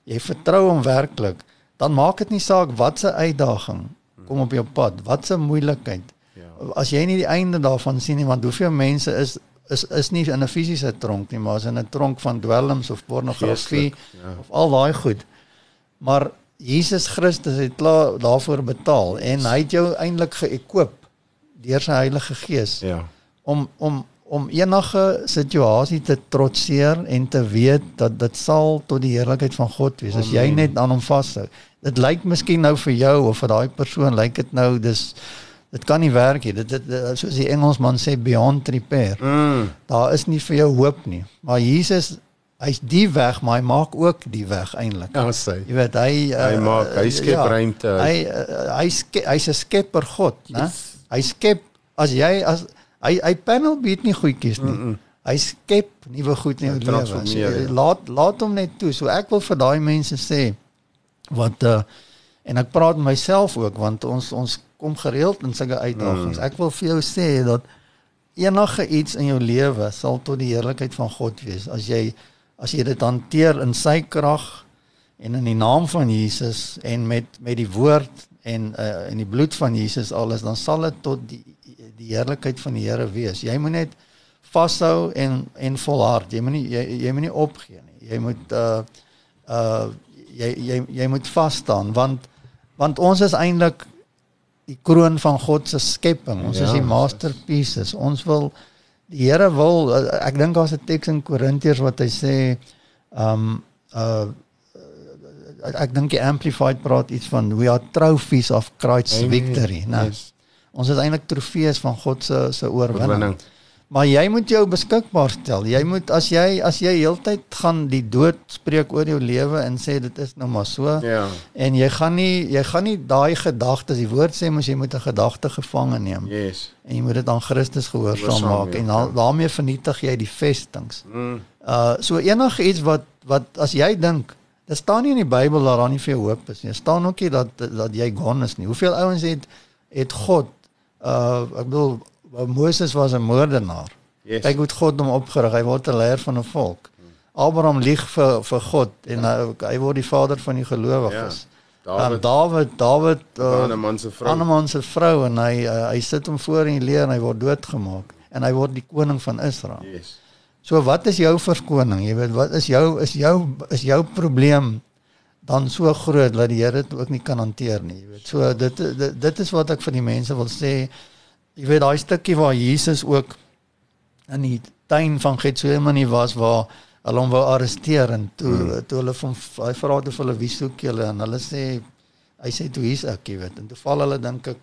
jy vertrou hom werklik, dan maak dit nie saak wat se uitdaging kom op jou pad, wat se moeilikheid. Ja. As jy nie die einde daarvan sien nie, want hoeveel mense is is is nie in 'n fisiese tronk nie, maar is in 'n tronk van dwelms of pornografie ja. of al daai goed. Maar Jesus Christus het klaar daarvoor betaal en hy het jou eintlik geëkoop deur sy Heilige Gees. Ja. Om om om enige situasie te trotseer en te weet dat dit sal tot die heerlikheid van God wees as jy net aan hom vashou. Dit lyk miskien nou vir jou of vir daai persoon lyk dit nou dis dit kan nie werk nie. Dit, dit, dit soos die Engelsman sê beyond repair. Mm. Daar is nie vir jou hoop nie. Maar Jesus hy's die weg, maar hy maak ook die weg eintlik. Ja, sê. Jy weet hy hy uh, maak hy skep ja, ruimte. Hy uh, hy skep hy's 'n skepper God, né? Yes. Hy skep as jy as Hy hy panel beat nie goedjies nie. Mm -mm. Hy skep nuwe goed in jou lewe. So, ja. laat laat hom net toe. So ek wil vir daai mense sê wat uh en ek praat met myself ook want ons ons kom gereeld in sulke uitdagings. Mm. Ek wil vir jou sê dat enige iets in jou lewe sal tot die heerlikheid van God wees as jy as jy dit hanteer in sy krag en in die naam van Jesus en met met die woord en uh in die bloed van Jesus alles dan sal dit tot die die heerlikheid van die Here wees. Jy moet net vashou en en volhard. Jy moet nie jy, jy moet nie opgee nie. Jy moet uh uh jy jy jy moet vas staan want want ons is eintlik die kroon van God se skepping. Ons ja, is die masterpieces. Ons wil die Here wil uh, ek dink daar's 'n teks in Korintiërs wat hy sê um uh ek dink die amplified praat iets van we are trophies of Christ's Amen. victory, né? Yes. Ons is eintlik trofees van God se se oorwinning. Maar jy moet jou beskikbaar stel. Jy moet as jy as jy heeltyd gaan die dood spreek oor jou lewe en sê dit is nou maar so. Ja. En jy gaan nie jy gaan nie daai gedagtes, die woord sê mos jy moet 'n gedagte gevange neem. Yes. En jy moet dit aan Christus gehoorsaam maak ja, en ja. daarmee vernietig jy die vestings. Mm. Uh so enige iets wat wat as jy dink Dit staan nie in die Bybel dat daar nie veel hoop is nie. Dit staan ook nie dat dat jy gone is nie. Hoeveel ouens het het God uh ek bedoel Moses was 'n moordenaar. Yes. Hy het God hom opgerig. Hy word 'n leier van 'n volk. Abraham lieg vir vir God en ja. hy, hy word die vader van die gelowiges. Ja. David David David uh, Aneman se vrou. Aneman se vrou en hy uh, hy sit hom voor in die leer en hy word doodgemaak en hy word die koning van Israel. Yes. So wat is jou verskoning? Jy weet wat is jou is jou is jou probleem dan so groot dat die Here dit ook nie kan hanteer nie. Jy weet. So dit, dit dit is wat ek vir die mense wil sê. Jy weet daai stukkie waar Jesus ook in die tuin van Getsemane was waar hulle hom wou arresteer en toe hmm. toe hulle van hy vra toe hulle wie soek julle en hulle sê hy sê toe hier's ek, jy weet. En toe val hulle dink ek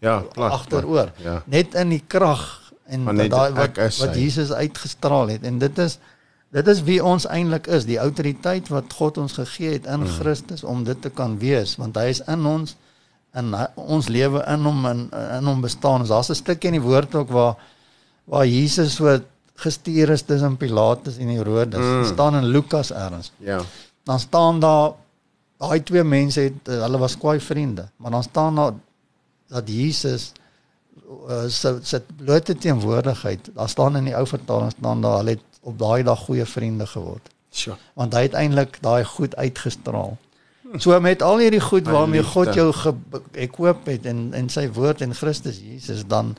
Ja, plat. agteroor. Ja. Net in die krag en daai wat is wat. Jesus uitgestraal het en dit is dit is wie ons eintlik is, die autoriteit wat God ons gegee het in Christus om dit te kan wees want hy is in ons en hy, ons lewe in hom en in hom bestaan. Daar's 'n stukkie in die woord ook waar waar Jesus so gestuur is tussen Pilatus en Herodes. Mm. staan in Lukas ergens Ja. dan staan daar daai twee mense het hulle was kwai vriende, maar dan staan daar dat Jesus uh, se se blote teenwoordigheid, daar staan in die ou vertaling staan daar hulle het op daai dag goeie vriende geword. Sjoe. Want hy het eintlik daai goed uitgestraal. So met al hierdie goed waarmee. God jou gekoop het en en sy woord en Christus Jesus dan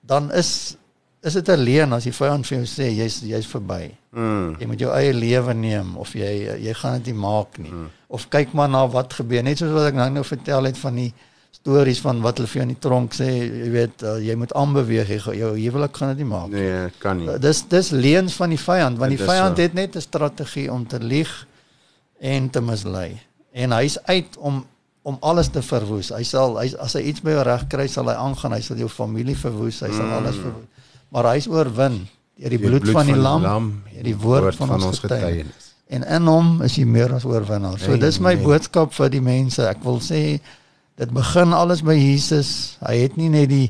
dan is is dit 'n leuen as die vyand vir jou sê jy's jy's verby. Mm. Jy moet jou eie lewe neem of jy jy gaan dit nie maak nie. Hmm. Of kyk maar na wat gebeur. Net soos wat ek nou nou vertel het van die stories van wat hulle vir jou in die tronk sê, jy weet uh, jy moet aanbeweeg, jy jou huwelik gaan dit nie maak. Nee, kan nie. Uh, dis dis leuns van die vyand want Dit die vyand so. het net 'n strategie om te lieg en te mislei. En hy's uit om om alles te verwoes. Hy sal hy as hy iets by jou reg kry, sal hy aangaan. Hy sal jou familie verwoes, hy sal alles verwoes. Maar hy's oorwin deur die Deur bloed, van die lam, en deur die woord, van, ons getuienis. En in hom is jy meer as oorwinnaar. So dis my Amen. boodskap vir die mense. Ek wil sê dit begin alles by Jesus. Hy het nie net die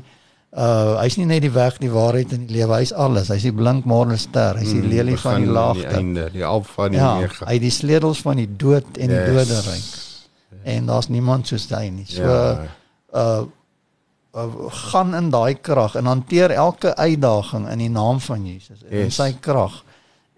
uh hy's nie net die weg, die waarheid en die lewe. Hy's alles. Hy's die blink morgenster. Hy's die Mm, lelie van die laagte. einde, die alfa en die Ja, omega. hy het die sleutels van die dood en die Yes. doderyk. En daar's niemand soos hy nie. So Ja. uh, uh gaan in daai krag en hanteer elke uitdaging in die naam van Jesus en in Yes. sy krag.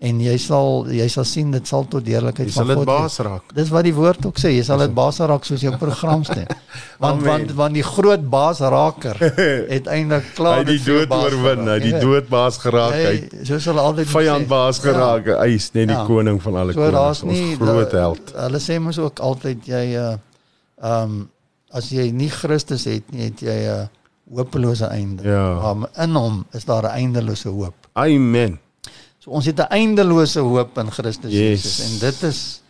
En jy sal jy sal sien dit sal tot deurlikheid Jy van sal dit God wees. baas raak. Dis wat die woord ook sê, jy sal dit baas raak soos jou program sê. Want Amen. want want die groot baas raker het eintlik klaar Hy die dit dood baas oorwin, hy die jy weet. doodbaas geraak, hy het Jy- So sal altyd vyand baas geraak. Hy is net die Ja. koning van alle So konings, daar's ons nie groot held. Hulle sê mos ook altyd jy uh um as jy nie Christus het nie, het jy 'n hopelose einde. Ja. Maar in hom is daar 'n eindelose hoop. Amen. So ons het 'n eindelose hoop in Christus Yes. Jesus en dit is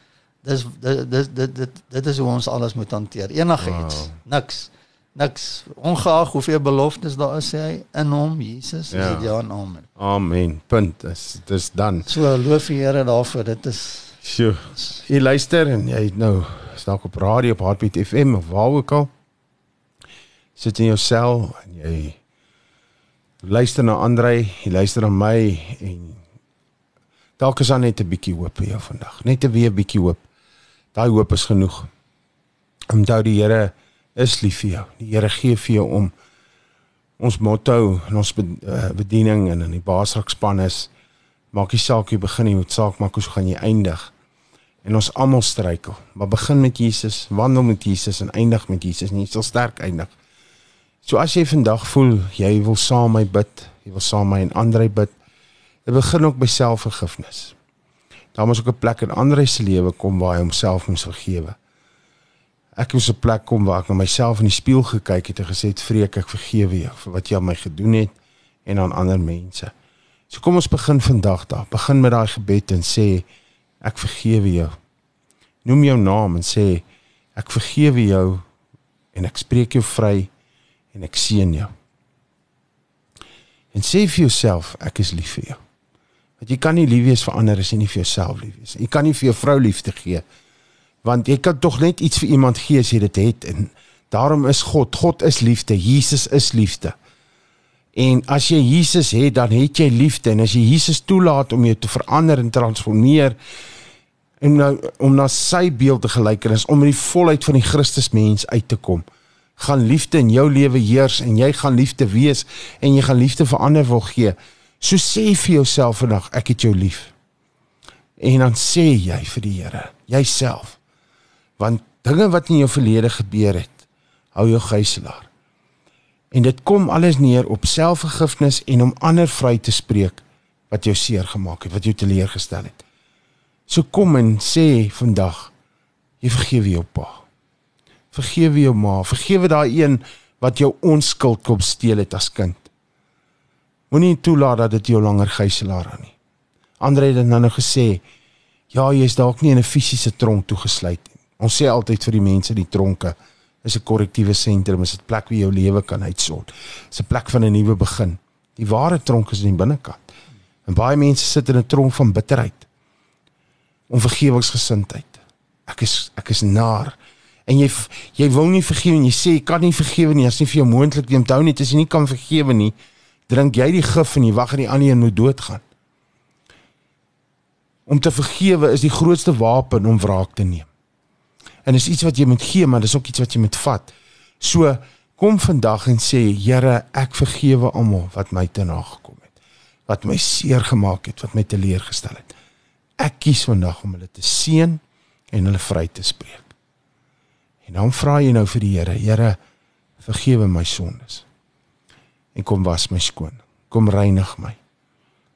dis dit dit dit dit, dit is hoe ons alles moet hanteer. Enigiets, Wow. niks. Niks ongeag hoeveel beloftes daar is sê hy in hom Jesus Ja. is dit ja en amen. Amen. Punt. Dis dis dan. So loof die Here daarvoor. Dit is Sjoe. Jy luister en jy nou is dalk op radio op Heartbeat FM of waar ook al. Sit in jou sel en jy luister na Andrei, jy luister na my en dalk is daar net 'n bietjie hoop vir jou vandag. Net 'n weer bietjie hoop. Daai hoop is genoeg. Onthou die Here is lief vir jou. Die Here gee vir jou om ons motto en ons eh, bediening en in die basrakspan is maak nie saak hoe jy begin nie, moet saak maak hoe gaan jy eindig. En ons almal struikel, maar begin met Jesus, wandel met Jesus en eindig met Jesus jy sal sterk eindig. So as jy vandag voel jy wil saam met my bid, jy wil saam met my en Andrei bid, dit begin ook by selfvergifnis. Daar moet ook 'n plek in Andrei se lewe kom waar hy homself moet vergewe. Ek moes 'n plek kom waar ek na myself in die spieël gekyk het en gesê het, "Vreek, ek vergewe jou vir wat jy aan my gedoen het en aan ander mense." So kom ons begin vandag daar. Begin met daai gebed en sê ek vergewe jou. Noem jou naam en sê ek vergewe jou en ek spreek jou vry en ek seën jou. En sê vir jouself ek is lief vir jou. Want jy kan nie lief wees vir ander as jy nie vir jouself lief is. Jy kan nie vir jou vrou liefde gee want jy kan tog net iets vir iemand gee as jy dit het en daarom is God, God is liefde, Jesus is liefde. En as jy Jesus het, dan het jy liefde en as jy Jesus toelaat om jou te verander en transformeer en nou om na sy beeld te gelyk en is om in die volheid van die Christus mens uit te kom, gaan liefde in jou lewe heers en jy gaan liefde wees en jy gaan liefde vir ander wil gee. So sê vir jouself vandag, ek het jou lief. En dan sê jy vir die Here, jouself. Want dinge wat in jou verlede gebeur het, hou jou gijslaar. En dit kom alles neer op selfvergifnis en om ander vry te spreek wat jou seer gemaak het, wat jou teleurgestel het. So kom en sê vandag jy vergewe jou pa. Vergewe jou ma, vergewe daai een wat jou onskuld kom steel het as kind. Moenie toelaat dat dit jou langer gijslaar aan nie. Andre het dan nou gesê, ja, jy is dalk nie in 'n fisiese tronk toegesluit nie. Ons sê altyd vir die mense die tronke is 'n korrektiewe sentrum, is 'n plek waar jou lewe kan uitsort. Dis 'n plek van 'n nuwe begin. Die ware tronk is in die binnekant. En baie mense sit in 'n tronk van bitterheid. Onvergewingsgesindheid. Ek is ek is naar. En jy jy wil nie vergewe nie. Jy sê jy kan nie vergewe nie. Dit is nie vir jou moontlik nie. Onthou net as jy nie kan vergewe nie, drink jy die gif en jy wag dat die ander een moet doodgaan. Om te vergewe is die grootste wapen om wraak te neem. En dis iets wat jy moet gee, maar dis ook iets wat jy moet vat. So kom vandag en sê Here, ek vergewe almal wat my te nagekom het. Wat my seer gemaak het, wat my teleurgestel het. Ek kies vandag om hulle te seën en hulle vry te spreek. En dan vra jy nou vir die Here, Here, vergewe my sondes. En kom was my skoon. Kom reinig my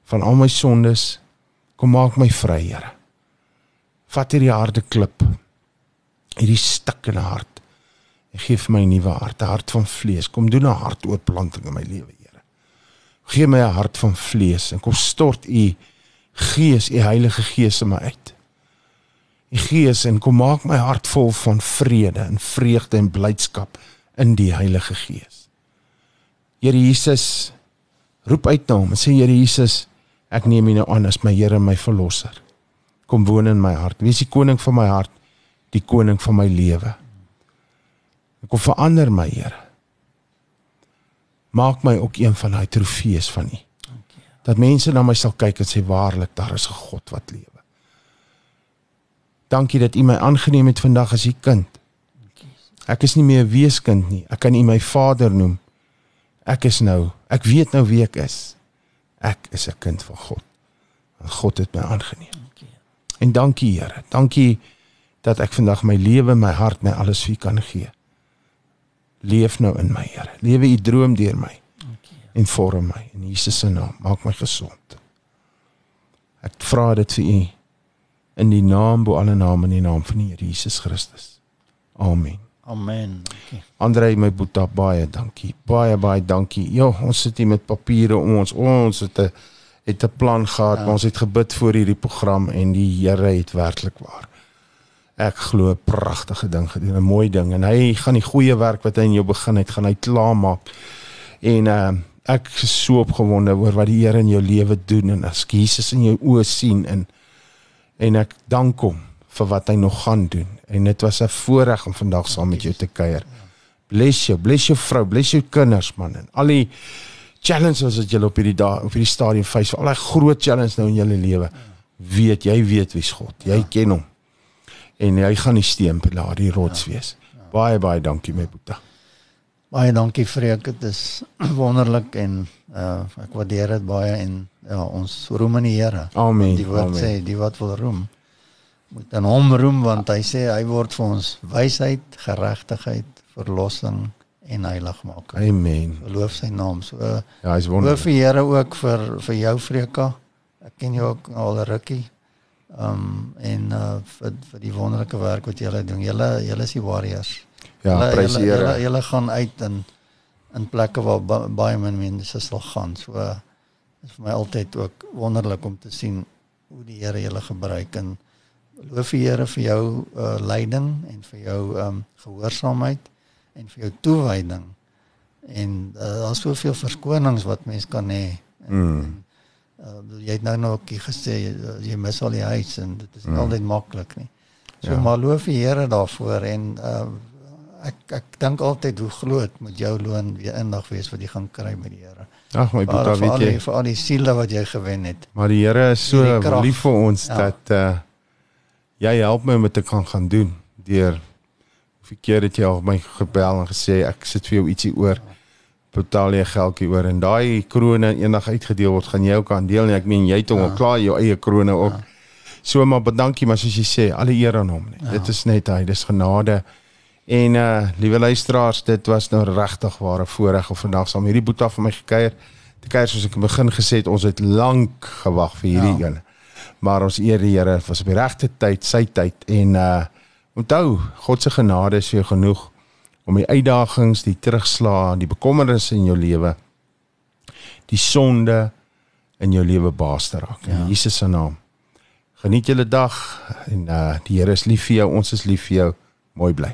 van al my sondes Kom maak my vry, Here. Vat hierdie harde klip, hierdie stikkende hart en gee vir my 'n nuwe hart, 'n hart van vlees. Kom doen 'n hartoortplanting in my lewe, Here. Gee my 'n hart van vlees en kom stort u Gees, u Heilige Gees in my uit. U Gees en kom maak my hart vol van vrede en vreugde en blydskap in die Heilige Gees. Here Jesus, roep uit na hom en sê Here Jesus, Ek neem U nou aan as my Here en my verlosser. Kom woon in my hart. Wees die koning van my hart, die koning van my lewe. Kom verander my, Here. Maak my ook een van daai trofees van U. Dat mense na my sal kyk en sê waarlik daar is 'n God wat lewe. Dankie dat U my aangeneem het vandag as U kind. Ek is nie meer 'n weeskind nie. Ek kan U my Vader noem. Ek is nou, ek weet nou wie ek is ek is 'n kind van God. En God het my aangeneem. En dankie Here. Dankie dat ek vandag my lewe, my hart, my alles vir U kan gee. Leef nou in my Here. Lewe U droom deur my. En vorm my in Jesus se naam. Maak my gesond. Ek vra dit vir U in die naam bo alle name in die naam van die Here Jesus Christus. Amen. Amen. Dankie. Andre my boeta baie dankie. Baie baie dankie. Ja, ons sit hier met papiere om ons ons het 'n het 'n plan gehad, ja. maar ons het gebid vir hierdie program en die Here het werklik waar. Ek glo 'n pragtige ding gedoen, 'n mooi ding en hy gaan die goeie werk wat hy in jou begin het, gaan hy klaar maak. En uh ek is so opgewonde oor wat die Here in jou lewe doen en as Jesus in jou oë sien en en ek dank hom vir wat hy nog gaan doen en dit was 'n voorreg om vandag saam met jou te kuier. Bless jou, bless jou vrou, bless jou kinders man en al die challenges wat jy op hierdie dae op hierdie stadium face, al daai groot challenges nou in jou lewe. Weet jy weet wie's God. Jy ja. ken hom. En hy gaan nie steempilaar die rots ja. wees. Ja. Baie baie dankie my boetie. Baie dankie Freek, dit is wonderlik en uh ek waardeer dit baie en ja, ons roem in die Here. Amen. Die woord Amen. sê, die wat wil roem moet aan hom roem want hy sê hy word vir ons wysheid, geregtigheid, verlossing en heiligmaking. Amen. Loof sy naam. So ja, hy's wonderlik. Loof die Here ook vir vir jou Freka. Ek ken jou ook al 'n rukkie. Um en uh vir vir die wonderlike werk wat julle doen. Julle julle is die warriors. Ja, prys die Here. Julle, julle gaan uit in in plekke waar ba, baie min mense sal gaan. So is vir my altyd ook wonderlik om te sien hoe die Here julle gebruik en loof die Here vir jou uh, leiding en vir jou um gehoorsaamheid en vir jou toewyding. En uh, daar's soveel verskonings wat mens kan hê. Mm. Uh, jy het nou nog gesê jy, jy mis al die huis en dit is mm. altyd maklik nie. So ja. maar loof die Here daarvoor en uh, ek ek dink altyd hoe groot moet jou loon weer indag wees wat jy gaan kry met die Here. Ag my boetie, weet jy, vir al die siele wat jy gewen het. Maar die Here is so lief vir ons ja. dat uh jy help my om dit te kan gaan doen deur verkeer het jy al my gebel en gesê ek sit vir jou ietsie oor betaal jy geldjie oor en daai krone eendag uitgedeel word gaan jy ook aan deel nie ek meen jy het hom ja. klaar jou eie krone op ja. so maar bedankie maar soos jy sê alle eer aan hom net ja. dit is net hy dis genade en uh liewe luisteraars dit was nou regtig ware voorreg om vandag saam hierdie boeta van my gekuier te kyk soos ek in die begin gesê het, ons het lank gewag vir hierdie Ja. een. Maar ons eer die Here, was op die regte tyd, sy tyd en uh onthou, God se genade is vir jou genoeg om die uitdagings, die terugslae, die bekommernisse in jou lewe, die sonde in jou lewe baas te raak. In Ja. Jesus se naam. Geniet julle dag en uh die Here is lief vir jou, ons is lief vir jou. Mooi bly.